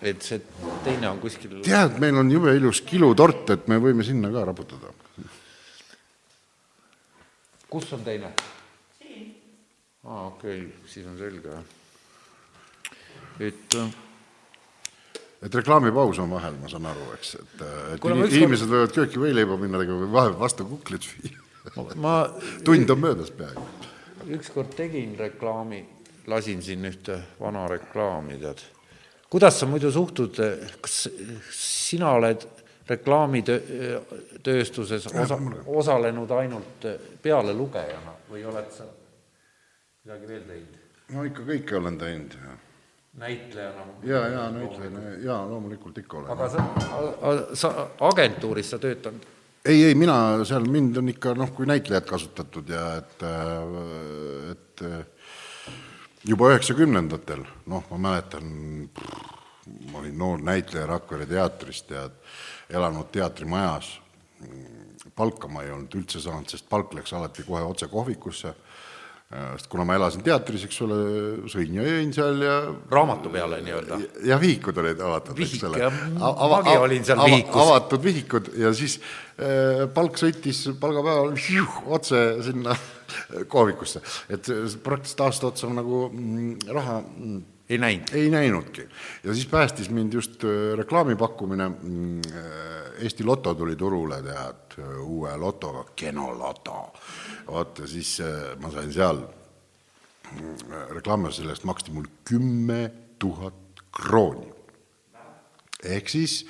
Speaker 2: et see teine on kuskil
Speaker 3: tead, meil on jube ilus kilutort, et me võime sinna ka raputada.
Speaker 2: kus on teine? siin. aa, okei okay,, siis on selge, jah. et äh,
Speaker 3: et reklaamipaus on vahel, ma saan aru, eks, et, et
Speaker 2: ma
Speaker 3: ini-
Speaker 2: ükskord-
Speaker 3: inimesed võivad kööki võileiba minna tegema või vahel vastu kuklit viia.
Speaker 2: Ma
Speaker 3: tund on möödas peaaegu.
Speaker 2: ükskord tegin reklaami, lasin siin ühte vana reklaami, tead, kuidas sa muidu suhtud, kas sina oled reklaamitööstuses osa, osalenud ainult pealelugejana või oled sa midagi veel teinud?
Speaker 3: no ikka kõike olen teinud ja
Speaker 2: näitlejana?
Speaker 3: ja, ja näitlejana ja loomulikult ikka olen.
Speaker 2: aga sa, sa agentuuris sa töötanud?
Speaker 3: Ei, ei mina seal, mind on ikka noh, kui näitlejat kasutatud ja et, et juba üheksakümnendatel, noh, ma mäletan, ma olin noor näitleja Rakvere teatrist ja elanud teatrimajas. palka ma ei olnud üldse saanud, sest palk läks alati kohe otse kohvikusse sest kuna ma elasin teatris, eks ole, sõin ja jõin seal ja
Speaker 2: raamatu peale nii-öelda?
Speaker 3: ja vihikud olid avatud, eks ole.
Speaker 2: magi olin seal vihikus.
Speaker 3: avatud vihikud ja siis äh, palk sõitis palgapäeval otse sinna kohvikusse, et praktiliselt aasta otsa nagu mm, raha mm,
Speaker 2: ei näinud?
Speaker 3: ei näinudki. ja siis päästis mind just äh, reklaami pakkumine, mm, äh, Eesti Loto tuli turule, tead, uue lotoga, Genoloto vot ja siis äh, ma sain seal reklaami, selle eest maksti mul kümme tuhat krooni. ehk siis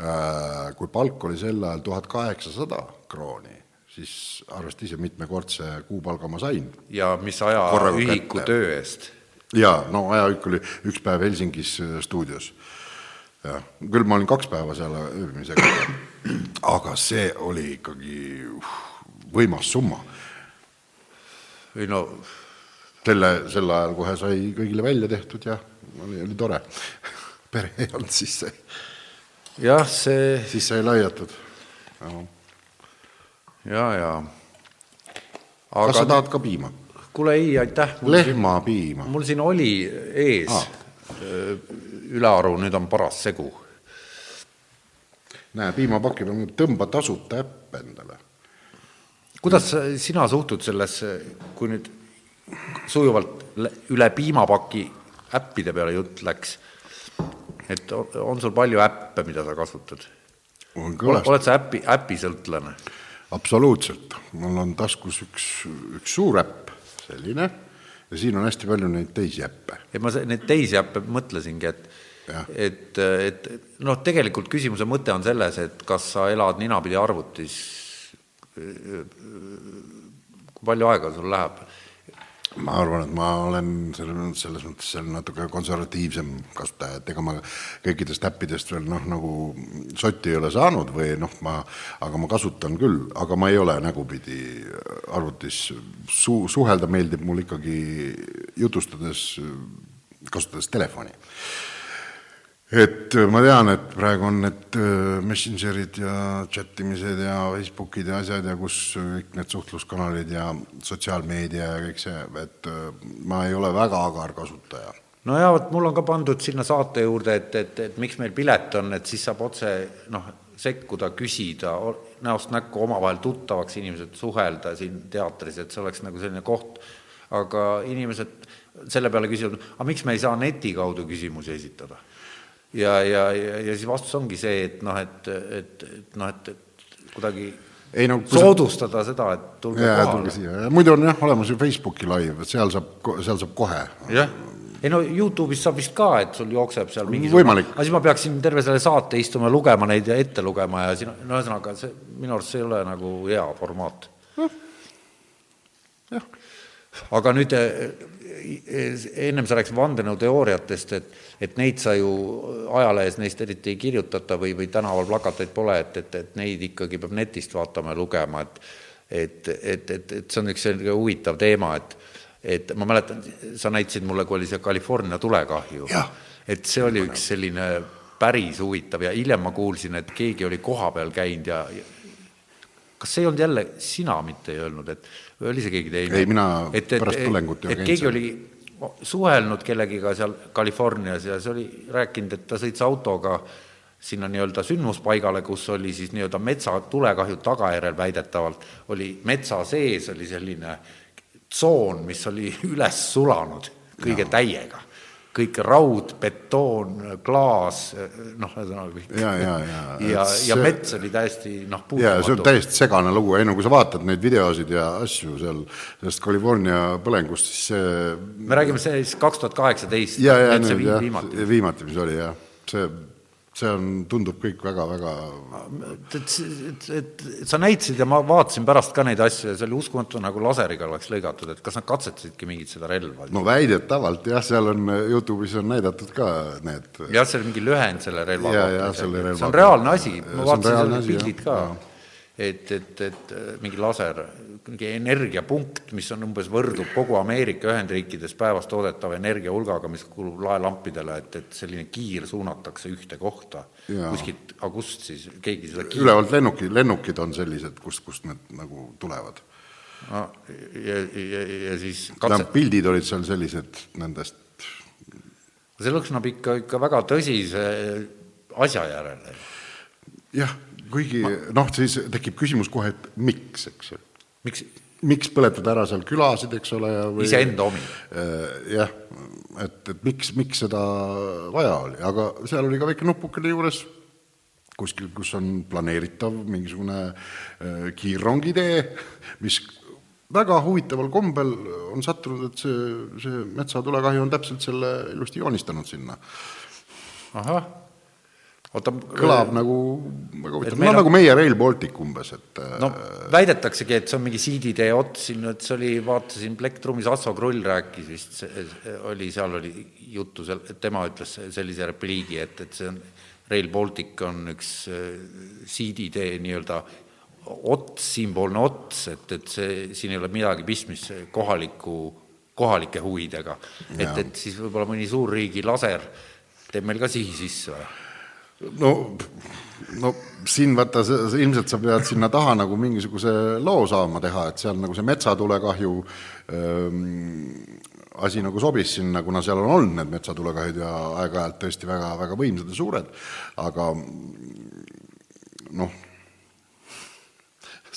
Speaker 3: äh, kui palk oli sel ajal tuhat kaheksasada krooni, siis arvesta ise, mitmekordse kuupalga ma sain.
Speaker 2: ja mis ajaühiku töö eest?
Speaker 3: Jaa, no ajaühik oli üks päev Helsingis äh, stuudios. jah, küll ma olin kaks päeva seal ööbimisega, aga see oli ikkagi uh, võimas summa
Speaker 2: või no
Speaker 3: selle, sel ajal kohe sai kõigile välja tehtud ja oli, oli tore. pere ei olnud sisse.
Speaker 2: jah, see
Speaker 3: siis sai laiatud.
Speaker 2: ja, ja.
Speaker 3: Aga... kas sa tahad ka piima?
Speaker 2: Kuule ei, aitäh.
Speaker 3: lehmapiima.
Speaker 2: mul siin oli ees ah. ülearu, nüüd on paras segu.
Speaker 3: näe, piimapaki peal tõmba tasuta äpp endale
Speaker 2: kuidas sina suhtud sellesse, kui nüüd sujuvalt üle piimapaki äppide peale jutt läks, et on sul palju äppe, mida sa kasutad? oled sa äpi, äpisõltlane?
Speaker 3: absoluutselt, mul on taskus üks, üks suur äpp, selline, ja siin on hästi palju neid teisi äppe.
Speaker 2: ja ma neid teisi äppe mõtlesingi, et Ja. et, et noh, tegelikult küsimuse mõte on selles, et kas sa elad ninapidi arvutis kui palju aega sul läheb?
Speaker 3: Ma arvan, et ma olen selles, selles mõttes seal natuke konservatiivsem kasutaja, et ega ma kõikidest äppidest veel noh, nagu sotti ei ole saanud või noh, ma, aga ma kasutan küll, aga ma ei ole nägupidi arvutis su-, suhelda meeldib mul ikkagi jutustades, kasutades telefoni et äh, ma tean, et praegu on need äh, messengerid ja chat imised ja Facebookid ja asjad ja kus kõik need suhtluskanalid ja sotsiaalmeedia ja kõik see, et äh, ma ei ole väga agar kasutaja.
Speaker 2: no jaa, vot mul on ka pandud sinna saate juurde, et, et, et miks meil pilet on, et siis saab otse noh, sekkuda, küsida, näost näkku omavahel tuttavaks inimesed, suhelda siin teatris, et see oleks nagu selline koht, aga inimesed selle peale küsivad, aga miks me ei saa neti kaudu küsimusi esitada ja, ja, ja, ja siis vastus ongi see, et noh, et, et, et noh, et, et kuidagi ei no soodustada sa... seda, et tulge
Speaker 3: jaa, kohale. muidu on jah olemas ju Facebooki live, seal saab, seal saab kohe.
Speaker 2: jah, ei no Youtube'is saab vist ka, et sul jookseb seal mingisugune aga siis ma peaksin terve selle saate istuma ja lugema neid ja ette lugema ja siin, no ühesõnaga, see, minu arust see ei ole nagu hea formaat. jah. aga nüüd ennem sa rääkisid vandenõuteooriatest, et, et neid sa ju ajalehes neist eriti ei kirjutata või, või tänaval plakateid pole, et, et, et neid ikkagi peab netist vaatama ja lugema, et et, et, et, et see on üks selline huvitav teema, et et ma mäletan, sa näitasid mulle, kui oli see California tulekahju, et see oli üks selline päris huvitav ja hiljem ma kuulsin, et keegi oli kohapeal käinud ja, ja kas see ei olnud jälle, sina mitte ei öelnud, et või oli see keegi teine?
Speaker 3: ei, mina et, et, pärast tulengut
Speaker 2: et keegi oli suhelnud kellegiga seal Californias ja see oli rääkinud, et ta sõits autoga sinna nii-öelda sündmuspaigale, kus oli siis nii-öelda metsatulekahju tagajärjel väidetavalt, oli metsa sees oli selline tsoon, mis oli üles sulanud kõige ja. täiega. Kõik raud, betoon, klaas, noh, ühesõnaga kõik.
Speaker 3: ja, ja, ja.
Speaker 2: ja, ja mets oli täiesti noh,
Speaker 3: ja see on täiesti segane lugu, enne kui sa vaatad neid videosid ja asju seal sellest California põlengust, siis see
Speaker 2: me räägime siis kaks tuhat kaheksateist.
Speaker 3: ja nüüd jah, viimati, mis oli jah, see see on, tundub kõik väga-väga
Speaker 2: et, et, et, et, sa näitasid ja ma vaatasin pärast ka neid asju ja see oli uskumatu, nagu laseriga oleks lõigatud, et kas nad katsetasidki mingit seda relva?
Speaker 3: no väidetavalt jah, seal on, Youtube'is on näidatud ka need
Speaker 2: jah, see oli mingi lühend selle relva
Speaker 3: kohta. see
Speaker 2: on reaalne asi, ma vaatasin seal pildid ka, et, et, et mingi laser mingi energiapunkt, mis on umbes, võrdub kogu Ameerika Ühendriikides päevas toodetava energia hulgaga, mis kulub laelampidele, et, et selline kiir suunatakse ühte kohta kuskilt august siis, keegi seda
Speaker 3: kiir... ülevalt lennuki, lennukid on sellised, kust, kust need nagu tulevad
Speaker 2: no,. ja, ja, ja siis
Speaker 3: katse... pildid olid seal sellised nendest
Speaker 2: see lõhnab ikka, ikka väga tõsise asja järele.
Speaker 3: jah, kuigi ma... noh, siis tekib küsimus kohe, et miks, eks ju
Speaker 2: miks?
Speaker 3: miks põletada ära seal külasid, eks ole, ja
Speaker 2: või iseenda omi?
Speaker 3: Äh, jah, et, et miks, miks seda vaja oli, aga seal oli ka väike nupukene juures, kuskil, kus on planeeritav mingisugune äh, kiirrongitee, mis väga huvitaval kombel on sattunud, et see, see metsatulekahju on täpselt selle ilusti joonistanud sinna.
Speaker 2: ahah
Speaker 3: oota kõlab äh, nagu väga huvitav, no on... nagu meie Rail Baltic umbes, et
Speaker 2: no väidetaksegi, et see on mingi siiditee ots siin, et see oli, vaatasin Plektrumis, Asso Krull rääkis vist, oli, seal oli juttu seal, tema ütles sellise repliigi, et, et see on, Rail Baltic on üks äh, siiditee nii-öelda ots, sümboolne ots, et, et see, siin ei ole midagi pistmist kohaliku, kohalike huvidega. et, et siis võib-olla mõni suurriigi laser teeb meil ka sihi sisse või?
Speaker 3: No, no siin vaata, ilmselt sa pead sinna taha nagu mingisuguse loo saama teha, et seal nagu see metsatulekahju ähm, asi nagu sobis sinna, kuna seal on olnud need metsatulekahjud ja aeg-ajalt tõesti väga, väga võimsad ja suured, aga noh,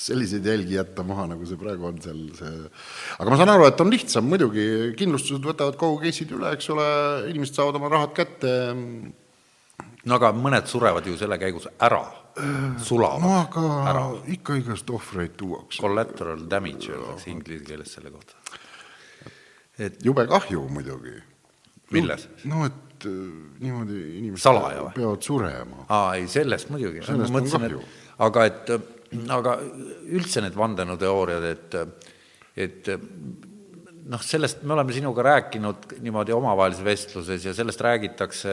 Speaker 3: selliseid jälgi jätta maha, nagu see praegu on seal, see aga ma saan aru, et on lihtsam. Muidugi, kindlustused võtavad kogu case'id üle, eks ole, inimesed saavad oma rahad kätte
Speaker 2: no aga mõned surevad ju selle käigus ära, sulavad
Speaker 3: no aga ära. ikka igast ohvreid tuuakse.
Speaker 2: Collateral damage öeldakse inglise keeles selle kohta.
Speaker 3: et jube kahju muidugi.
Speaker 2: milles
Speaker 3: no,? et äh, niimoodi inimesed
Speaker 2: Salaja,
Speaker 3: peavad surema.
Speaker 2: aa, ei sellest muidugi. mõtlesin, et aga et, aga üldse need vandenõuteooriad, et et noh, sellest me oleme sinuga rääkinud niimoodi omavahelises vestluses ja sellest räägitakse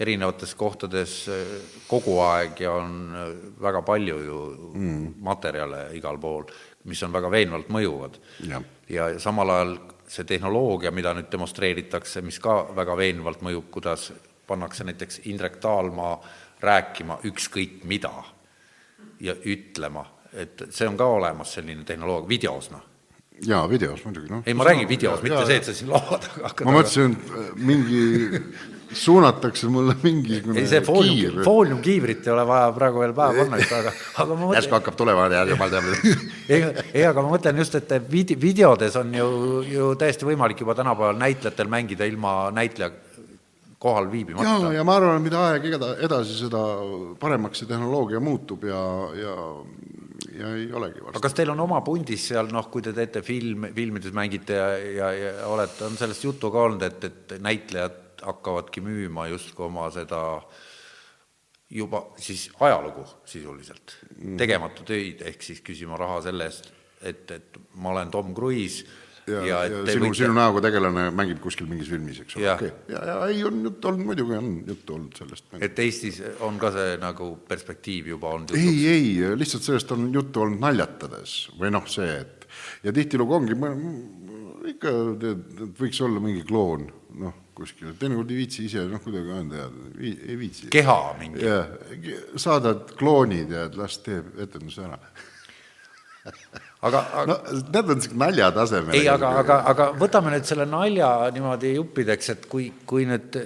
Speaker 2: erinevates kohtades eh, kogu aeg ja on eh, väga palju ju mm. materjale igal pool, mis on väga veenvalt mõjuvad. ja, ja samal ajal see tehnoloogia, mida nüüd demonstreeritakse, mis ka väga veenvalt mõjub, kuidas pannakse näiteks Indrek Taalmaa rääkima ükskõik mida ja ütlema, et see on ka olemas, selline tehnoloogia videos, noh
Speaker 3: jaa, videos muidugi, noh.
Speaker 2: ei, ma räägin videos, mitte ja, see, et sa siin laua taga hakkad
Speaker 3: ma mõtlesin, äh, mingi, suunatakse mulle mingisugune
Speaker 2: ei, see foolium, fooliumkiivrit ei ole vaja praegu veel päeva panna, aga, aga ma
Speaker 3: mõtlen järsku hakkab tulema jumal teab
Speaker 2: ei, ei, aga ma mõtlen just, et vide-, videodes on ju, ju täiesti võimalik juba tänapäeval näitlejatel mängida ilma näitleja kohal viibimata.
Speaker 3: ja, ja ma arvan, et mida aeg edasi, seda paremaks see tehnoloogia muutub ja, ja ja ei olegi varsti.
Speaker 2: aga kas teil on oma pundis seal, noh, kui te teete film, filmides mängite ja, ja, ja olete, on sellest juttu ka olnud, et, et näitlejad hakkavadki müüma justkui oma seda juba siis ajalugu sisuliselt mm., tegemata töid, ehk siis küsima raha selle eest, et, et ma olen Tom Cruise
Speaker 3: ja, ja, ja sinu võite..., sinu näoga tegelane mängib kuskil mingis filmis, eks ole, okei okay.. ja, ja ei, on juttu olnud, muidugi on juttu olnud sellest.
Speaker 2: et Eestis on ka see nagu perspektiiv juba olnud
Speaker 3: jutuks? ei, ei, lihtsalt sellest on juttu olnud naljatades või noh, see, et ja tihtilugu ongi, ikka tead, võiks olla mingi kloon, noh, kuskil, teinekord ei viitsi ise noh, kuidagi anda ei viitsi.
Speaker 2: keha mingi.
Speaker 3: saadad kloonid ja las teeb etenduse ära aga, aga no need on niisugune naljatasemel.
Speaker 2: ei, aga, aga, aga võtame nüüd selle nalja niimoodi juppideks, et kui, kui nüüd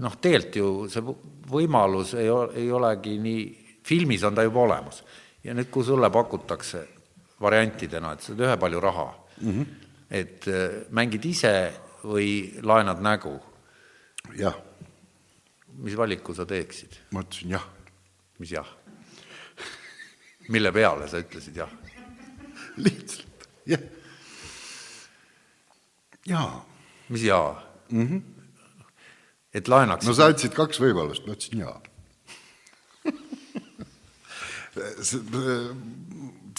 Speaker 2: noh, tegelikult ju see võimalus ei ole, ei olegi nii, filmis on ta juba olemas. ja nüüd, kui sulle pakutakse variantidena, et sa saad ühepalju raha mm, -hmm. et äh, mängid ise või laenad nägu
Speaker 3: jah,
Speaker 2: mis valiku sa teeksid?
Speaker 3: ma ütlesin jah.
Speaker 2: mis jah? mille peale sa ütlesid jah?
Speaker 3: lihtsalt, jah. jaa.
Speaker 2: mis jaa mm? -hmm. et laenaks
Speaker 3: no sa ütlesid kaks võimalust, ma ütlesin jaa.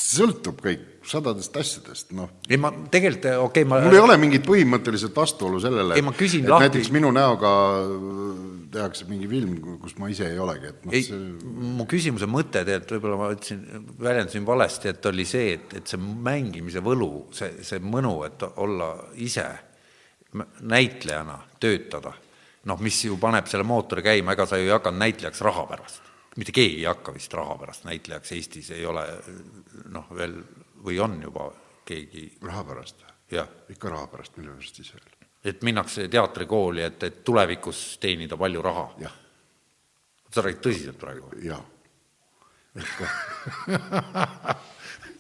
Speaker 3: sõltub kõik sadadest asjadest, noh.
Speaker 2: ei ma tegelikult, okei okay,, ma
Speaker 3: mul ei ole mingit põhimõtteliselt vastuolu sellele,
Speaker 2: Ei, ma küsin
Speaker 3: et
Speaker 2: lahti-
Speaker 3: näiteks minu näoga tehakse mingi film, kus ma ise ei olegi, et noh,
Speaker 2: ei
Speaker 3: see,
Speaker 2: mu küsimuse mõte tegelikult võib-olla ma ütlesin, väljendasin valesti, et oli see, et, et see mängimise võlu, see, see mõnu, et olla ise näitlejana, töötada, noh, mis ju paneb selle mootori käima, ega sa ju ei hakanud näitlejaks raha pärast. mitte keegi ei hakka vist raha pärast näitlejaks, Eestis ei ole noh, veel või on juba keegi
Speaker 3: raha pärast.
Speaker 2: jah,
Speaker 3: ikka raha pärast, mille pärast siis veel.
Speaker 2: et minnakse teatrikooli, et, et tulevikus teenida palju raha.
Speaker 3: jah,
Speaker 2: sa räägid tõsiselt praegu?
Speaker 3: jaa.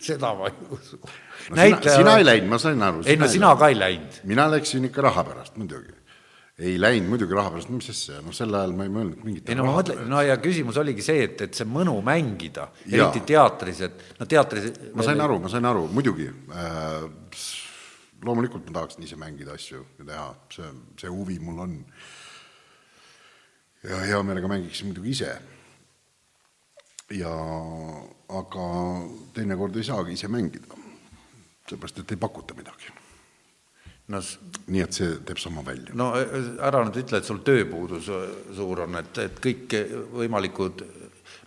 Speaker 2: seda ma ei usu
Speaker 3: no sina, sina ei läinud, ma sain aru.
Speaker 2: ei no sina ka ei läinud.
Speaker 3: mina läksin ikka raha pärast muidugi. Ei läinud muidugi raha pärast, mis asja, noh sel ajal ma ei mõelnud mingit
Speaker 2: ei no ma mõtlen, no ja küsimus oligi see, et, et see mõnu mängida, eriti teatris, et no teatris
Speaker 3: ma sain aru, ma sain aru, muidugi äh,. loomulikult ma tahaksin ise mängida asju ja teha, see, see huvi mul on. ja hea meelega mängiksin muidugi ise. ja aga teinekord ei saagi ise mängida, seepärast et ei pakuta midagi.
Speaker 2: No,
Speaker 3: nii et see teeb sama välja.
Speaker 2: no ära nüüd ütle, et sul tööpuudus suur on, et, et kõik võimalikud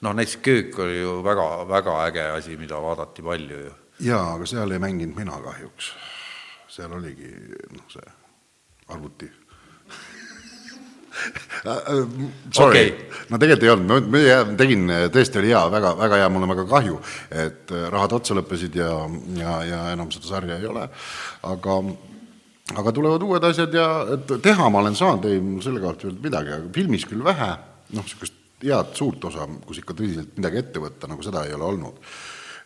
Speaker 2: noh, näiteks köök oli ju väga, väga äge asi, mida vaadati palju ju.
Speaker 3: jaa, aga seal ei mänginud mina kahjuks. seal oligi noh, see arvuti. Sorry okay., no tegelikult ei olnud, ma tegin, tõesti oli hea, väga, väga hea, mul on väga kahju, et äh, rahad otsa lõppesid ja, ja, ja enam seda sarja ei ole, aga aga tulevad uued asjad ja et teha ma olen saanud, ei mul selle kohta ei olnud midagi, aga filmis küll vähe, noh, niisugust head suurt osa, kus ikka tõsiselt midagi ette võtta, nagu seda ei ole olnud.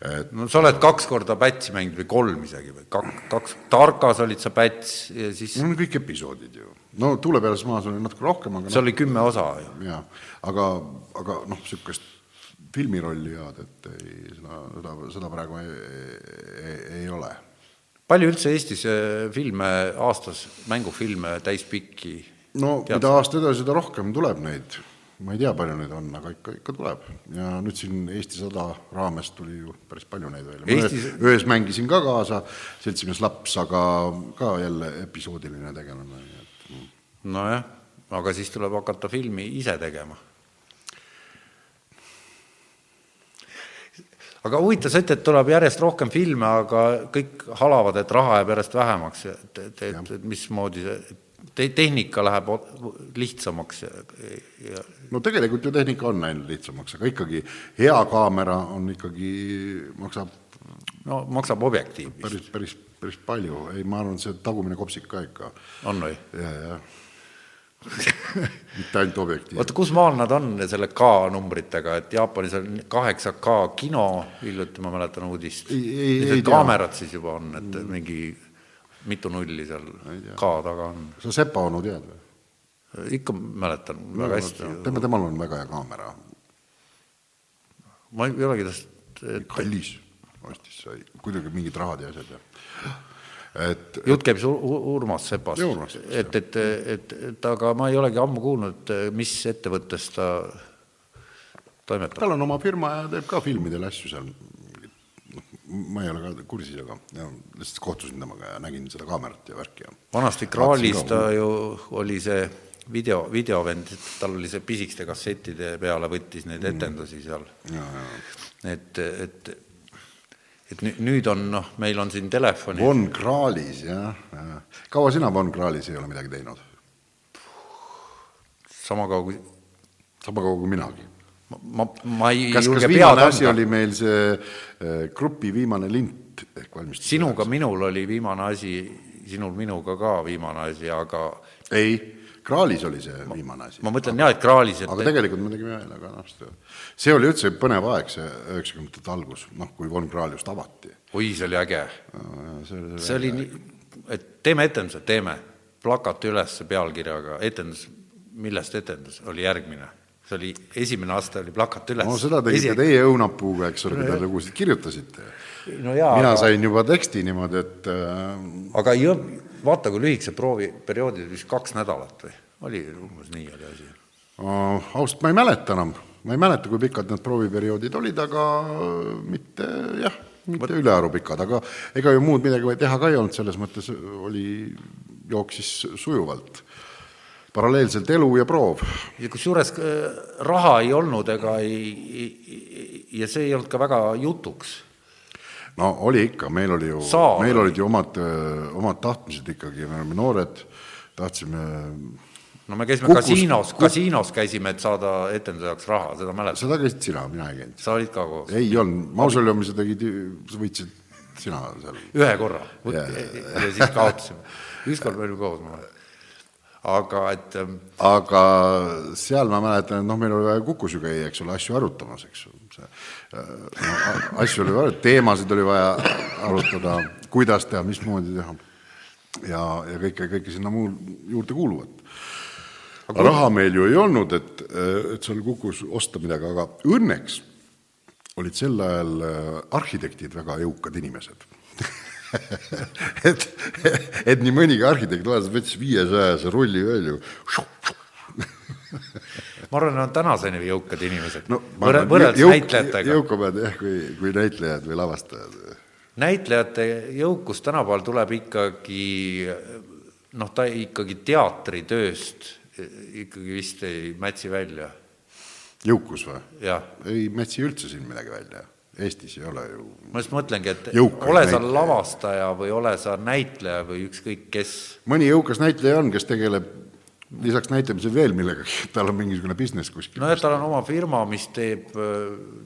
Speaker 3: et
Speaker 2: no sa oled kaks korda pätsi mänginud või kolm isegi või kaks, kaks, Tarkas olid sa päts ja siis
Speaker 3: on kõik episoodid ju. no Tuule peales maas oli natuke rohkem, aga
Speaker 2: see oli kümme osa ju.
Speaker 3: jaa, aga, aga noh, niisugust filmirolli head, et ei, seda, seda, seda praegu ei, ei, ei ole.
Speaker 2: Palju üldse Eestis äh, filme aastas, mängufilme täispikki
Speaker 3: no
Speaker 2: Tead
Speaker 3: mida aasta edasi, seda rohkem tuleb neid. ma ei tea, palju neid on, aga ikka, ikka tuleb. ja nüüd siin Eesti sada raames tuli ju päris palju neid välja.
Speaker 2: Eestis-
Speaker 3: öös mängisin ka kaasa, seltsimees Laps, aga ka jälle episoodiline tegelane,
Speaker 2: nojah, aga siis tuleb hakata filmi ise tegema. Aga huvitav, ütled, et tuleb järjest rohkem filme, aga kõik halavad, et raha jääb järjest vähemaks, et, et, et, et mismoodi see te, tehnika läheb lihtsamaks ja, ja
Speaker 3: no tegelikult ju tehnika on läinud lihtsamaks, aga ikkagi hea kaamera on ikkagi, maksab
Speaker 2: no maksab objektiiv
Speaker 3: päris, päris, päris palju, ei, ma arvan, see tagumine kopsik ka ikka.
Speaker 2: On või?
Speaker 3: ja, ja mitte ainult objektiiv.
Speaker 2: oota, kus maal nad on selle K-numbritega, et Jaapanis on kaheksa K kino, hiljuti ma mäletan uudist. Kaamerad siis juba on, et mingi mitu nulli seal K taga on?
Speaker 3: sa Sepa onu tead või?
Speaker 2: ikka mäletan väga hästi.
Speaker 3: tema, temal on väga hea kaamera,
Speaker 2: ma ei olegi tast,
Speaker 3: kallis, ostis sai kuidagi mingid rahad ja asjad ja et
Speaker 2: jutt käib Urmas Sepast et, et, et, et aga ma ei olegi ammu kuulnud, mis ettevõttes ta toimetab.
Speaker 3: tal on oma firma ja teeb ka filmidele asju seal. ma ei ole ka kursis, aga ja, lihtsalt kohtusin temaga ja nägin seda kaamerat ja värki ja
Speaker 2: vanasti Kraalis ta ju oli see video, videovend, tal oli see pisikeste kassettide peale võttis neid etendusi seal. et, et, et nü- nüüd on noh, meil on siin telefoni,
Speaker 3: Von Krahlis jah ja., kaua sina Von Krahlis ei ole midagi teinud?
Speaker 2: sama kaua kui
Speaker 3: sama kaua kui minagi.
Speaker 2: ma, ma, ma ei
Speaker 3: kas, kas
Speaker 2: julge
Speaker 3: viimane
Speaker 2: pead anda.
Speaker 3: oli meil see äh, grupi viimane lint ehk valmistus?
Speaker 2: sinuga minul oli viimane asi, sinul minuga ka viimane asi, aga
Speaker 3: ei, Krahlis oli see viimane asi.
Speaker 2: ma mõtlen jah, et Kraalis, et
Speaker 3: aga tegelikult me tegime veel, aga noh, see- oli üldse põnev aeg, see üheksakümnendate algus, noh, kui Von Krahl just avati.
Speaker 2: oi, see oli äge.
Speaker 3: see oli
Speaker 2: see oli nii, et teeme etenduse, teeme, plakati üles pealkirjaga etendus, millest etendus, oli järgmine. see oli, esimene aste oli plakat üles.
Speaker 3: no seda tegite Esi... teie õunapuuga, eks ole, kui te lugusid kirjutasite.
Speaker 2: no
Speaker 3: mina aga... sain juba teksti niimoodi, et äh...
Speaker 2: aga jõ-, vaata, kui lühikesed prooviperioodid, vist kaks nädalat või? oli umbes nii oli asi
Speaker 3: uh,? ausalt, ma ei mäleta enam, ma ei mäleta, kui pikad need prooviperioodid olid, aga mitte jah, mitte Võt... ülearu pikad, aga ega ju muud midagi teha ka ei olnud, selles mõttes oli, jooksis sujuvalt paralleelselt elu ja proov.
Speaker 2: ja kusjuures äh, raha ei olnud ega ei, ja see ei olnud ka väga jutuks.
Speaker 3: No oli ikka, meil oli ju, meil olid ju omad, omad tahtmised ikkagi, me oleme noored, tahtsime
Speaker 2: no me käisime Kukus, kasiinos, kasiinos käisime, et saada etenduse jaoks raha, seda mäletad?
Speaker 3: seda käisid sina, mina ei käinud.
Speaker 2: sa olid ka koos?
Speaker 3: ei olnud, mausoleumis sa tegid, sa võitsid sina seal.
Speaker 2: ühe korra ja, ja siis kaotasime. ükskord me olime koos, ma mäletan aga et ähm,
Speaker 3: aga seal ma mäletan, et noh, meil oli vaja Kukus ju käia, eks ole, asju arutamas, eks ju. Äh, no, asju oli vaja, teemasid oli vaja arutada, kuidas teha, mismoodi teha. ja, ja kõike, kõike sinna muul juurde kuuluvat. raha meil ju ei olnud, et, et seal Kukus osta midagi, aga õnneks olid sel ajal äh, arhitektid väga jõukad inimesed et, et nii mõnigi arhitekt vahetas, võttis viiesajase rulli välja
Speaker 2: ma arvan, nad on tänaseni jõukad inimesed no,. võrreldes võrreld jõuk, näitlejatega.
Speaker 3: jõukamad jah, kui, kui näitlejad või lavastajad.
Speaker 2: näitlejate jõukus tänapäeval tuleb ikkagi noh, ta ikkagi teatritööst ikkagi vist ei mätsi välja.
Speaker 3: jõukus või?
Speaker 2: ei
Speaker 3: mätsi üldse siin midagi välja Eestis ei ole ju
Speaker 2: ma just mõtlengi, et jõukas ole sa lavastaja või ole sa näitleja või ükskõik kes.
Speaker 3: mõni jõukas näitleja on, kes tegeleb lisaks näitlemisele veel millegagi, tal on mingisugune business kuskil.
Speaker 2: nojah, tal on oma firma, mis teeb,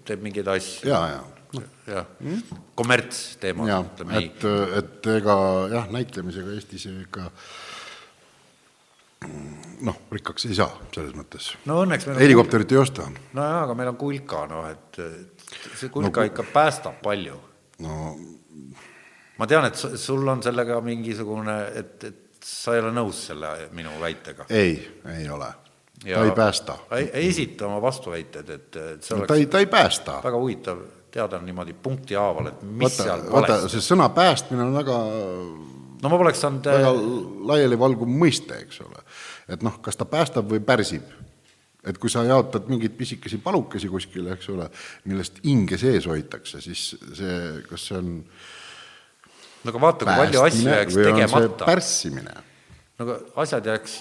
Speaker 2: teeb mingeid asju.
Speaker 3: ja, ja
Speaker 2: no.. jah mm., kommertsteemad,
Speaker 3: ütleme nii. et, et ega jah, näitlemisega Eestis ikka noh, rikkaks ei saa selles mõttes.
Speaker 2: no õnneks meil
Speaker 3: helikopterit ei osta.
Speaker 2: nojah, aga meil on kulka, noh et see kulka no, ikka päästab palju.
Speaker 3: no
Speaker 2: ma tean, et sul on sellega mingisugune, et, et sa ei ole nõus selle minu väitega.
Speaker 3: ei, ei ole. ta ei päästa.
Speaker 2: esita oma vastuväited, et, et
Speaker 3: see oleks no, ta ei, ta ei päästa.
Speaker 2: väga huvitav teada niimoodi punkti haaval, et mis
Speaker 3: vaata,
Speaker 2: seal
Speaker 3: valesti. see sõna päästmine on väga
Speaker 2: no ma poleks saanud
Speaker 3: väga laialivalguv mõiste, eks ole. et noh, kas ta päästab või pärsib et kui sa jaotad mingeid pisikesi palukesi kuskile, eks ole, millest hinge sees hoitakse, siis see, kas see on
Speaker 2: no aga vaata, kui palju asju jääks tegemata.
Speaker 3: pärssimine.
Speaker 2: no aga asjad jääks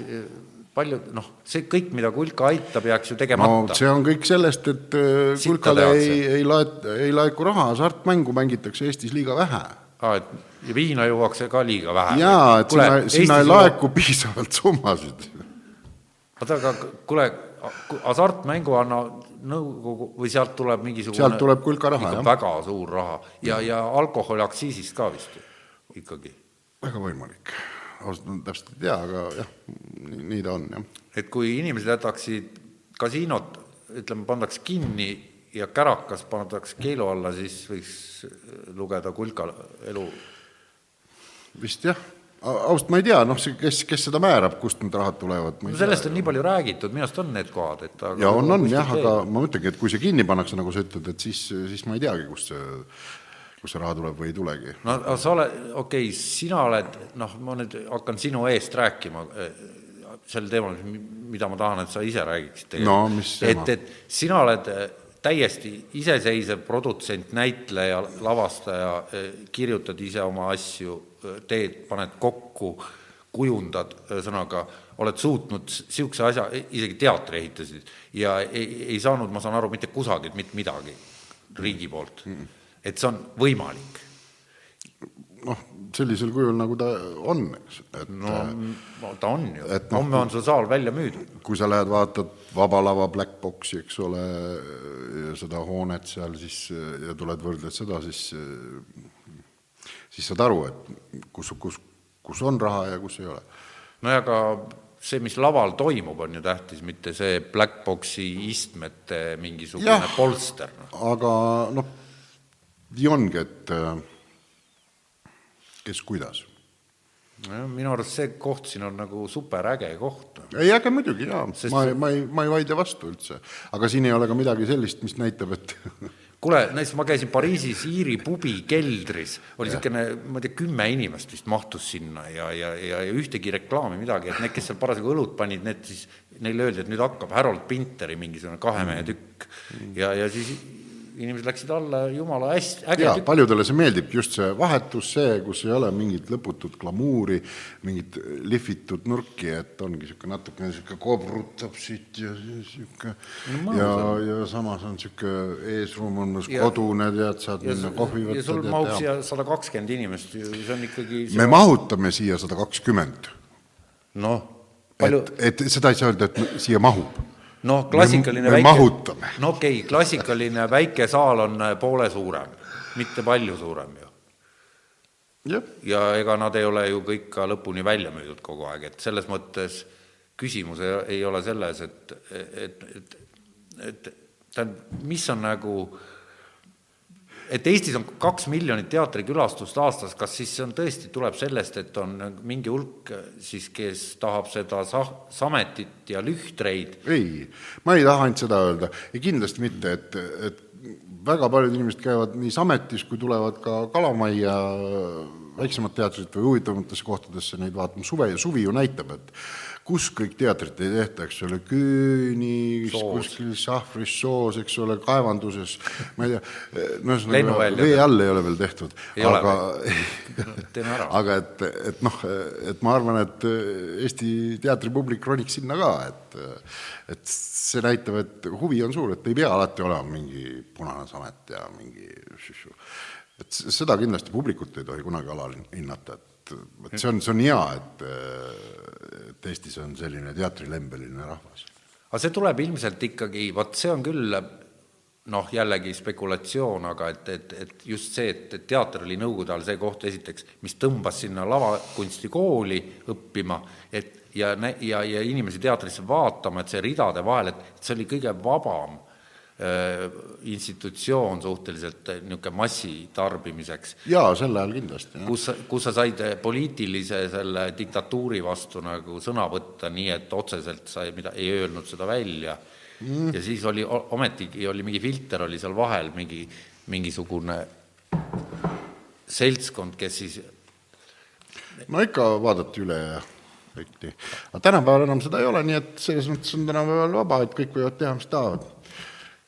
Speaker 2: palju, noh, see kõik, mida kulka aitab, jääks ju tegemata.
Speaker 3: no see on kõik sellest, et Sitta kulkale ei, ei laet-, ei laeku raha, hasartmängu mängitakse Eestis liiga vähe
Speaker 2: aa, et viina juuakse ka liiga vähe.
Speaker 3: jaa, et Kule, sinna, sinna ei laeku piisavalt summasid.
Speaker 2: oota, aga kuule, hasartmängu anna nõukogu või sealt tuleb mingisugune
Speaker 3: sealt tuleb kulka raha, jah.
Speaker 2: väga suur raha ja, ja alkoholiaktsiisist ka vist ikkagi.
Speaker 3: väga võimalik, ausalt ma täpselt ei tea, aga jah, nii ta on, jah.
Speaker 2: et kui inimesed jätaksid kasiinod, ütleme, pandaks kinni ja kärakas pandaks keelu alla, siis võiks lugeda kulka elu
Speaker 3: vist jah ausalt ma ei tea, noh, kes, kes seda määrab, kust need rahad tulevad?
Speaker 2: no sellest tea. on nii palju räägitud, minu arust on need kohad, et aga
Speaker 3: ja on, on jah, aga ma mõtlengi, et kui see kinni pannakse, nagu sa ütled, et siis, siis ma ei teagi, kust see kust see raha tuleb või ei tulegi.
Speaker 2: no aga sa oled, okei okay,, sina oled, noh, ma nüüd hakkan sinu eest rääkima eh, sel teemal, mida ma tahan, et sa ise räägiksid
Speaker 3: tegelikult no,.
Speaker 2: et, et sina oled eh, täiesti iseseisev produtsent, näitleja, lavastaja, eh, kirjutad ise oma asju teed, paned kokku, kujundad, ühesõnaga, oled suutnud niisuguse asja, isegi teatri ehitasid ja ei, ei saanud, ma saan aru, mitte kusagilt mitte midagi riigi poolt et see on võimalik.
Speaker 3: noh, sellisel kujul, nagu ta on, eks, et
Speaker 2: no ta on ju, no, homme on see saal välja müüdud.
Speaker 3: kui sa lähed vaatad Vaba Lava Black Boxi, eks ole, seda hoonet seal, siis ja tuled võrdled seda, siis siis saad aru, et kus, kus, kus on raha ja kus ei ole.
Speaker 2: no ja ka see, mis laval toimub, on ju tähtis, mitte see black box'i istmete mingisugune ja, polster.
Speaker 3: aga noh, nii ongi, et äh, kes kuidas.
Speaker 2: minu arust see koht siin on nagu superäge koht.
Speaker 3: ei, aga muidugi jaa Sest..., ma, ma ei, ma ei vaidle vastu üldse. aga siin ei ole ka midagi sellist, mis näitab, et
Speaker 2: kuule, näiteks ma käisin Pariisis Iiri pubi keldris, oli niisugune, ma ei tea, kümme inimest vist mahtus sinna ja, ja, ja, ja ühtegi reklaami, midagi, et need, kes seal parasjagu õlut panid, need siis, neile öeldi, et nüüd hakkab Harold Pinteri mingisugune kahe mehe tükk ja, ja siis inimesed läksid alla, jumala hästi, äge
Speaker 3: paljudele see meeldib, just see vahetus, see, kus ei ole mingit lõputut glamuuri, mingit lihvitud nurki, et ongi niisugune natukene niisugune kobrutab siit ja niisugune no, ja, ja samas on niisugune eesruum on kodune, tead, saad ja, minna kohvi võtta.
Speaker 2: ja sul mahub siia sada kakskümmend inimest, see on ikkagi
Speaker 3: see me mahutame siia sada kakskümmend.
Speaker 2: noh,
Speaker 3: palju et, et seda ei saa öelda, et siia mahub
Speaker 2: noh, klassikaline
Speaker 3: me, me väike,
Speaker 2: no okei okay,, klassikaline väike saal on äh, poole suurem, mitte palju suurem ju. ja ega nad ei ole ju kõik ka lõpuni välja müüdud kogu aeg, et selles mõttes küsimus ei, ei ole selles, et, et, et, et tähendab, mis on nagu äh, et Eestis on kaks miljonit teatrikülastust aastas, kas siis see on tõesti, tuleb sellest, et on mingi hulk siis, kes tahab seda sa-, sametit ja lühtreid?
Speaker 3: ei, ma ei taha ainult seda öelda ja kindlasti mitte, et, et väga paljud inimesed käivad nii sametis, kui tulevad ka Kalamajja väiksemat teatrit või huvitavamatesse kohtadesse neid vaatama, suve, suvi ju näitab, et kus kõik teatrit ei tehta, eks ole, Küünis, kuskil Šahvris soos, eks ole, kaevanduses, ma ei tea, no ühesõnaga vee all ei ole veel tehtud, aga aga et, et noh, et ma arvan, et Eesti teatripublik roniks sinna ka, et et see näitab, et huvi on suur, et ei pea alati olema mingi punane samet ja mingi et seda kindlasti publikut ei tohi kunagi alahinnata, et, et see on, see on hea, et et Eestis on selline teatrilembeline rahvas.
Speaker 2: aga see tuleb ilmselt ikkagi, vot see on küll noh, jällegi spekulatsioon, aga et, et, et just see, et, et teater oli Nõukogude ajal see koht esiteks, mis tõmbas sinna lavakunstikooli õppima, et ja, ja, ja inimesi teatrisse vaatama, et see ridade vahel, et see oli kõige vabam institutsioon suhteliselt äh, niisugune massitarbimiseks.
Speaker 3: jaa, sel ajal kindlasti.
Speaker 2: kus, kus sa said äh, poliitilise selle diktatuuri vastu nagu sõna võtta, nii et otseselt sa ei, mida, ei öelnud seda välja mm.. ja siis oli, ometigi oli mingi filter oli seal vahel, mingi, mingisugune seltskond, kes siis
Speaker 3: no ikka vaadati üle ja kõik nii. aga tänapäeval enam seda ei ole, nii et selles mõttes on tänapäeval vaba, et kõik võivad teha, mis tahavad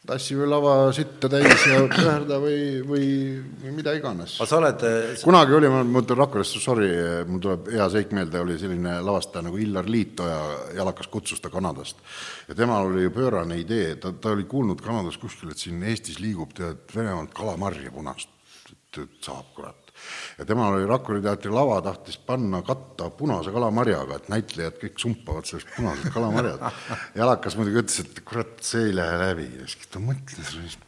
Speaker 3: tassime lava sitta täis ja pöörda või, või, või mida iganes.
Speaker 2: aga sa oled
Speaker 3: kunagi oli, ma mõtlen Rakverest, sorry, mul tuleb hea seik meelde, oli selline lavastaja nagu Illar Liitoja, jalakas kutsus ta Kanadast. ja temal oli ju pöörane idee, ta, ta oli kuulnud Kanadas kuskil, et siin Eestis liigub tead Venemaalt kalamarja punast, et saab kurat ja temal oli Rakvere teatri lava, tahtis panna katta punase kalamarjaga, et näitlejad kõik sumpavad sellest punasest kalamarjad. jalakas muidugi ütles, et kurat, see ei lähe läbi ja siis ta mõtles,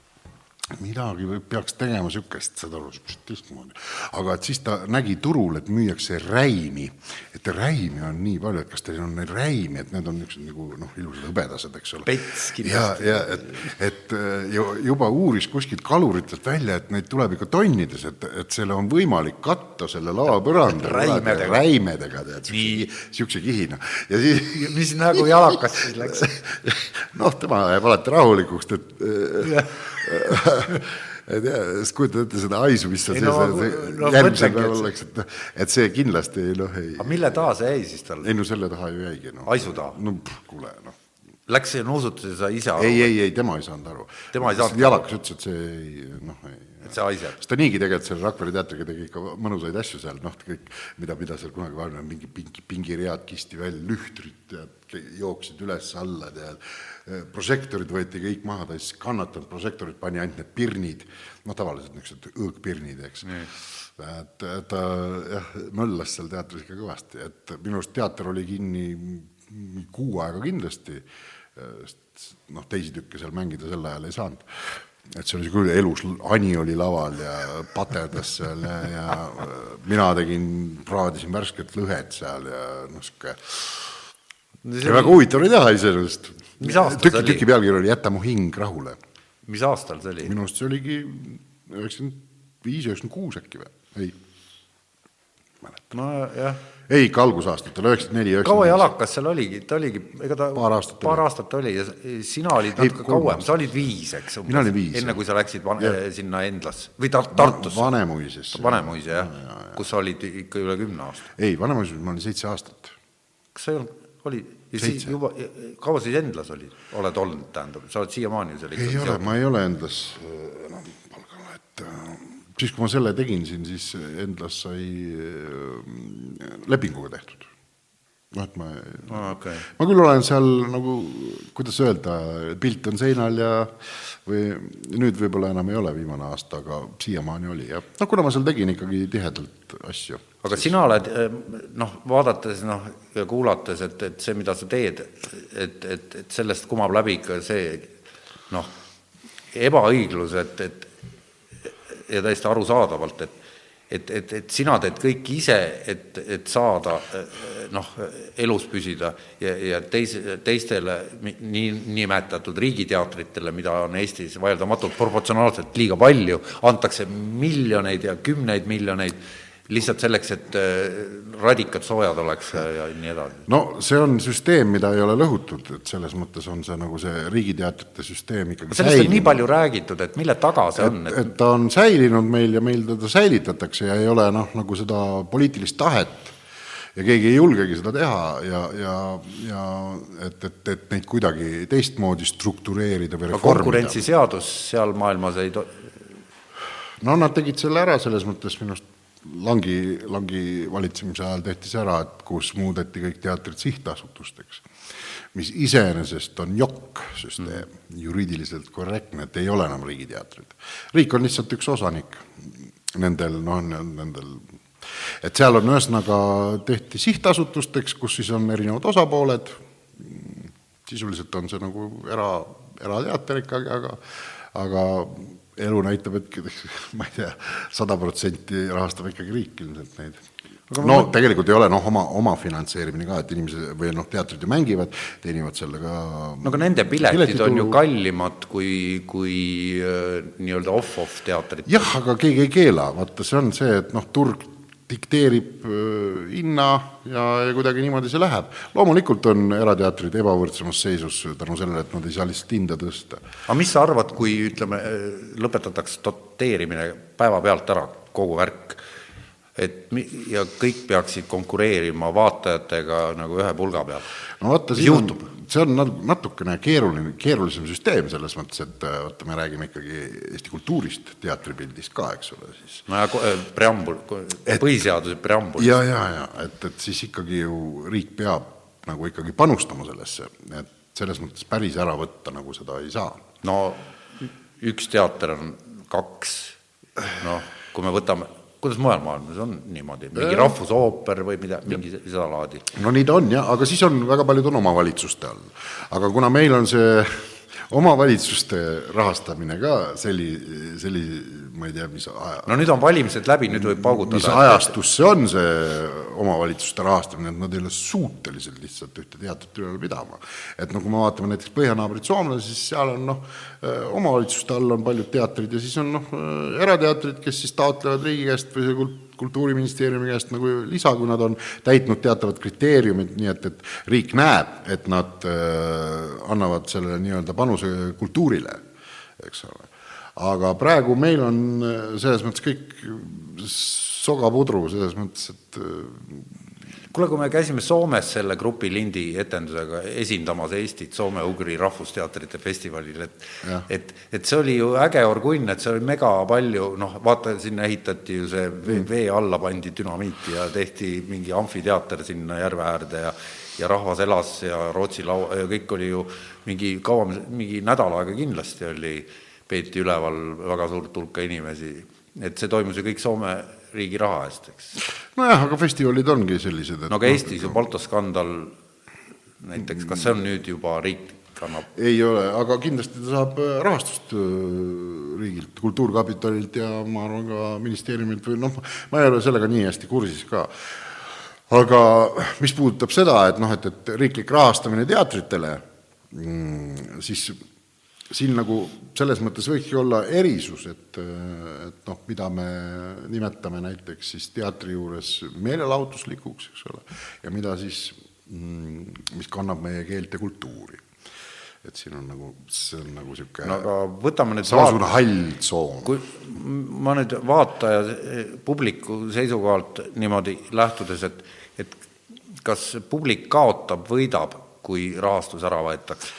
Speaker 3: midagi või peaks tegema niisugust, saad aru, niisugust teistmoodi. aga et siis ta nägi turul, et müüakse räimi, et räimi on nii palju, et kas teil on neid räimi, et need on niisugused nagu noh, ilusad hõbedased, eks ole. ja, ja et, et juba uuris kuskilt kaluritelt välja, et neid tuleb ikka tonnides, et, et selle on võimalik katta selle lavapõranda
Speaker 2: räimedega,
Speaker 3: räimedega, tead, niisuguse kihina.
Speaker 2: ja siis mis nagu jalakas siis läks?
Speaker 3: Noh, tema jääb alati rahulikuks, et ei tea, siis kujutad ette seda haisu, mis seal no, sees no, järgmisel päeval oleks, et noh, et see kindlasti noh ei.
Speaker 2: aga mille taha see jäi siis tal?
Speaker 3: ei no selle taha ju jäigi no..
Speaker 2: haisu taha?
Speaker 3: no kuule noh.
Speaker 2: Läks ja nuusutas ja sai ise aru?
Speaker 3: ei, ei, ei tema ei saanud aru.
Speaker 2: tema ei saanud aru?
Speaker 3: jalakas ütles, et see ei noh, ei.
Speaker 2: See haiseb?
Speaker 3: sest ta niigi tegelikult selle Rakvere teatriga tegi ikka mõnusaid asju seal, noh, kõik, mida, mida seal kunagi varem mingi pingi, pingiread kisti välja, lühtrid tead, jooksid üles-alla tead Äh, prožektorid võeti kõik maha, ta siis kannatanud prožektorid pani ainult need pirnid, noh, tavaliselt niisugused õõgpirnid, eks. et ta jah, möllas seal teatris ikka kõvasti, et minu arust teater oli kinni kuu aega kindlasti, sest noh, teisi tükke seal mängida sel ajal ei saanud et see oli küll elus, Ani oli laval ja paterdas seal ja, ja mina tegin, praadisin värsket lõhet seal ja noh, sihuke väga huvitav oli teha iseenesest tüki, tüki pealkiri oli Jäta mu hing rahule.
Speaker 2: mis aastal see oli?
Speaker 3: minu arust see oligi üheksakümmend viis, üheksakümmend kuus äkki või, ei. mäletan.
Speaker 2: nojah
Speaker 3: ei, ikka algusaastatel, üheksakümmend neli,
Speaker 2: kaua
Speaker 3: üheksakümmend viis.
Speaker 2: jalakas seal oligi, ta oligi, ega ta
Speaker 3: Paar aastat
Speaker 2: paar
Speaker 3: oli.
Speaker 2: aastat oli ja sina olid
Speaker 3: Ei,
Speaker 2: natuke
Speaker 3: kolm
Speaker 2: kauem, sa olid viis, eks
Speaker 3: Mina olin viis,
Speaker 2: enne kui sa läksid van- sinna Endlasse või Tar-, Tartusse,
Speaker 3: Vanemuises.
Speaker 2: Vanemuise jah, kus sa olid ikka üle kümne aasta.
Speaker 3: ei, Vanemuises ma olin seitse aastat.
Speaker 2: kas sa ei olnud, oli, ja siis juba, kaua sa siis Endlas olid, oled olnud, tähendab, sa oled siiamaani seal
Speaker 3: ei ole, ma ei ole Endlas äh, enam palgal, et äh, siis, kui ma selle tegin siin, siis Endlas sai äh, lepinguga tehtud. noh, et ma
Speaker 2: aa, okei.
Speaker 3: ma küll olen seal nagu, kuidas öelda, pilt on seinal ja või nüüd võib-olla enam ei ole viimane aasta, aga siiamaani oli jah. noh, kuna ma seal tegin ikkagi tihedalt asju.
Speaker 2: aga sina oled noh, vaadates noh ja kuulates, et, et see, mida sa teed, et, et, et sellest kumab läbi ikka see noh, ebaõiglus, et, et ja täiesti arusaadavalt, et et, et, et sina teed kõik ise, et, et saada noh, elus püsida ja, ja teise, teistele mi- nii, nimetatud riigiteatritele, mida on Eestis vaieldamatult proportsionaalselt liiga palju, antakse miljoneid ja kümneid miljoneid lihtsalt selleks, et äh, radikad soojad oleks ja, nii edasi.
Speaker 3: no see on süsteem, mida ei ole lõhutud, et selles mõttes on see nagu see riigiteatrite süsteem ikkagi
Speaker 2: sellest on nii palju räägitud, et mille taga see on,
Speaker 3: et,
Speaker 2: et
Speaker 3: et ta on säilinud meil ja meil teda säilitatakse ja ei ole noh, nagu seda poliitilist tahet ja keegi ei julgegi seda teha ja, ja, ja et, et, et neid kuidagi teistmoodi struktureerida või reformida.
Speaker 2: konkurentsiseadus seal maailmas ei to-,
Speaker 3: no nad tegid selle ära selles mõttes minu arust Langi, Langi valitsemise ajal tehti see ära, et kus muudeti kõik teatrid sihtasutusteks, mis iseenesest on jokk-süsteem mm., juriidiliselt korrektne, et ei ole enam riigiteatrid. riik on lihtsalt üks osanik nendel, noh, nendel et seal on ühesõnaga, tehti sihtasutusteks, kus siis on erinevad osapooled, sisuliselt on see nagu era, erateater ikkagi, aga aga elu näitab, et ma ei tea, sada protsenti rahastab ikkagi riik ilmselt neid. no tegelikult ei ole noh, oma, omafinantseerimine ka, et inimesed või noh, teatrid ju mängivad, teenivad sellega
Speaker 2: no aga nende piletid on
Speaker 3: piletitulu.
Speaker 2: ju kallimad kui, kui äh, nii-öelda off-off teatrid.
Speaker 3: jah, aga keegi ei keela, vaata, see on see, et noh, turg dikteerib hinna ja, ja kuidagi niimoodi see läheb. loomulikult on erateatrid ebavõrdsemas seisus tänu sellele, et nad ei saa lihtsalt hinda tõsta.
Speaker 2: aga mis sa arvad, kui ütleme, lõpetatakse doteerimine päevapealt ära, kogu värk, et mi- ja kõik peaksid konkureerima vaatajatega nagu ühe pulga peal?
Speaker 3: no
Speaker 2: Mis juhtub?,
Speaker 3: see on nat- natukene keeruline, keerulisem süsteem selles mõttes, et äh, vaata, me räägime ikkagi Eesti kultuurist, teatripildist ka, eks ole, siis
Speaker 2: no ja ko- preambul, põhiseaduse preambul.
Speaker 3: ja, ja, ja et, et siis ikkagi ju riik peab nagu ikkagi panustama sellesse, et selles mõttes päris ära võtta nagu seda ei saa.
Speaker 2: no üks teater on kaks, noh, kui me võtame, kuidas mujal maailmas on niimoodi, mingi rahvusooper või mida, mingi seda laadi?
Speaker 3: no nii ta on jah, aga siis on väga paljud on omavalitsuste all. aga kuna meil on see omavalitsuste rahastamine ka selli-, selli-, ma ei tea, mis aja,
Speaker 2: no nüüd on valimised läbi, nüüd võib
Speaker 3: mis
Speaker 2: paugutada.
Speaker 3: ajastus see on, see omavalitsuste rahastamine, et nad ei ole suutelised lihtsalt ühte teatrit üleval pidama. et no kui me vaatame näiteks põhjanaabrit soomlasi, siis seal on noh, omavalitsuste all on paljud teatrid ja siis on noh, erateatrid, kes siis taotlevad riigi käest või see kult- kultuuriministeeriumi käest nagu lisa, kui nad on täitnud teatavad kriteeriumid, nii et, et riik näeb, et nad äh, annavad selle nii-öelda panuse kultuurile, eks ole aga praegu meil on äh, selles mõttes kõik sogapudru, selles mõttes, et äh,
Speaker 2: kuule, kui me käisime Soomes selle grupi Lindi etendusega esindamas Eestit Soome-Ugri rahvusteatrite festivalil, et
Speaker 3: Jah.
Speaker 2: et, et see oli ju äge orgunn, et seal oli mega palju, noh, vaata, sinna ehitati ju see vee, vee alla pandi dünamiiti ja tehti mingi amfiteater sinna järve äärde ja ja rahvas elas ja Rootsi lau- ja kõik oli ju mingi kaua, mingi nädal aega kindlasti oli, peeti üleval väga suurt hulka inimesi, et see toimus ju kõik Soome riigi raha eest, eks.
Speaker 3: Nojah, aga festivalid ongi sellised, et
Speaker 2: no aga Eestis ju Balto skandal näiteks, kas see on nüüd juba riik kannab,
Speaker 3: ei ole, aga kindlasti ta saab äh, rahastust äh, riigilt, Kultuurkapitalilt ja ma arvan ka ministeeriumilt või noh, ma ei ole sellega nii hästi kursis ka. aga mis puudutab seda, et noh, et, et riiklik rahastamine teatritele, siis siin nagu selles mõttes võikski olla erisus, et, et noh, mida me nimetame näiteks siis teatri juures meelelahutuslikuks, eks ole, ja mida siis, mm, mis kannab meie keelt ja kultuuri. et siin on nagu, see on nagu niisugune
Speaker 2: no aga võtame nüüd
Speaker 3: samasugune hall tsoon.
Speaker 2: kui ma nüüd vaataja, publiku seisukohalt niimoodi lähtudes, et, et kas publik kaotab, võidab, kui rahastus ära võetakse?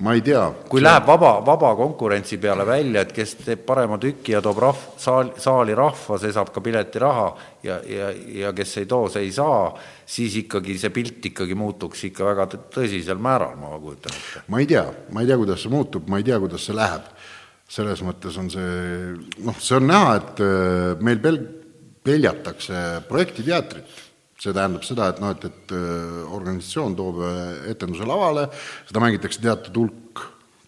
Speaker 3: Ma ei tea.
Speaker 2: kui läheb vaba, vaba konkurentsi peale välja, et kes teeb parema tüki ja toob rahv-, saal, saali rahva, see saab ka piletiraha ja, ja, ja kes ei too, see ei saa, siis ikkagi see pilt ikkagi muutuks ikka väga tõsisel määral, ma kujutan ette.
Speaker 3: ma ei tea, ma ei tea, kuidas see muutub, ma ei tea, kuidas see läheb. selles mõttes on see, noh, see on näha, et äh, meil pel-, peljatakse projektiteatrit see tähendab seda, et noh, et, et äh, organisatsioon toob äh, etenduse lavale, seda mängitakse teatud hulk,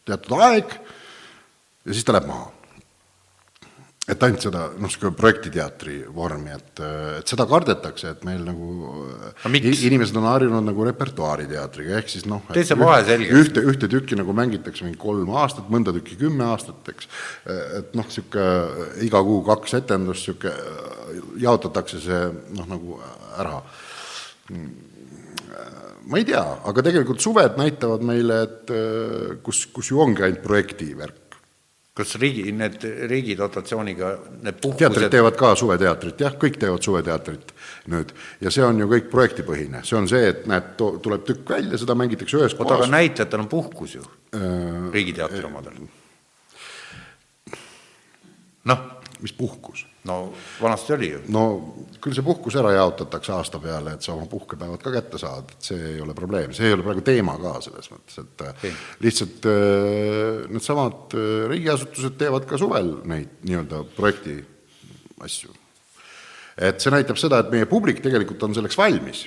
Speaker 3: teatud aeg ja siis ta läheb maha. Et ainult seda, noh, niisugune projektiteatri vormi, et, et seda kardetakse, et meil nagu inimesed on harjunud nagu repertuaariteatriga, ehk siis noh,
Speaker 2: tee see vahe selgeks.
Speaker 3: ühte, ühte tükki nagu mängitakse mingi kolm aastat, mõnda tükki kümme aastat, eks, et noh, niisugune iga kuu kaks etendust, niisugune jaotatakse see noh, nagu ära. ma ei tea, aga tegelikult suved näitavad meile, et kus, kus ju ongi ainult projekti värk.
Speaker 2: Kas riigi, need riigi dotatsiooniga, need puhkused
Speaker 3: teatrid teevad ka suveteatrit, jah, kõik teevad suveteatrit nüüd. ja see on ju kõik projektipõhine, see on see, et näed, tuleb tükk välja, seda mängitakse ühes
Speaker 2: oota, aga näitlejatel on puhkus ju äh,, Riigiteatri omadel. noh.
Speaker 3: Mis puhkus?
Speaker 2: no vanasti oli ju.
Speaker 3: no küll see puhkus ära jaotatakse aasta peale, et sa oma puhkepäevad ka kätte saad, et see ei ole probleem, see ei ole praegu teema ka selles mõttes, et okay. lihtsalt äh, needsamad äh, riigiasutused teevad ka suvel neid nii-öelda projekti asju. et see näitab seda, et meie publik tegelikult on selleks valmis.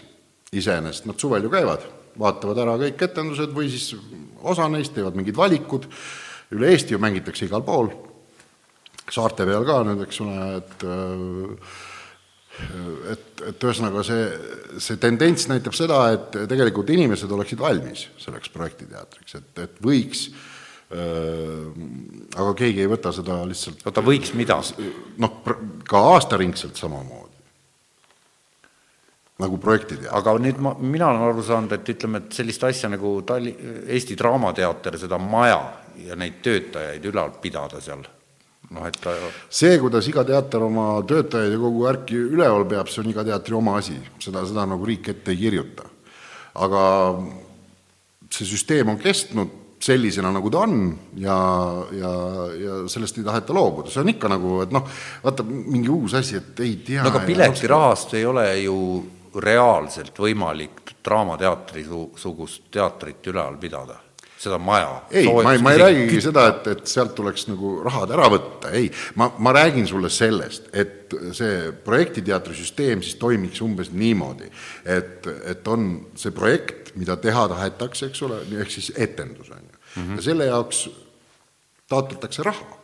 Speaker 3: iseenesest nad suvel ju käivad, vaatavad ära kõik etendused või siis osa neist teevad mingid valikud, üle Eesti ju mängitakse igal pool saarte peal ka nüüd, eks ole, et et, et ühesõnaga see, see tendents näitab seda, et tegelikult inimesed oleksid valmis selleks projektiteatriks, et, et võiks äh, aga keegi ei võta seda lihtsalt
Speaker 2: oota, võiks mida?
Speaker 3: noh, ka aastaringselt samamoodi. nagu projektiteater.
Speaker 2: aga nüüd ma, mina olen aru saanud, et ütleme, et sellist asja nagu Talli-, Eesti Draamateater, seda maja ja neid töötajaid ülal pidada seal noh, et ta
Speaker 3: see, kuidas iga teater oma töötajaid ja kogu värki üleval peab, see on iga teatri oma asi, seda, seda nagu riik ette ei kirjuta. aga see süsteem on kestnud sellisena, nagu ta on ja, ja, ja sellest ei taheta loobuda, see on ikka nagu, et noh, vaata, mingi uus asi, et ei tea
Speaker 2: no aga piletirahast ei ole ju reaalselt võimalik Draamateatri su-, sugust teatrit üleval pidada seda maja.
Speaker 3: ei, ma ei, ma ei räägigi seda, et, et sealt tuleks nagu rahad ära võtta, ei, ma, ma räägin sulle sellest, et see projektiteatri süsteem siis toimiks umbes niimoodi, et, et on see projekt, mida teha tahetakse, eks ole, ehk siis etendus, on ju. Mhm. ja selle jaoks taotletakse raha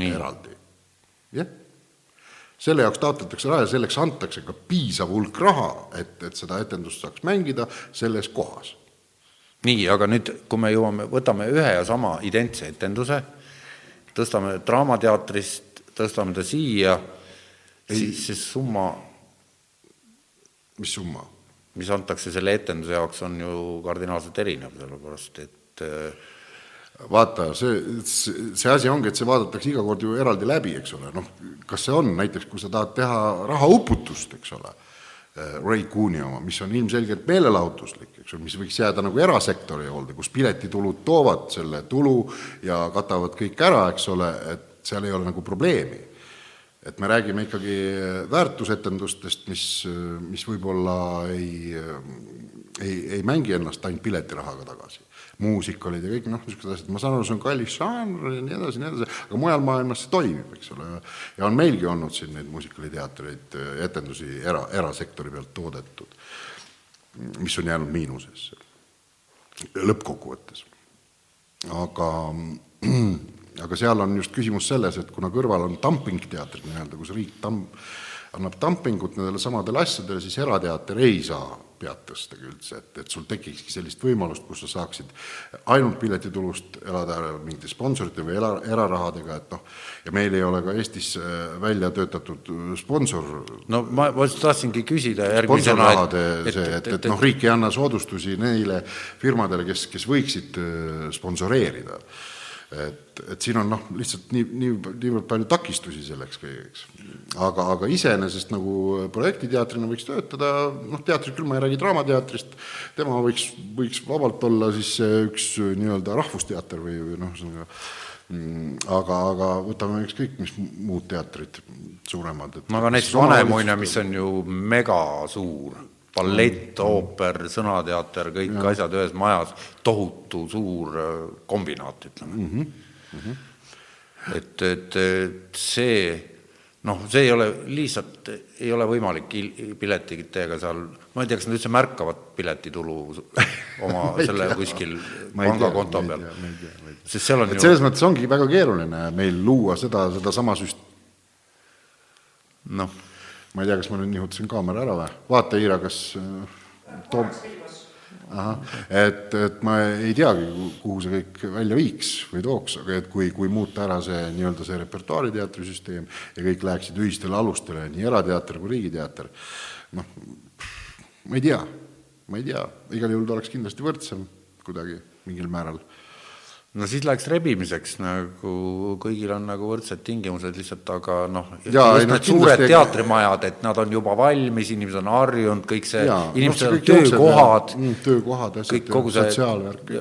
Speaker 3: Nii. eraldi, jah selle jaoks taotletakse raha ja selleks antakse ka piisav hulk raha, et, et seda etendust saaks mängida selles kohas
Speaker 2: nii, aga nüüd, kui me jõuame, võtame ühe ja sama identse etenduse, tõstame Draamateatrist, tõstame ta siia, siis see summa
Speaker 3: mis summa?
Speaker 2: mis antakse selle etenduse jaoks, on ju kardinaalselt erinev, sellepärast et äh,
Speaker 3: vaata, see, see asi ongi, et see vaadatakse iga kord ju eraldi läbi, eks ole, noh, kas see on näiteks, kui sa tahad teha rahauputust, eks ole, Ray Cooney oma, mis on ilmselgelt meelelahutuslik, eks ole, mis võiks jääda nagu erasektori hoolde, kus piletitulud toovad selle tulu ja katavad kõik ära, eks ole, et seal ei ole nagu probleemi. et me räägime ikkagi väärtusetendustest, mis, mis võib-olla ei, ei, ei mängi ennast ainult piletirahaga tagasi. Muusikalid ja kõik noh, niisugused asjad, ma saan aru, see on kallis žanr ja nii edasi, nii edasi, aga mujal maailmas see toimib, eks ole, ja on meilgi olnud siin neid muusikaliteatreid, etendusi era, erasektori pealt toodetud mis on jäänud miinusesse. Lõppkokkuvõttes. aga, aga seal on just küsimus selles, et kuna kõrval on dumping-teatrid nii-öelda, kus riik tam-, annab dumpingut nendele samadele asjadele, siis erateater ei saa pead tõstagi üldse, et, et sul tekikski sellist võimalust, kus sa saaksid ainult piletitulust elada mingite sponsorite või era, erarahadega, et noh, ja meil ei ole ka Eestis äh, välja töötatud sponsor.
Speaker 2: No ma, ma tahtsingi küsida järgmisena,
Speaker 3: et see, et, et, et noh, riik ei anna soodustusi neile firmadele, kes, kes võiksid äh, sponsoreerida et, et siin on noh, lihtsalt nii, nii, niivõrd palju takistusi selleks kõigeks. aga, aga iseenesest nagu projektiteatrina võiks töötada, noh, teatris küll ma ei räägi Draamateatrist, tema võiks, võiks vabalt olla siis üks nii-öelda rahvusteater või, või noh, ühesõnaga mm, aga, aga võtame ükskõik mis muud teatrid, suuremad.
Speaker 2: aga näiteks Vanemuine, mis on ju megasuur ballett, ooper, sõnateater, kõik ja. asjad ühes majas, tohutu suur äh, kombinaat, ütleme mm. -hmm. Mm -hmm. et, et, et see noh, see ei ole lihtsalt, ei ole võimalik piletitega seal, ma ei tea, kas nad üldse märkavad piletitulu oma selle kuskil pangakonto peal. sest seal on
Speaker 3: et ju selles mõttes ongi väga keeruline meil luua seda, sedasama süst-. noh ma ei tea, kas ma nüüd nihutasin kaamera ära või? vaata, Iira, kas äh, toob ahah, et, et ma ei teagi, kuhu see kõik välja viiks või tooks, aga et kui, kui muuta ära see nii-öelda see repertuaariteatri süsteem ja kõik läheksid ühistele alustele, nii erateater kui riigiteater, noh, ma ei tea, ma ei tea, igal juhul ta oleks kindlasti võrdsem kuidagi mingil määral
Speaker 2: no siis läheks rebimiseks, nagu kõigil on nagu võrdsed tingimused lihtsalt, aga noh, just need suured teatrimajad, et nad on juba valmis, inimesed on harjunud, kõik see, inimestel on töökohad,
Speaker 3: mm, töökohad, asjad, sotsiaalvärk,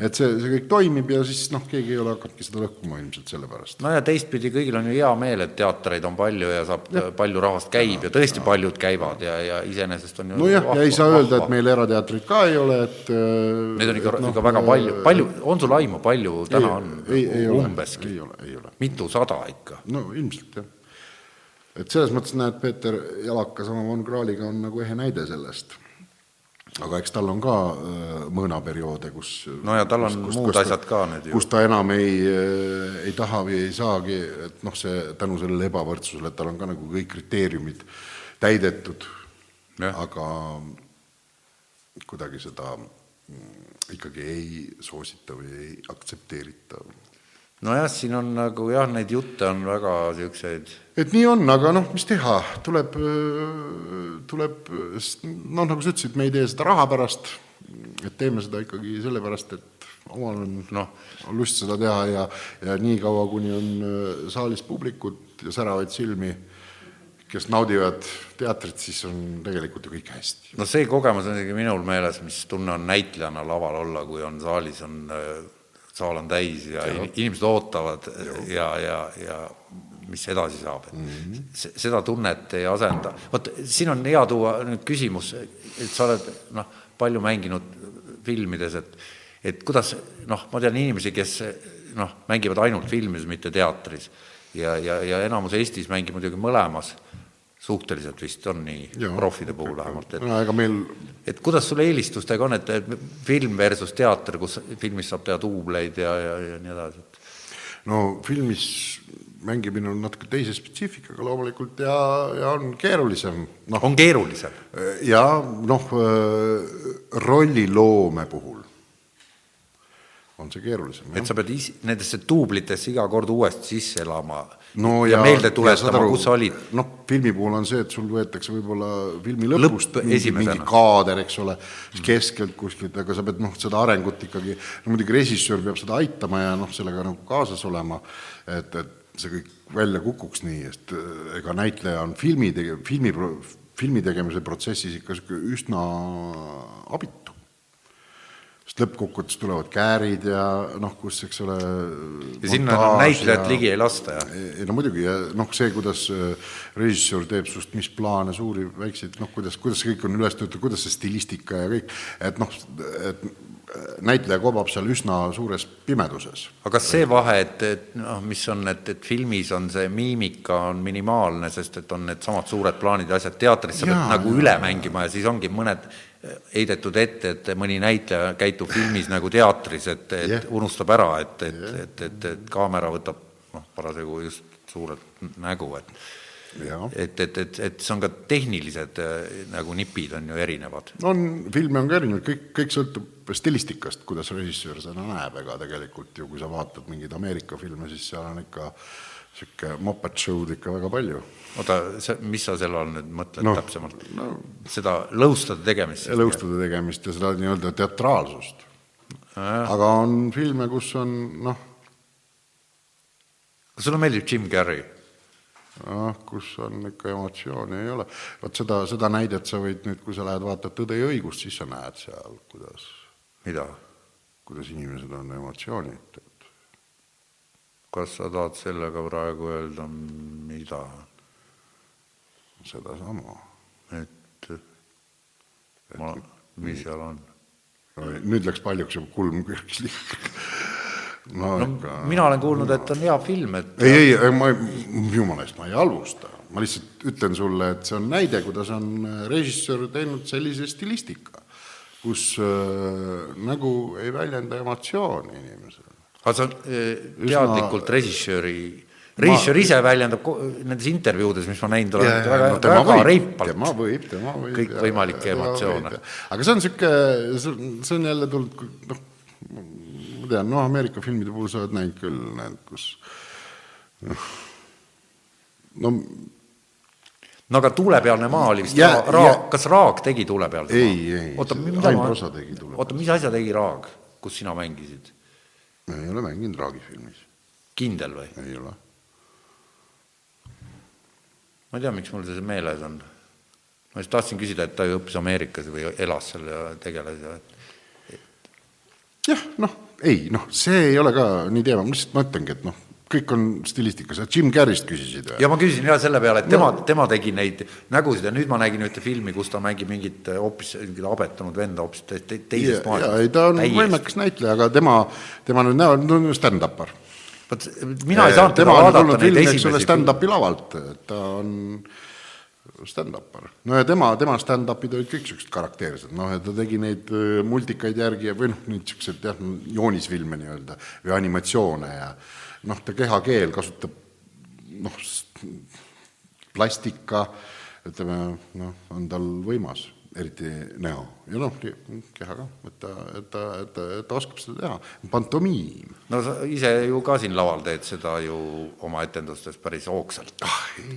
Speaker 3: et see, see kõik toimib ja siis noh, keegi ei ole hakanudki seda lõhkuma ilmselt sellepärast.
Speaker 2: no ja teistpidi, kõigil on ju hea meel, et teatreid on palju ja saab, palju rahvast käib ja tõesti paljud käivad ja, ja iseenesest on
Speaker 3: ju nojah, ja ei saa öelda, et meil erateatrit ka ei ole, et
Speaker 2: Neid on ikka no,, ikka väga palju, palju, on sul aimu, palju palju täna ei, on?
Speaker 3: ei, ei
Speaker 2: umbeski?
Speaker 3: ei ole, ei ole.
Speaker 2: mitusada ikka?
Speaker 3: no ilmselt jah. et selles mõttes näed, Peeter Jalaka sama Von Krahliga on nagu ehe näide sellest aga eks tal on ka äh, mõõnaperioode, kus
Speaker 2: no ja tal on kus, muud kus, asjad ka nüüd
Speaker 3: ju. kus ta enam ei, äh, ei taha või ei saagi, et noh, see tänu sellele ebavõrdsusele, et tal on ka nagu kõik kriteeriumid täidetud, aga kuidagi seda ikkagi ei soosita või ei aktsepteerita.
Speaker 2: nojah, siin on nagu jah, neid jutte on väga niisuguseid
Speaker 3: et nii on, aga noh, mis teha, tuleb, tuleb noh, nagu sa ütlesid, me ei tee seda raha pärast, et teeme seda ikkagi sellepärast, et omal on noh, lust seda teha ja, ja niikaua, kuni on saalis publikut ja säravaid silmi kes naudivad teatrit, siis on tegelikult ju kõik hästi.
Speaker 2: no see kogemus on isegi minul meeles, mis tunne on näitlejana laval olla, kui on saalis on, saal on täis ja, ja inimesed ootavad ja, ja, ja mis edasi saab, et mm -hmm. seda tunnet ei asenda. vot siin on hea tuua nüüd küsimus, et sa oled noh, palju mänginud filmides, et et kuidas noh, ma tean inimesi, kes noh, mängivad ainult filmides, mitte teatris ja, ja, ja enamus Eestis mängib muidugi mõlemas suhteliselt vist on nii, profide puhul vähemalt,
Speaker 3: et no ega meil
Speaker 2: et kuidas sul eelistustega on, et film versus teater, kus filmis saab teha duubleid ja, ja, ja nii edasi?
Speaker 3: no filmis mängimine on natuke teise spetsiifikaga loomulikult ja, ja on keerulisem
Speaker 2: no,. on keerulisem?
Speaker 3: ja noh, rolliloome puhul on see keerulisem.
Speaker 2: et sa pead is-, nendesse duublitesse iga kord uuesti sisse elama no ja, ja meelde tuletama, kus sa olid.
Speaker 3: noh, filmi puhul on see, et sul võetakse võib-olla filmi lõpust Lõpp, mingi, mingi kaader, eks ole, keskelt kuskilt, aga sa pead noh, seda arengut ikkagi, no muidugi režissöör peab seda aitama ja noh, sellega nagu kaasas olema, et, et see kõik välja kukuks nii, et eh, ega näitleja on filmi tege-, filmi, filmi tegemise protsessis ikka niisugune üsna abitu sest lõppkokkuvõttes tulevad käärid ja noh, kus, eks ole.
Speaker 2: ja sinna no, näitlejat ligi ei lasta, jah?
Speaker 3: ei no muidugi ja noh, see, kuidas äh, režissöör teeb sinust mis plaane, suuri, väikseid, noh, kuidas, kuidas see kõik on üles töötatud, kuidas see stilistika ja kõik, et noh, et näitleja kobab seal üsna suures pimeduses.
Speaker 2: aga kas see vahe, et, et noh, mis on, et, et filmis on see miimika on minimaalne, sest et on needsamad suured plaanid ja asjad, teatris sa pead nagu üle mängima ja siis ongi mõned heidetud ette, et mõni näitleja käitub filmis nagu teatris, et, et yeah. unustab ära, et, et yeah., et, et, et kaamera võtab noh, parasjagu just suurelt nägu, et
Speaker 3: Jah.
Speaker 2: et, et, et, et see on ka tehnilised äh, nagu nipid on ju erinevad.
Speaker 3: on, filme on ka erinevaid, kõik, kõik sõltub stilistikast, kuidas režissöör seda näeb, ega tegelikult ju kui sa vaatad mingeid Ameerika filme, siis seal on ikka niisugune moped show'd ikka väga palju.
Speaker 2: Oota, see, mis sa selle all nüüd mõtled no, täpsemalt
Speaker 3: no.
Speaker 2: seda lõustada tegemist?
Speaker 3: lõustude tegemist ja seda nii-öelda teatraalsust. aga on filme, kus on noh,
Speaker 2: kas sulle meeldib Jim Carrey?
Speaker 3: noh, kus on ikka emotsiooni ei ole. vot seda, seda näidet sa võid nüüd, kui sa lähed vaatad Tõde ja õigust, siis sa näed seal, kuidas,
Speaker 2: mida?
Speaker 3: kuidas inimesed on emotsioonid.
Speaker 2: kas sa tahad sellega praegu öelda mida?
Speaker 3: Sedasama.
Speaker 2: et ma, mis seal on?
Speaker 3: nüüd läks paljuks juba kulm liiga. no,
Speaker 2: no
Speaker 3: ikka.
Speaker 2: mina olen kuulnud, et on hea film, et
Speaker 3: ei, ei, ei, ma, jumala eest, ma ei halvusta. ma lihtsalt ütlen sulle, et see on näide, kuidas on režissöör teinud sellise stilistika, kus äh, nagu ei väljenda emotsiooni inimesele.
Speaker 2: aga see on eh, teadlikult režissööri, režissöör ise väljendab nendes intervjuudes, mis ma näinud olen, väga,
Speaker 3: no
Speaker 2: väga
Speaker 3: võib,
Speaker 2: reipalt.
Speaker 3: tema võib, tema võib.
Speaker 2: Kõikvõimalikke emotsioone.
Speaker 3: aga see on niisugune, see on jälle tulnud, noh, ma tean, noh, Ameerika filmide puhul sa oled näinud küll, need, kus noh, no
Speaker 2: no aga Tuulepealne maa oli vist
Speaker 3: Ja-
Speaker 2: Ra-, Ra-
Speaker 3: ja-
Speaker 2: kas Raag tegi Tuulepealse maa?
Speaker 3: Ei, ei,
Speaker 2: oota,
Speaker 3: see-
Speaker 2: mida
Speaker 3: Ain
Speaker 2: ma-
Speaker 3: Rosa tegi Tuulepealse.
Speaker 2: oota, mis asja tegi Raag, kus sina mängisid?
Speaker 3: ei ole mänginud Raagi filmis,
Speaker 2: kindel või?
Speaker 3: ei ole.
Speaker 2: Ma ei tea, miks mul see meeles on. ma just tahtsin küsida, et ta ju õppis Ameerikas või elas seal ja tegeles ja
Speaker 3: jah, noh, ei noh, see ei ole ka nii teema, ma lihtsalt ma ütlengi, et noh, kõik on stilistikas, sa Jim Carrey'st küsisid või?
Speaker 2: ja ma küsisin jah selle peale, et tema no., tema tegi neid nägusid ja nüüd ma nägin ühte filmi, kus ta mängib mingit eh, hoopis mingit abetunud venda hoopis te, te, teisest maailmast.
Speaker 3: ei, ta on võimekas näitleja, aga tema, tema nüüd näol, ta on stand-up'ar.
Speaker 2: Vot mina ei saanud
Speaker 3: tema
Speaker 2: vaadata neid esimesi
Speaker 3: stand-up'i lavalt, ta on stand-up'ar. no ja tema, tema stand-up'id olid kõik niisugused karakteersed, noh, ja ta tegi neid äh, multikaid järgi ja või noh, neid niisuguseid jah, joonisfilme nii-öelda või animatsioone ja noh, ta kehakeel kasutab noh, plastika, ütleme noh, on tal võimas, eriti näo ja noh, keha ka, et ta, et ta, et ta, et ta oskab seda teha, pantomiim.
Speaker 2: no sa ise ju ka siin laval teed seda ju oma etendustes päris hoogsalt.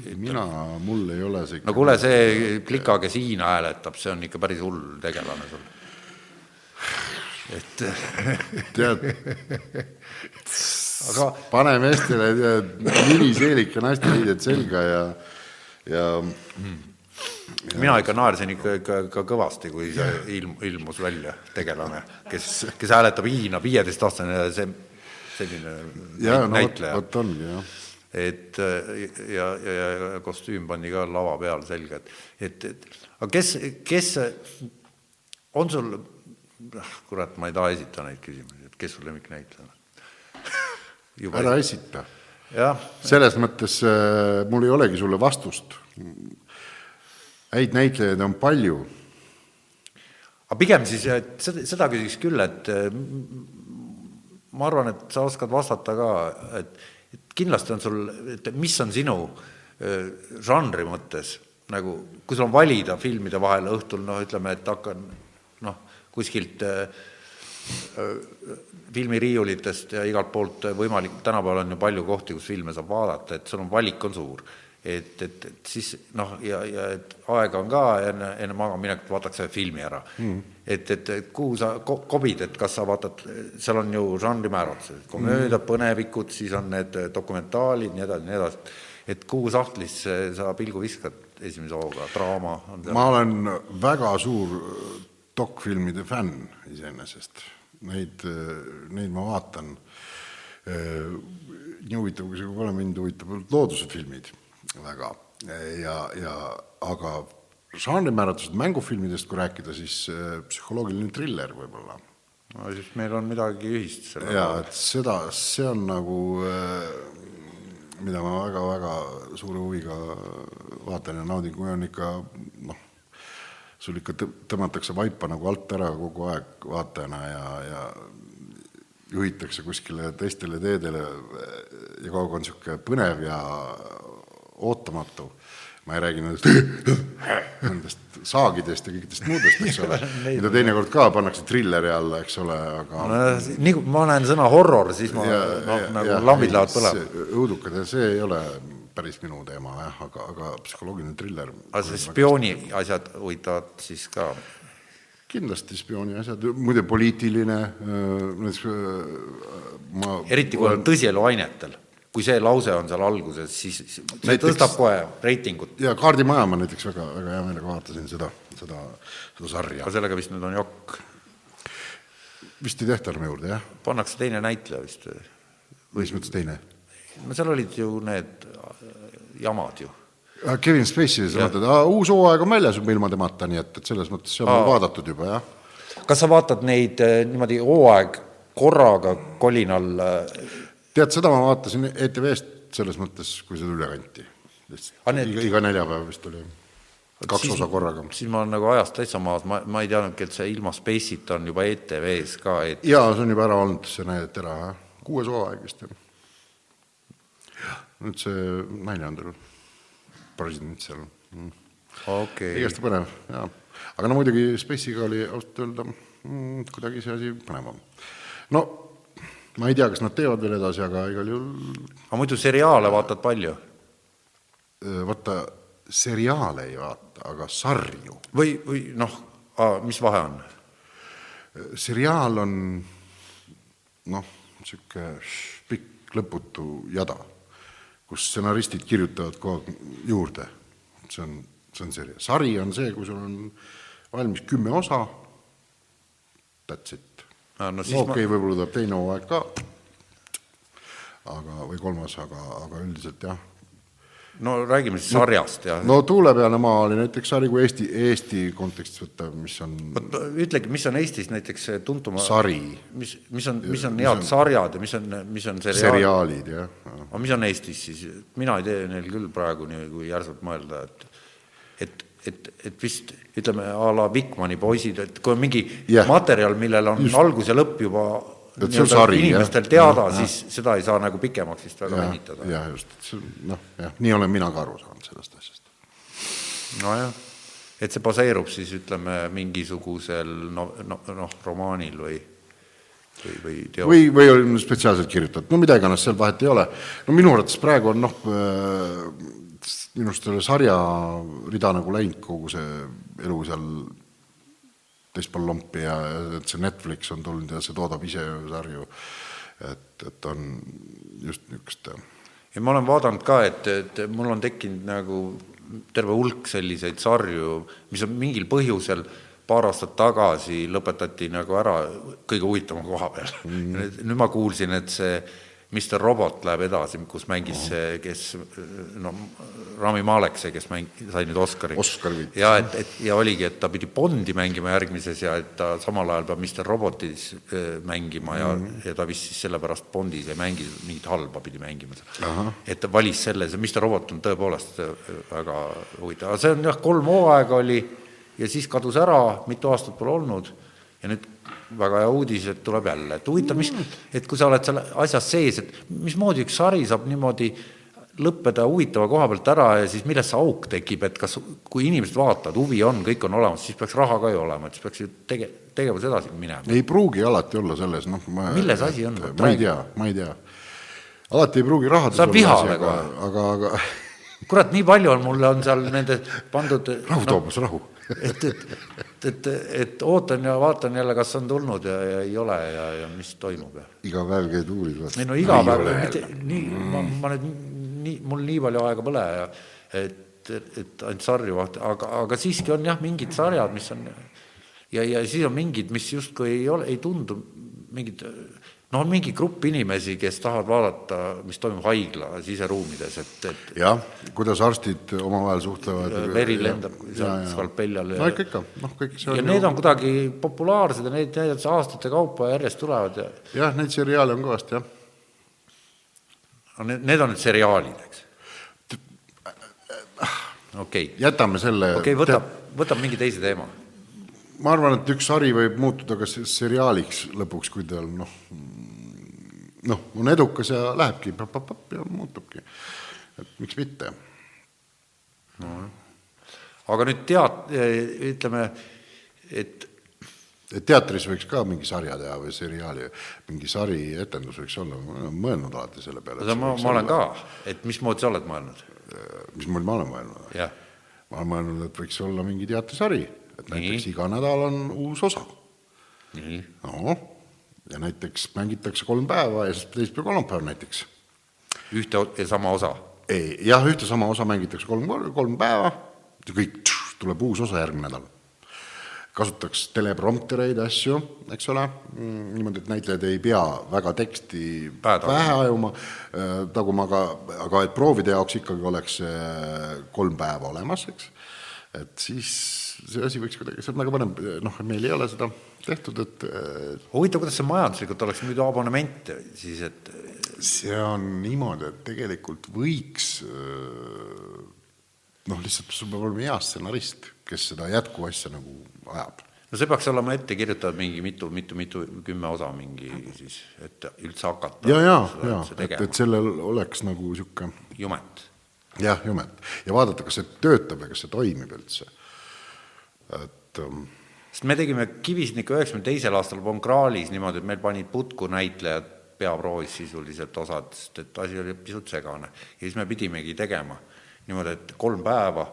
Speaker 3: ei, mina, mul ei ole see
Speaker 2: no kuule, see klika, kes Hiina hääletab, see on ikka päris hull tegelane sul. et
Speaker 3: tead,
Speaker 2: aga
Speaker 3: pane meestele tead miniseelik ja naisteliided selga ja, ja
Speaker 2: mina ikka naersin ikka, ikka, ikka kõvasti, kui see ilm, ilmus välja tegelane, kes, kes hääletab Hiina, viieteistaastane see selline
Speaker 3: ja no
Speaker 2: näitleja.
Speaker 3: vot ongi jah.
Speaker 2: et ja, ja, ja kostüüm pandi ka lava peal selga, et, et, et aga kes, kes on sul, kurat, ma ei taha esitada neid küsimusi, et kes sul lemmiknäitleja on?
Speaker 3: ära esita. selles mõttes äh, mul ei olegi sulle vastust. Häid näitlejaid on palju.
Speaker 2: aga pigem siis, et seda, seda küsiks küll, et äh, ma arvan, et sa oskad vastata ka, et, et kindlasti on sul, et mis on sinu äh, žanri mõttes nagu, kui sul on valida filmide vahel õhtul, noh, ütleme, et hakkan noh, kuskilt äh, äh, filmiriiulitest ja igalt poolt võimalik, tänapäeval on ju palju kohti, kus filme saab vaadata, et sul on valik on suur. Et, et, et siis noh, ja, ja et aega on ka enne, enne magamaminekut vaataks ühe filmi ära mm.. et, et, et kuhu sa ko, kobid, et kas sa vaatad, seal on ju žanrimääratused, komöödia mm., põnevikud, siis on need dokumentaalid, nii edasi, nii edasi. et kuhu sahtlisse sa pilgu viskad esimese hooga, draama
Speaker 3: ma olen väga suur dokfilmide fänn iseenesest. Neid, neid ma vaatan. nii huvitav, kui see pole, mind huvitavad loodusfilmid väga ja, ja aga žanrimääratlused mängufilmidest, kui rääkida, siis äh, psühholoogiline triller võib-olla.
Speaker 2: no siis meil on midagi ühist selle
Speaker 3: jaa, et seda, see on nagu äh, mida ma väga-väga suure huviga vaatan ja naudin, kui on ikka noh, sul ikka tõ- tõmmatakse vaipa nagu alt ära kogu aeg vaatajana ja, ja juhitakse kuskile teistele teedele ja kogu aeg on niisugune põnev ja ootamatu ma ei räägi nendest, nendest saagidest ja kõikidest muudest, eks ole, mida teinekord ka pannakse trilleri alla, eks ole, aga
Speaker 2: no, nii kui ma näen sõna horror, siis ma ja, noh, nagu ja, lambid lähevad põlema.
Speaker 3: õudukad ja see ei ole päris minu teema jah, aga, aga psühholoogiline triller.
Speaker 2: aga see spiooni asjad huvitavad siis ka?
Speaker 3: kindlasti spiooni asjad, muide poliitiline, näiteks ma
Speaker 2: eriti kui on tõsieluainetel kui see lause on seal alguses, siis see näiteks, tõstab kohe reitingut.
Speaker 3: ja Kaardimaja ma näiteks väga, väga hea meelega vaatasin seda, seda, seda sarja.
Speaker 2: aga sellega vist nüüd on jokk?
Speaker 3: vist ei tehta enam juurde, jah?
Speaker 2: pannakse teine näitleja vist või?
Speaker 3: mis mõttes teine?
Speaker 2: no seal olid ju need äh, jamad ju.
Speaker 3: Ah, Kevin Spacey, sa mõtled, uus hooaeg on väljas juba ilma temata, nii et, et selles mõttes see on vaadatud juba, jah.
Speaker 2: kas sa vaatad neid äh, niimoodi hooaeg korraga kolinal äh,
Speaker 3: tead, seda ma vaatasin ETV-st selles mõttes, kui seda üle kanti. Iga, iga neljapäev vist oli. kaks siis, osa korraga.
Speaker 2: siis ma olen nagu ajast täitsa maas, ma, ma ei teadnudki, et see Ilma Space'ita on juba ETV-s ka et....
Speaker 3: jaa, see on juba ära olnud, see näidati ära, jah. kuues hooaeg vist, jah. nüüd see naine on tal, president seal mm..
Speaker 2: okei okay..
Speaker 3: igasti põnev, jaa. aga no muidugi Space'iga oli ausalt öelda mm, kuidagi see asi põnevam. no ma ei tea, kas nad teevad veel edasi, aga igal juhul
Speaker 2: aga muidu seriaale vaatad palju?
Speaker 3: vaata, seriaale ei vaata, aga sarju.
Speaker 2: või, või noh, mis vahe on?
Speaker 3: seriaal on noh, niisugune pikk lõputu jada, kus stsenaristid kirjutavad kogu aeg juurde. see on, see on seri, sari on see, kui sul on valmis kümme osa, that's it
Speaker 2: no, no,
Speaker 3: no okei okay, ma..., võib-olla tuleb teine hooaeg ka, aga, või kolmas, aga, aga üldiselt jah.
Speaker 2: no räägime siis sarjast ja
Speaker 3: no Tuulepealne maa oli näiteks sari, kui Eesti, Eesti kontekstis võtta, mis on
Speaker 2: vot ütlegi, mis on Eestis näiteks tuntuma
Speaker 3: sari.
Speaker 2: mis, mis on, mis on head on... sarjad ja mis on, mis on seriaal...
Speaker 3: seriaalid, jah. Ja..
Speaker 2: aga mis on Eestis siis, mina ei tee neil küll praegu nii, kui järsult mõelda, et et et, vist ütleme a la Vikmani poisid, et kui on mingi yeah. materjal, millel on Just. algus ja lõpp juba
Speaker 3: sari,
Speaker 2: inimestel jah. teada, siis ja. seda ei saa nagu pikemaks vist väga venitada.
Speaker 3: jah, just, noh, jah, nii olen mina ka aru saanud sellest asjast.
Speaker 2: nojah, et see baseerub siis ütleme mingisugusel no, no, noh, romaanil või või, või teos.
Speaker 3: või, või on spetsiaalselt kirjutatud, no mida iganes, seal vahet ei ole. no minu arvates praegu on noh, minu arust selle sarja rida nagu läinud, kogu see elu seal teispool lompi ja et see Netflix on tulnud ja see toodab ise sarju, et, et on just niisugust
Speaker 2: ja ma olen vaadanud ka, et, et mul on tekkinud nagu terve hulk selliseid sarju, mis on mingil põhjusel paar aastat tagasi lõpetati nagu ära kõige huvitavama koha peal mm. -hmm. nüüd ma kuulsin, et see Mr Robot läheb edasi, kus mängis see, kes no Rami Malek, see, kes mäng-, sai nüüd Oscari.
Speaker 3: Oscari.
Speaker 2: ja et, et ja oligi, et ta pidi Bondi mängima järgmises ja et ta samal ajal peab Mr Robotis mängima ja mm, -hmm. ja ta vist siis sellepärast Bondis ei mängi, mingit halba pidi mängima seal. et ta valis selle, see Mr Robot on tõepoolest väga huvitav, aga see on jah, kolm hooaega oli ja siis kadus ära, mitu aastat pole olnud ja nüüd väga hea uudis, et tuleb jälle, et huvitav, mis, et kui sa oled seal asjas sees, et mismoodi üks sari saab niimoodi lõppeda huvitava koha pealt ära ja siis millest see auk tekib, et kas, kui inimesed vaatavad, huvi on, kõik on olemas, siis peaks raha ka ju olema, et siis peaks ju tege-, tegevus edasi minema.
Speaker 3: ei pruugi alati olla selles, noh
Speaker 2: ma milles asi on?
Speaker 3: ma ei tea, ma ei tea. alati ei pruugi rahades
Speaker 2: olla asi, aga,
Speaker 3: aga, aga
Speaker 2: kurat, nii palju on, mulle on seal nende pandud
Speaker 3: rahu no,, Toomas, rahu
Speaker 2: et, et, et, et ootan ja vaatan jälle, kas on tulnud ja, ja ei ole ja, ja mis toimub ja.
Speaker 3: iga päev käid uurimas?
Speaker 2: ei no iga päev, mitte nii mm., ma, ma nüüd nii, mul nii palju aega pole ja et, et ainult sarju vaata, aga, aga siiski on jah, mingid sarjad, mis on ja, ja siis on mingid, mis justkui ei ole, ei tundu mingid no on mingi grupp inimesi, kes tahavad vaadata, mis toimub haigla siseruumides, et, et
Speaker 3: jah, kuidas arstid omavahel suhtlevad.
Speaker 2: veri lendab all.
Speaker 3: no ikka, ikka, noh, kõik
Speaker 2: see on ja ju... need on kuidagi populaarsed ja neid näidatakse aastate kaupa järjest tulevad ja
Speaker 3: jah, neid seriaale on kõvasti, jah.
Speaker 2: need, need on nüüd seriaalid, eks? okei okay..
Speaker 3: jätame selle
Speaker 2: okei okay,, võtab, võtab mingi teise teema
Speaker 3: ma arvan, et üks sari võib muutuda ka seriaaliks lõpuks, kui tal noh, noh, on edukas ja lähebki papp-papp ja muutubki. et miks mitte.
Speaker 2: aga nüüd teat-, ütleme, et
Speaker 3: et teatris võiks ka mingi sarja teha või seriaali, mingi sarietendus võiks olla, ma olen mõelnud alati selle peale.
Speaker 2: ma, ma olen ka, et mismoodi sa oled mõelnud?
Speaker 3: mismoodi ma olen mõelnud? ma olen mõelnud, et võiks olla mingi teatrisari, et näiteks iga nädal on uus osa.
Speaker 2: nii.
Speaker 3: noh, ja näiteks mängitakse kolm päeva, esmaspäev, teisipäev, kolmapäev näiteks.
Speaker 2: ühte ja sama osa?
Speaker 3: ei, jah, ühte sama osa mängitakse kolm, kolm päeva ja kõik, tuleb uus osa järgmine nädal kasutaks telepromptereid, asju, eks ole, niimoodi, et näitlejad ei pea väga teksti
Speaker 2: Pähe taguma.
Speaker 3: pähe ajuma, taguma, aga, aga et proovide jaoks ikkagi oleks kolm päeva olemas, eks. Et siis see asi võiks kuidagi, see on väga põnev, noh, meil ei ole seda tehtud, et
Speaker 2: huvitav, kuidas see majanduslikult oleks muidu abonemente siis, et
Speaker 3: see on niimoodi, et tegelikult võiks noh, lihtsalt sul peab olema hea stsenarist, kes seda jätkuasja nagu ajab.
Speaker 2: no see peaks olema ette kirjutatud mingi mitu, mitu, mitu, kümme osa mingi siis, et üldse hakata
Speaker 3: ja, ja, ja, et, et sellel oleks nagu niisugune
Speaker 2: jumet.
Speaker 3: Jah, jumet. ja vaadata, kas see töötab ja kas see toimib üldse. et um,
Speaker 2: sest me tegime Kivisniku üheksakümne teisel aastal Von Krahlis niimoodi, et meil panid putku näitlejad peaproovis sisuliselt osad, sest et asi oli pisut segane. ja siis me pidimegi tegema niimoodi, et kolm päeva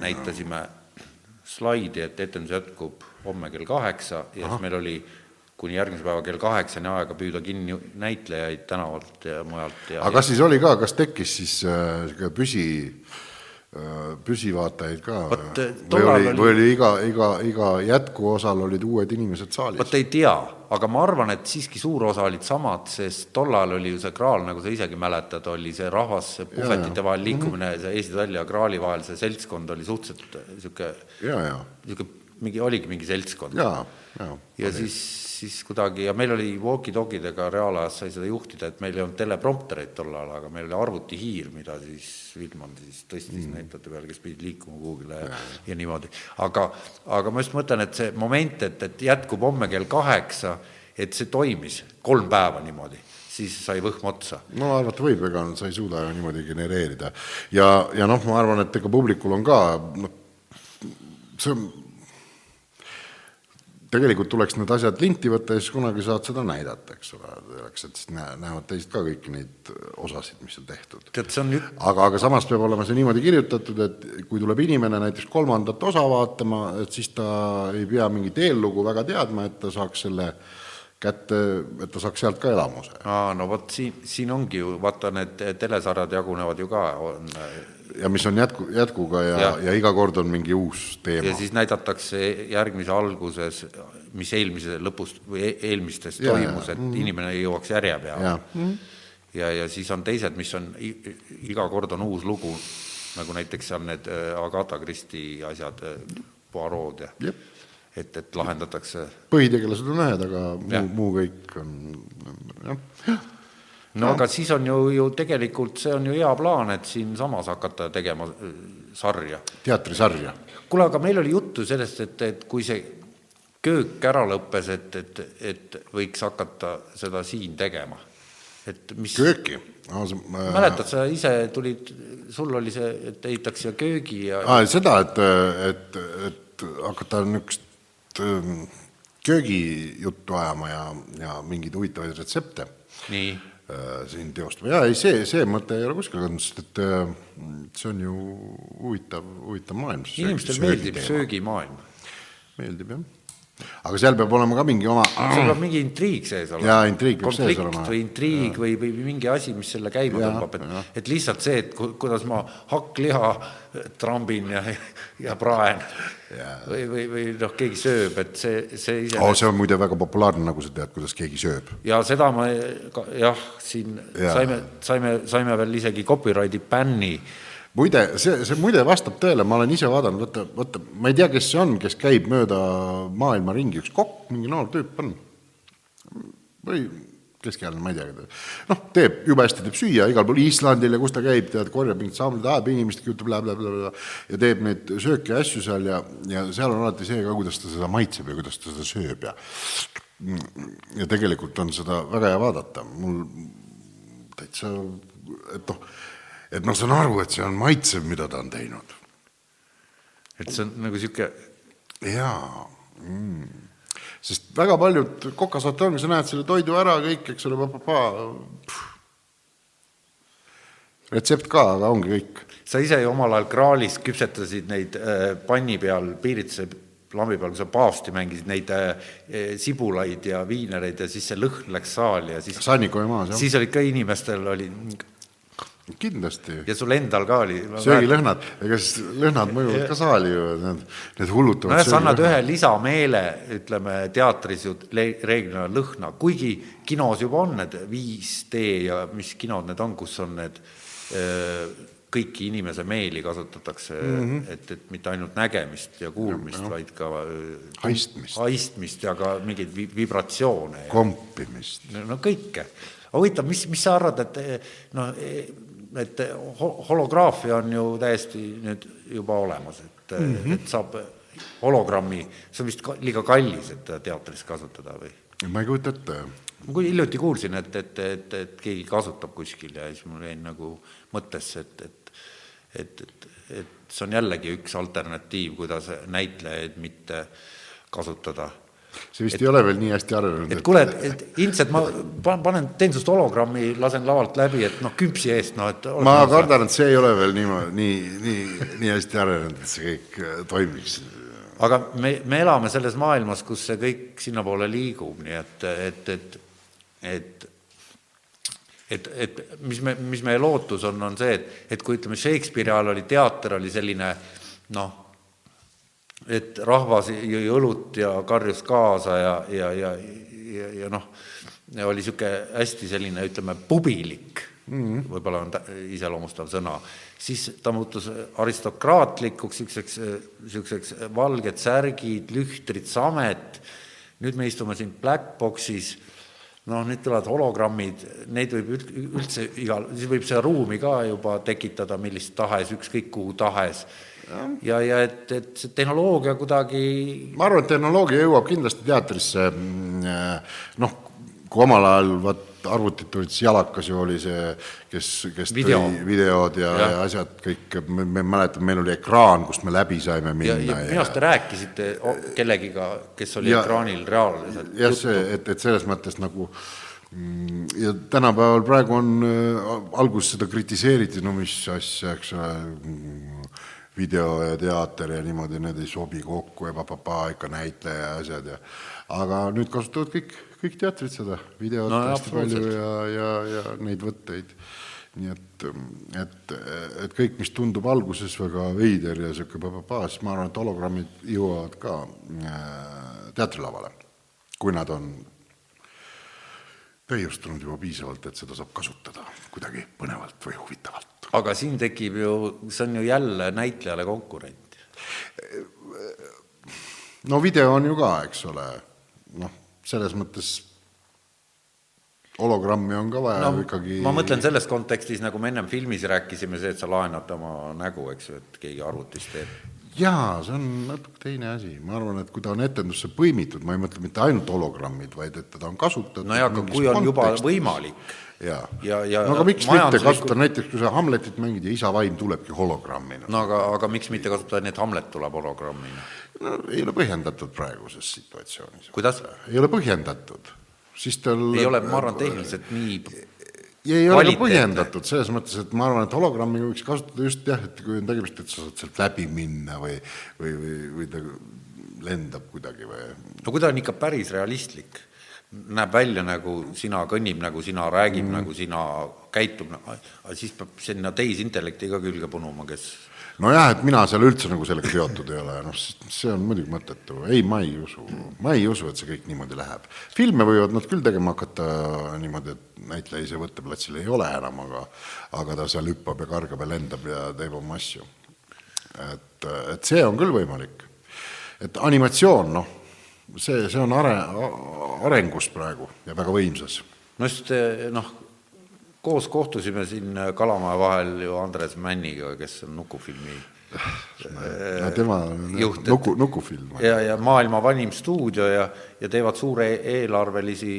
Speaker 2: näitasime slaidi, et etendus jätkub homme kell kaheksa ja siis meil oli kuni järgmise päeva kell kaheksani aega püüda kinni näitlejaid tänavalt ja mujalt ja
Speaker 3: aga kas siis oli ka, kas tekkis siis äh, sihuke püsi äh,, püsivaatajaid ka?
Speaker 2: Vot, äh,
Speaker 3: või oli,
Speaker 2: oli-
Speaker 3: või oli iga, iga, iga jätkuosal olid uued inimesed saalis?
Speaker 2: vot ei tea, aga ma arvan, et siiski suur osa olid samad, sest tol ajal oli ju see kraal, nagu sa isegi mäletad, oli see rahvas, puhvetite vahel liikumine, see Eesti-Tallinna ja kraali vahel, see seltskond oli suhteliselt niisugune,
Speaker 3: ja,
Speaker 2: niisugune mingi, oligi mingi seltskond.
Speaker 3: Ja, ja.
Speaker 2: ja siis, siis kuidagi ja meil oli walkie-talkidega reaalajas sai seda juhtida, et meil ei olnud telepromptereid tol ajal, aga meil oli arvutihiir, mida siis Vildman siis tõstis mm. näitlejate peale, kes pidid liikuma kuhugile ja, ja niimoodi. aga, aga ma just mõtlen, et see moment, et, et jätkub homme kell kaheksa, et see toimis kolm päeva niimoodi, siis sai võhm otsa.
Speaker 3: no arvata võib, ega sa ei suuda ju niimoodi genereerida. ja, ja noh, ma arvan, et ega publikul on ka noh, see on tegelikult tuleks need asjad linti võtta ja siis kunagi saad seda näidata, eks ole, selleks, et siis näe- näevad teised ka kõiki neid osasid, mis on tehtud.
Speaker 2: tead, see on nüüd
Speaker 3: aga, aga samas peab olema see niimoodi kirjutatud, et kui tuleb inimene näiteks kolmandat osa vaatama, et siis ta ei pea mingit eellugu väga teadma, et ta saaks selle kätte, et ta saaks sealt ka elamuse.
Speaker 2: aa, no vot siin, siin ongi ju, vaata need telesarjad jagunevad ju ka, on
Speaker 3: ja mis on jätku, jätkuga ja, ja., ja iga kord on mingi uus teema.
Speaker 2: ja siis näidatakse järgmise alguses, mis eelmise lõpust või e- eelmistes
Speaker 3: Ja,
Speaker 2: toimus,
Speaker 3: ja,
Speaker 2: et inimene ei jõuaks järje peale.
Speaker 3: Jaa.
Speaker 2: ja, ja siis on teised, mis on, iga kord on uus lugu, nagu näiteks seal need äh, Agatha Christie asjad, Poirot ja et, et lahendatakse
Speaker 3: põhitegelased on ühed, aga muu, muu kõik on jah.
Speaker 2: No aga siis on ju, ju tegelikult see on ju hea plaan, et siinsamas hakata tegema äh, sarja.
Speaker 3: teatrisarja.
Speaker 2: kuule, aga meil oli juttu sellest, et, et kui see köök ära lõppes, et, et, et võiks hakata seda siin tegema. et mis,
Speaker 3: kööki.
Speaker 2: mäletad, sa ise tulid, sul oli see, et ehitaks siia köögi ja
Speaker 3: aa, seda, et, et, et hakata niisugust ähm, köögijuttu ajama ja, ja mingeid huvitavaid retsepte
Speaker 2: nii,
Speaker 3: siin teostama. jaa, ei see, see mõte ei ole kuskile kadunud, sest et äh, see on ju huvitav, huvitav maailm.
Speaker 2: inimestele meeldib. söögimaailm.
Speaker 3: meeldib, jah. Aga seal peab olema ka mingi oma
Speaker 2: seal peab mingi intriig sees olema.
Speaker 3: Jaa, intriig peab sees
Speaker 2: konflikt
Speaker 3: olema.
Speaker 2: või intriig või, või mingi asi, mis selle käima
Speaker 3: Jaa,
Speaker 2: tõmbab, et et lihtsalt see, et ku- kuidas ma hakkliha trambin ja, ja praen või, või, või noh, keegi sööb, et see, see ise
Speaker 3: oh, see on muide väga populaarne, nagu sa tead, kuidas keegi sööb.
Speaker 2: ja seda ma jah, siin ja. Saime, saime, saime veel isegi copyrighti bänni.
Speaker 3: Muide, see, see muide vastab tõele, ma olen ise vaadanud, vaata, vaata, ma ei tea, kes see on, kes käib mööda maailma ringi, üks kokk, mingi noor tüüp on. või keskealine, ma ei tea. noh, teeb, jube hästi teeb süüa igal pool Islandil ja kus ta käib, tead, korjab mingit saamleid, ajab inimestega juttu, blablabla ja teeb neid sööke ja asju seal ja, ja seal on alati see ka, kuidas ta seda maitseb ja kuidas ta seda sööb ja ja tegelikult on seda väga hea vaadata, mul täitsa, et noh, et ma saan aru, et see on maitsev, mida ta on teinud.
Speaker 2: et see on nagu niisugune
Speaker 3: jaa mm. sest väga paljud kokasaate ongi, sa näed selle toidu ära kõik, eks ole, retsept ka, aga ongi kõik.
Speaker 2: sa ise ju omal ajal kraalis küpsetasid neid äh, panni peal, piirituse lambi peal, kui sa paavsti mängisid, neid äh, sibulaid ja viinereid ja siis see lõhn läks saali ja siis
Speaker 3: Sannikoja maas, jah.
Speaker 2: siis olid ka inimestel oli
Speaker 3: kindlasti.
Speaker 2: ja sul endal ka oli.
Speaker 3: söögilõhnad, ega siis lõhnad mõjuvad ka saali ju, need, need hullutavad
Speaker 2: nojah, sa annad ühe lisameele, ütleme teatris ju reeglina lõhna, kuigi kinos juba on need 5D ja mis kinod need on, kus on need öö, kõiki inimese meeli kasutatakse mm, -hmm. et, et mitte ainult nägemist ja kuulmist, vaid ka
Speaker 3: haistmist,
Speaker 2: haistmist ja ka mingeid vi vibratsioone.
Speaker 3: kompimist.
Speaker 2: no kõike. huvitav, mis, mis sa arvad, et noh, et holograafia on ju täiesti nüüd juba olemas, et mm, -hmm. et saab hologrammi, see on vist ka, liiga kallis, et teatris kasutada või?
Speaker 3: ma ei kujuta ette.
Speaker 2: ma kui hiljuti kuulsin, et, et, et, et keegi kasutab kuskil ja siis mul jäi nagu mõttesse, et, et et, et, et see on jällegi üks alternatiiv, kuidas näitlejaid mitte kasutada.
Speaker 3: See vist et, ei ole veel nii hästi arenenud.
Speaker 2: et kuule, et ilmselt ma panen, teen sinust hologrammi, lasen lavalt läbi, et noh, küpsi eest, noh, et
Speaker 3: ma kardan, et see ei ole veel niimoodi, nii, nii, nii hästi arenenud, et see kõik äh, toimiks
Speaker 2: aga me, me elame selles maailmas, kus see kõik sinnapoole liigub, nii et, et, et, et et, et mis me, mis meie lootus on, on see, et, et kui ütleme, Shakespeare'i ajal oli teater, oli selline noh, et rahvas jõi õlut ja karjus kaasa ja, ja, ja, ja, ja noh, oli niisugune hästi selline, ütleme, pubilik mm -hmm., võib-olla on ta, iseloomustav sõna, siis ta muutus aristokraatlikuks, niisuguseks, niisuguseks valged särgid, lühtrid, samet, nüüd me istume siin Black Boxis noh, nüüd tulevad hologrammid, neid võib üldse igal, siis võib seda ruumi ka juba tekitada millist tahes, ükskõik kuhu tahes. Ja, ja et, et see tehnoloogia kuidagi
Speaker 3: ma arvan, et tehnoloogia jõuab kindlasti teatrisse, mm, noh, kui omal ajal vaat arvutid tulid, siis Jalakas ju oli see, kes, kes
Speaker 2: Video.
Speaker 3: tõi videod ja, ja. ja asjad kõik, me, me mäletame, meil oli ekraan, kust me läbi saime minna.
Speaker 2: ja, ja minu arust te rääkisite kellegiga, kes oli ja, ekraanil reaalselt.
Speaker 3: jah, see, et, et selles mõttes nagu mm, ja tänapäeval praegu on äh,, alguses seda kritiseeriti, no mis asja, eks ole mm,, video ja teater ja niimoodi, need ei sobi kokku ja papapaa, ikka näitleja ja asjad ja aga nüüd kasutavad kõik kõik teatrid seda, videot no, hästi palju ja, ja, ja neid võtteid. nii et, et, et kõik, mis tundub alguses väga veider ja niisugune papapaa, siis ma arvan, et hologrammid jõuavad ka äh, teatrilavale, kui nad on täiustunud juba piisavalt, et seda saab kasutada kuidagi põnevalt või huvitavalt.
Speaker 2: Aga siin tekib ju, see on ju jälle näitlejale konkurent.
Speaker 3: no video on ju ka, eks ole, noh selles mõttes hologrammi on ka vaja no, ikkagi
Speaker 2: ma mõtlen selles kontekstis, nagu me ennem filmis rääkisime, see, et sa laenad oma nägu, eks ju, et keegi arvutis teeb.
Speaker 3: jaa, see on natuke teine asi, ma arvan, et kui ta on etendusse põimitud, ma ei mõtle mitte ainult hologrammid, vaid et teda on kasutatud
Speaker 2: no jaa, aga kui on juba võimalik
Speaker 3: jaa ja, ja no aga miks majandusliku... mitte kasutada näiteks, kui sa Hamletit mängid ja isa vaim tulebki hologrammina.
Speaker 2: no aga, aga miks mitte kasutada nii, et Hamlet tuleb hologrammina?
Speaker 3: no ei ole põhjendatud praeguses situatsioonis.
Speaker 2: kuidas?
Speaker 3: ei ole põhjendatud, siis tal
Speaker 2: ei ole, ma arvan, tehniliselt nii
Speaker 3: ja ei ole ka põhjendatud, selles mõttes, et ma arvan, et hologrammi võiks kasutada just jah, et kui on tegemist, et sa saad sealt läbi minna või, või, või, või ta lendab kuidagi või.
Speaker 2: no kui ta on ikka päris realistlik, näeb välja nagu sina, kõnnib nagu sina, räägib mm. nagu sina, käitub, siis peab sinna tehisintellekti ka külge punuma, kes
Speaker 3: nojah, et mina seal üldse nagu sellega seotud ei ole, noh, see on muidugi mõttetu, ei, ma ei usu, ma ei usu, et see kõik niimoodi läheb. filme võivad nad küll tegema hakata niimoodi, et näitleja ise võtteplatsil ei ole enam, aga aga ta seal hüppab ja kargab ja lendab ja teeb oma asju. et, et see on küll võimalik. et animatsioon, noh, see, see on are-, arengus praegu ja väga võimsas.
Speaker 2: no just noh, koos kohtusime siin Kalamaja vahel ju Andres Männiga, kes on Nukufilmi
Speaker 3: no tema juht, nuku, Nukufilm.
Speaker 2: ja, ja maailma vanim stuudio ja, ja teevad suure eelarvelisi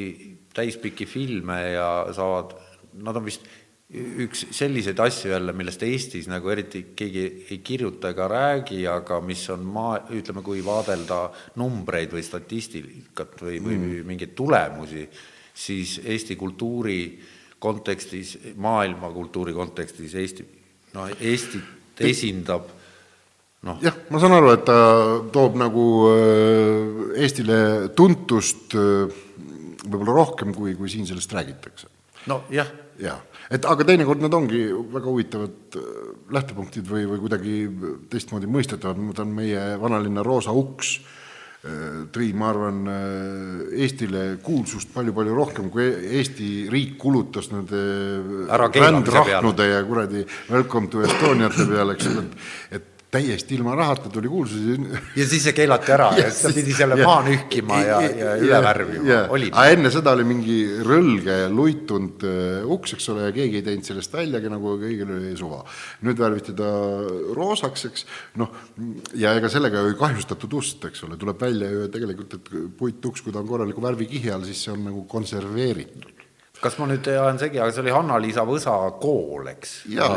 Speaker 2: täispikki filme ja saavad, nad on vist üks selliseid asju jälle, millest Eestis nagu eriti keegi ei kirjuta ega räägi, aga mis on maa, ütleme, kui vaadelda numbreid või statistikat või, või mm. mingeid tulemusi, siis Eesti kultuuri kontekstis, maailma kultuuri kontekstis Eesti, noh, Eestit esindab noh.
Speaker 3: jah, ma saan aru, et ta toob nagu äh, Eestile tuntust äh, võib-olla rohkem, kui, kui siin sellest räägitakse.
Speaker 2: nojah.
Speaker 3: jah et aga teinekord nad ongi väga huvitavad äh, lähtepunktid või, või kuidagi teistmoodi mõistetavad, ma võtan meie vanalinna Roosa uks, äh, Triin, ma arvan, äh, Eestile kuulsust palju-palju rohkem, kui Eesti riik kulutas nende rändrahnude ja kuradi Welcome to Estoniate peale, eks ole, et et täiesti ilma rahata tuli kuulsus.
Speaker 2: ja siis see keelati ära ja siis ta pidi selle maha nühkima ja, ja üle värvima, oli.
Speaker 3: aga enne seda oli mingi rõlge luitunud äh, uks, eks ole, ja keegi ei teinud sellest väljagi, nagu kõigil oli suva. nüüd värviti ta roosaks, eks, noh, ja ega sellega ei kahjustatud ust, eks ole, tuleb välja ju tegelikult, et puituks, kui ta on korraliku värvikihi all, siis see on nagu konserveeritud
Speaker 2: kas ma nüüd ajan segi, aga see oli Hanna-Liisa Võsa kool, eks?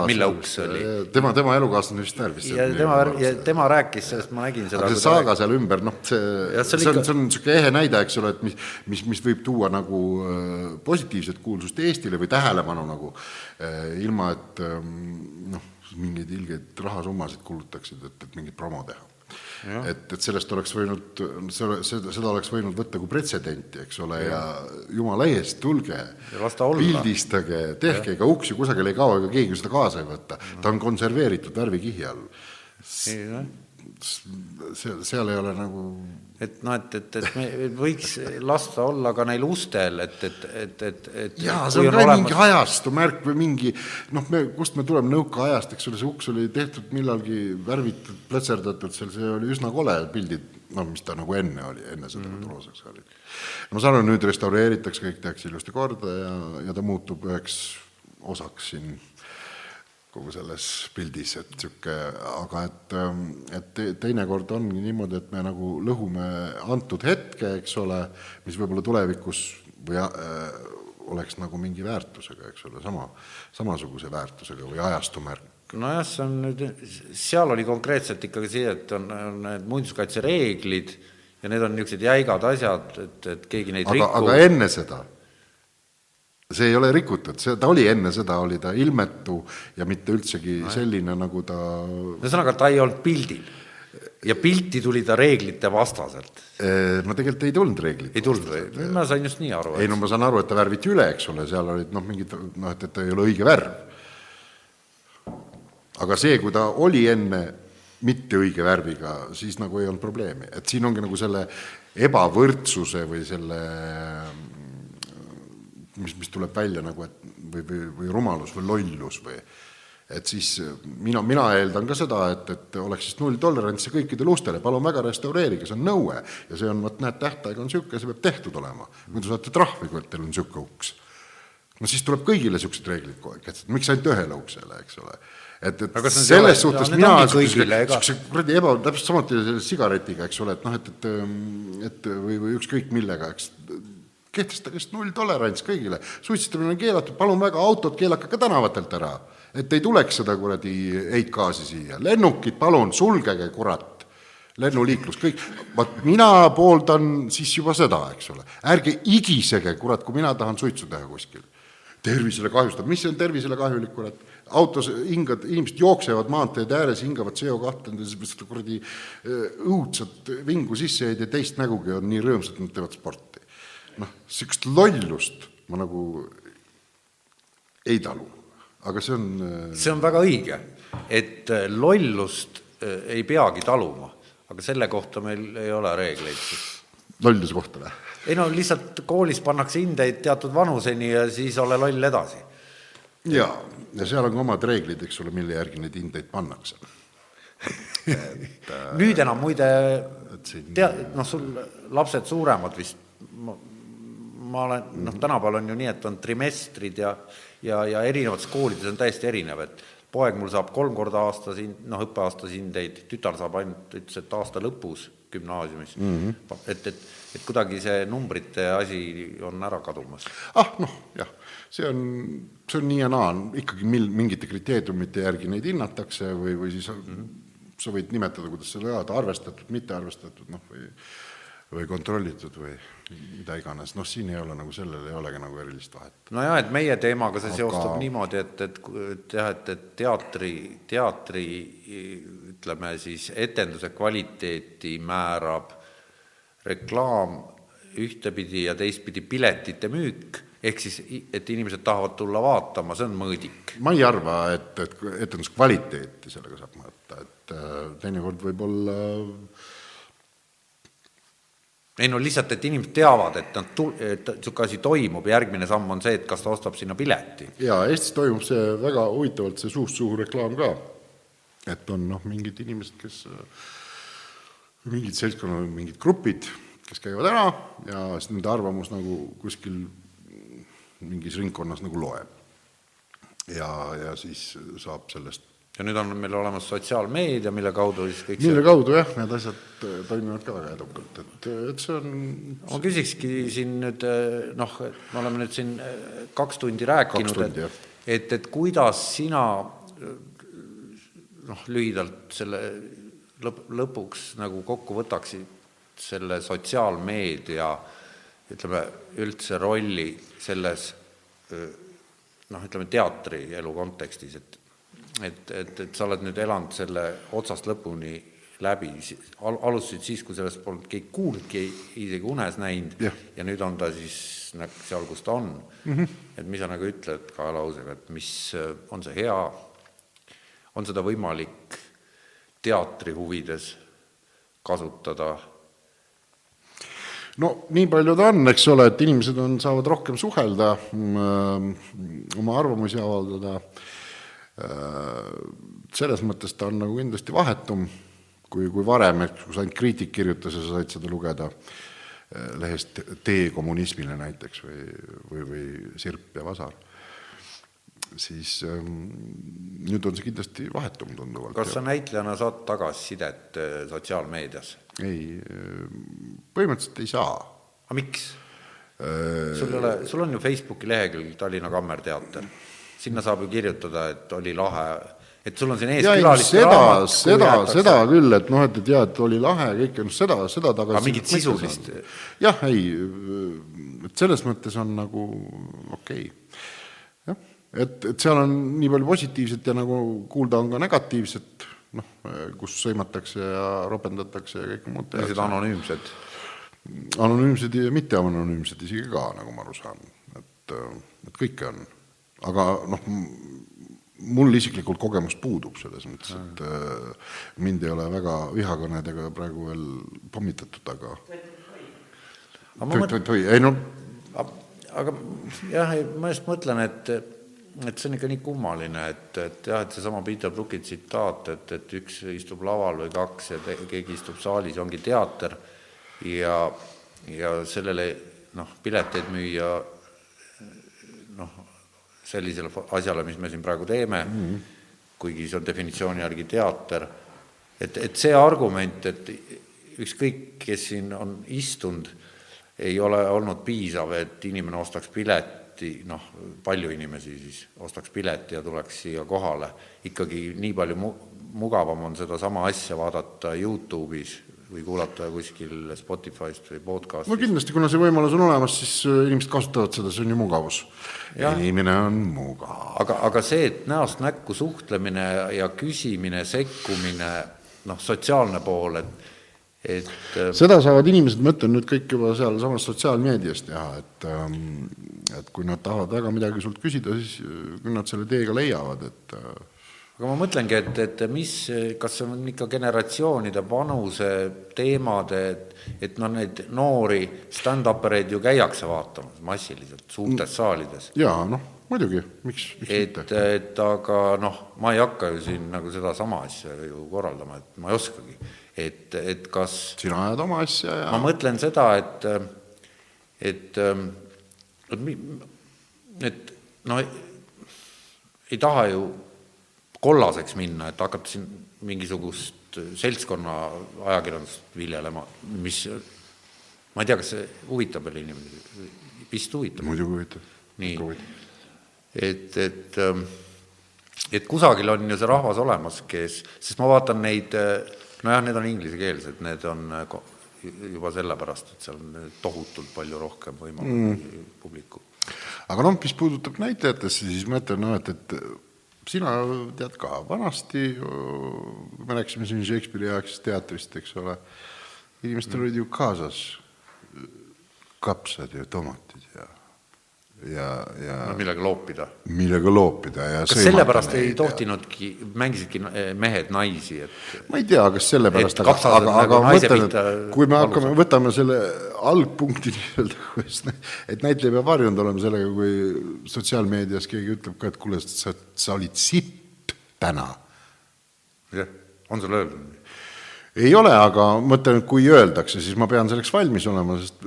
Speaker 2: mille uks see oli?
Speaker 3: tema, tema elukaaslane vist värvis.
Speaker 2: ja tema, ja tema rääkis sellest, ma nägin seda.
Speaker 3: aga see saaga seal ümber, noh, see, see, see on, see on niisugune ehe näide, eks ole, et mis, mis, mis võib tuua nagu äh, positiivset kuulsust Eestile või tähelepanu nagu, äh, ilma et ähm, noh, mingeid ilgeid rahasummasid kulutaksid, et, et mingit promo teha et, et sellest oleks võinud, seda, seda oleks võinud võtta kui pretsedenti, eks ole, ja jumala eest, tulge, pildistage, tehke, ega uks ju kusagile ei kao, ega keegi seda kaasa ei võta. ta on konserveeritud värvikihi all. seal, seal ei ole nagu
Speaker 2: et noh, et, et, et me võiks lasta olla ka neil ustel, et, et, et, et, et
Speaker 3: jaa, see on ka olemas... mingi ajastu märk või mingi noh, me, kust me tuleme, nõukaajast, eks ole, see uks oli tehtud millalgi värvitud, pletserdatud seal, see oli üsna kole, pildid, noh, mis ta nagu enne oli, enne seda mm -hmm. roosaks oli. ma saan aru, nüüd restaureeritakse, kõik tehakse ilusti korda ja, ja ta muutub üheks osaks siin kogu selles pildis, et niisugune, aga et, ähm, et teinekord ongi niimoodi, et me nagu lõhume antud hetke, eks ole, mis võib-olla tulevikus või äh, oleks nagu mingi väärtusega, eks ole, sama, samasuguse väärtusega või ajastumärk
Speaker 2: nojah, see on nüüd, seal oli konkreetselt ikkagi see, et on, on need muinsuskaitsereeglid ja need on niisugused jäigad asjad, et, et keegi neid
Speaker 3: aga, aga enne seda see ei ole rikutud, see, ta oli enne seda, oli ta ilmetu ja mitte üldsegi no, selline, nagu ta
Speaker 2: ühesõnaga, ta ei olnud pildil? ja pilti tuli ta reeglite vastaselt?
Speaker 3: no tegelikult ei tulnud reeglite
Speaker 2: ei tulnud või? ma sain just nii aru.
Speaker 3: ei no ma saan aru, et ta värviti üle, eks ole, seal olid noh, mingid noh, et, et ta ei ole õige värv. aga see, kui ta oli enne mitte õige värviga, siis nagu ei olnud probleemi, et siin ongi nagu selle ebavõrdsuse või selle mis, mis tuleb välja nagu, et või, või, või rumalus või lollus või et siis mina, mina eeldan ka seda, et, et oleks siis nulltolerants kõikidele ustele, palun väga, restaureerige, see on nõue. ja see on, vot näed, tähtaeg on niisugune, see peab tehtud olema. muidu saate trahvi, kui teil on niisugune uks. no siis tuleb kõigile niisugused reeglid kogu aeg kehtestada, miks ainult ühele uksele, eks ole. et, et selles suhtes mina niisuguse kuradi eba, täpselt samuti selle sigaretiga, eks ole, et noh, et, et et või, või ükskõik millega, eks kehtestage nulltolerants kõigile, suitsetamine on keelatud, palun väga, autod keelake ka tänavatelt ära, et ei tuleks seda kuradi heitgaasi siia, lennukid palun sulgege, kurat, lennuliiklus, kõik, vaat mina pooldan siis juba seda, eks ole, ärge igisege, kurat, kui mina tahan suitsu teha kuskil. tervisele kahjustab, mis on tervisele kahjulik, kurat, autos hingad, inimesed jooksevad maanteede ääres, hingavad CO2 endale seda kuradi õudset vingu sisse ja teist nägugi on nii rõõmsad, nad teevad sporti noh, niisugust lollust ma nagu ei talu, aga see on
Speaker 2: äh, see on väga õige, et äh, lollust äh, ei peagi taluma, aga selle kohta meil ei ole reegleid.
Speaker 3: lolluse kohta või?
Speaker 2: ei no lihtsalt koolis pannakse hindeid teatud vanuseni ja siis ole loll edasi.
Speaker 3: jaa, ja seal on ka omad reeglid, eks ole, mille järgi neid hindeid pannakse
Speaker 2: et nüüd enam muide tea-, noh, sul lapsed suuremad vist, ma olen, noh, tänapäeval on ju nii, et on trimestrid ja ja, ja erinevates koolides on täiesti erinev, et poeg mul saab kolm korda aastas hind, noh, õppeaastas hindeid, tütar saab ainult, ütles, et aasta lõpus gümnaasiumis mm. -hmm. et, et, et kuidagi see numbrite asi on ära kadumas.
Speaker 3: ah noh, jah, see on, see on nii ja naa, ikkagi mil-, mingite kriteeriumite järgi neid hinnatakse või, või siis mm -hmm. sa võid nimetada, kuidas sa tahad, arvestatud, mitte arvestatud, noh, või või kontrollitud või mida iganes, noh, siin ei ole nagu sellel ei olegi nagu erilist vahet.
Speaker 2: nojah, et meie teemaga see Aga... seostub niimoodi, et, et, et jah, et, et teatri, teatri ütleme siis etenduse kvaliteeti määrab reklaam ühtepidi ja teistpidi piletite müük, ehk siis, et inimesed tahavad tulla vaatama, see on mõõdik.
Speaker 3: ma ei arva, et, et etenduse kvaliteeti sellega saab mõõta, et äh, teinekord võib olla
Speaker 2: ei no lihtsalt, et inimesed teavad, et nad tu-, niisugune asi toimub, järgmine samm on see, et kas ta ostab sinna pileti.
Speaker 3: jaa, Eestis toimub see väga huvitavalt, see suust suhu reklaam ka et on noh, mingid inimesed, kes, mingid seltskonnad, mingid grupid, kes käivad ära ja siis nende arvamus nagu kuskil mingis ringkonnas nagu loeb. ja, ja siis saab sellest
Speaker 2: ja nüüd on meil olemas sotsiaalmeedia, mille kaudu siis kõik
Speaker 3: mille see... kaudu jah, need asjad äh, toimivad ka väga edukalt, et, et see on
Speaker 2: ma küsikski siin nüüd äh, noh, me oleme nüüd siin äh, kaks tundi rääkinud, et, et, et kuidas sina noh, lühidalt selle lõp-, lõpuks nagu kokku võtaksid selle sotsiaalmeedia ütleme, üldse rolli selles noh, ütleme teatrielu kontekstis, et et, et, et sa oled nüüd elanud selle otsast lõpuni läbi, al-, alustasid siis, kui sellest polnud keegi kuulnudki, isegi unes näinud ja. ja nüüd on ta siis seal, kus ta on mm. -hmm. et mis sa nagu ütled kahe lausega, et mis, on see hea, on seda võimalik teatri huvides kasutada?
Speaker 3: no nii palju ta on, eks ole, et inimesed on, saavad rohkem suhelda, mm, oma arvamusi avaldada, äh, selles mõttes ta on nagu kindlasti vahetum, kui, kui varem, eks, kus ainult kriitik kirjutas ja sa said seda lugeda äh, lehest Tee kommunismile näiteks või, või, või Sirp ja Vasar siis ähm, nüüd on see kindlasti vahetum tunduvalt.
Speaker 2: kas sa näitlejana saad tagasisidet äh, sotsiaalmeedias?
Speaker 3: ei, äh, põhimõtteliselt ei saa.
Speaker 2: aga miks äh...? sul ei ole, sul on ju Facebooki lehekülg Tallinna Kammerteater, sinna saab ju kirjutada, et oli lahe, et sul on siin ees
Speaker 3: külaliste raamat. seda, seda küll, et noh, et, et jaa, et oli lahe ja kõike, noh seda, seda tagasi.
Speaker 2: aga mingit sisulist?
Speaker 3: jah, ei, et selles mõttes on nagu okei okay et, et seal on nii palju positiivset ja nagu kuulda on ka negatiivset, noh, kus sõimatakse ja ropendatakse ja kõike muud
Speaker 2: tehakse. anonüümsed?
Speaker 3: anonüümsed ja mitte anonüümsed isegi ka, nagu ma aru saan, et, et kõike on. Aga noh, mul isiklikult kogemus puudub selles mõttes, et äh, mind ei ole väga vihakõnedega praegu veel pommitatud, aga
Speaker 2: oi-oi-oi, ei no aga jah, ma just mõtlen, et et see on ikka nii kummaline, et, et jah, et seesama Peter Brooki tsitaat, et, et üks istub laval või kaks ja te, keegi istub saalis, ongi teater. Ja, ja sellele noh, pileteid müüa sellisele asjale, mis me siin praegu teeme. Mm, -hmm. kuigi see on definitsiooni järgi teater, et, et see argument, et ükskõik, kes siin on istunud, ei ole olnud piisav, et inimene ostaks pilet pileti, noh, palju inimesi siis ostaks pileti ja tuleks siia kohale, ikkagi nii palju mu-, mugavam on sedasama asja vaadata Youtube'is või kuulata kuskil Spotify'st või podcast'ist.
Speaker 3: no kindlasti, kuna see võimalus on olemas, siis äh, inimesed kasutavad seda, see on ju mugavus. inimene on mugav.
Speaker 2: aga, aga see, et näost näkku suhtlemine ja küsimine, sekkumine, noh, sotsiaalne pool, et et
Speaker 3: äh, seda saavad inimesed, ma ütlen nüüd kõik juba sealsamas sotsiaalmeedias teha, et ähm, et kui nad tahavad väga midagi sult küsida, siis äh, küll nad selle teega leiavad, et
Speaker 2: aga ma mõtlengi, et, et mis, kas see on ikka generatsioonide vanuse teemade, et, et noh, neid noori stand-up'ereid ju käiakse vaatamas massiliselt suurtes saalides.
Speaker 3: jaa, noh, muidugi, miks, miks
Speaker 2: et, mitte. et aga noh, ma ei hakka ju siin nagu sedasama asja ju korraldama, et ma ei oskagi et, et kas
Speaker 3: sina ajad oma asja ja
Speaker 2: ma mõtlen seda, et, et, et, et no ei taha ju kollaseks minna, et hakata siin mingisugust seltskonna ajakirjandust viljelema, mis, ma ei tea, kas see huvitab veel inimesi, vist huvitab.
Speaker 3: muidugi huvitab.
Speaker 2: nii, et, et, ähm, et kusagil on ju see rahvas olemas, kes, sest ma vaatan neid, nojah, need on inglisekeelsed, need on äh, juba sellepärast, et seal on tohutult palju rohkem võimalusi mm. publiku.
Speaker 3: aga noh, mis puudutab näitlejatesse, siis ma ütlen, noh, et, et sina tead ka, vanasti, me rääkisime siin Shakespeare'i aegsest teatrist, eks ole, inimestel mm. olid ju kaasas kapsad ja tomatid ja ja, ja
Speaker 2: no millega loopida.
Speaker 3: millega loopida ja
Speaker 2: kas sellepärast ei tohtinudki, mängisidki eh, mehed naisi, et
Speaker 3: ma ei tea, kas sellepärast, aga, aga, aga ma mõtlen, et kui me hakkame, võtame selle algpunkti nii-öelda, et näitleja peab harjunud olema sellega, kui sotsiaalmeedias keegi ütleb ka, et kuule, sa, sa olid sitt täna.
Speaker 2: jah, on sulle öeldud?
Speaker 3: ei ole, aga mõtlen, et kui öeldakse, siis ma pean selleks valmis olema, sest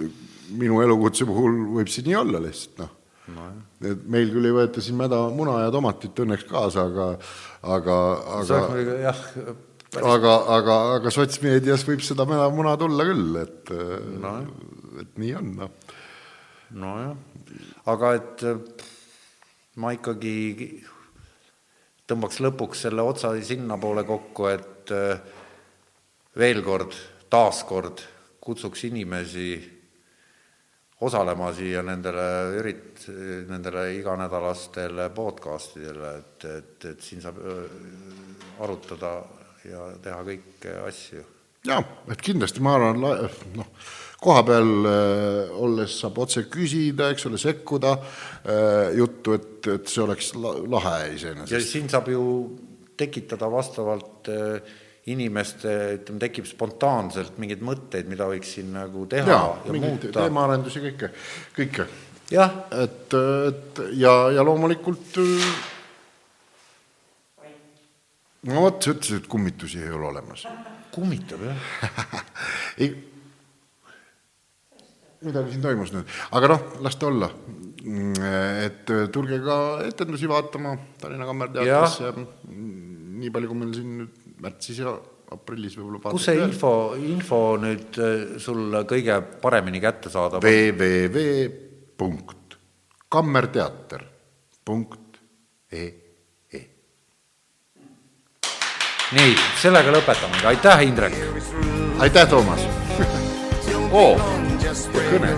Speaker 3: minu elukutse puhul võib see nii olla lihtsalt, noh no,. et meil küll ei võeta siin mäda muna ja tomatit õnneks kaasa, aga, aga, aga
Speaker 2: jah,
Speaker 3: aga, aga, aga sotsmeedias võib seda mäda muna tulla küll, et no. et nii on, noh.
Speaker 2: nojah, aga et ma ikkagi tõmbaks lõpuks selle otsa sinnapoole kokku, et veel kord, taaskord kutsuks inimesi osalema siia nendele ürit-, nendele iganädalastele podcastidele, et, et, et siin saab arutada ja teha kõiki asju.
Speaker 3: jaa, et kindlasti ma arvan, noh, koha peal olles saab otse küsida, eks ole, sekkuda juttu, et, et see oleks lahe iseenesest.
Speaker 2: ja siin saab ju tekitada vastavalt äh, inimeste, ütleme, tekib spontaanselt mingeid mõtteid, mida võiks siin nagu teha ja, ja muuta.
Speaker 3: teemaarendusi, kõike, kõike. et, et ja, ja loomulikult no vot, sa ütlesid, et kummitusi ei ole olemas.
Speaker 2: kummitab, jah
Speaker 3: ei, midagi siin toimus nüüd, aga noh, las ta olla. et tulge ka etendusi vaatama Tallinna Kammerteatrisse, nii palju, kui meil siin nüüd märtsis ja aprillis võib-olla
Speaker 2: kus see info, info nüüd äh, sul kõige paremini kättesaadav
Speaker 3: on? www.kammerteater.ee e.
Speaker 2: nii, sellega lõpetamegi, aitäh, Indrek!
Speaker 3: aitäh, Toomas!
Speaker 2: oo,
Speaker 3: kõne.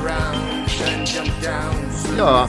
Speaker 3: jaa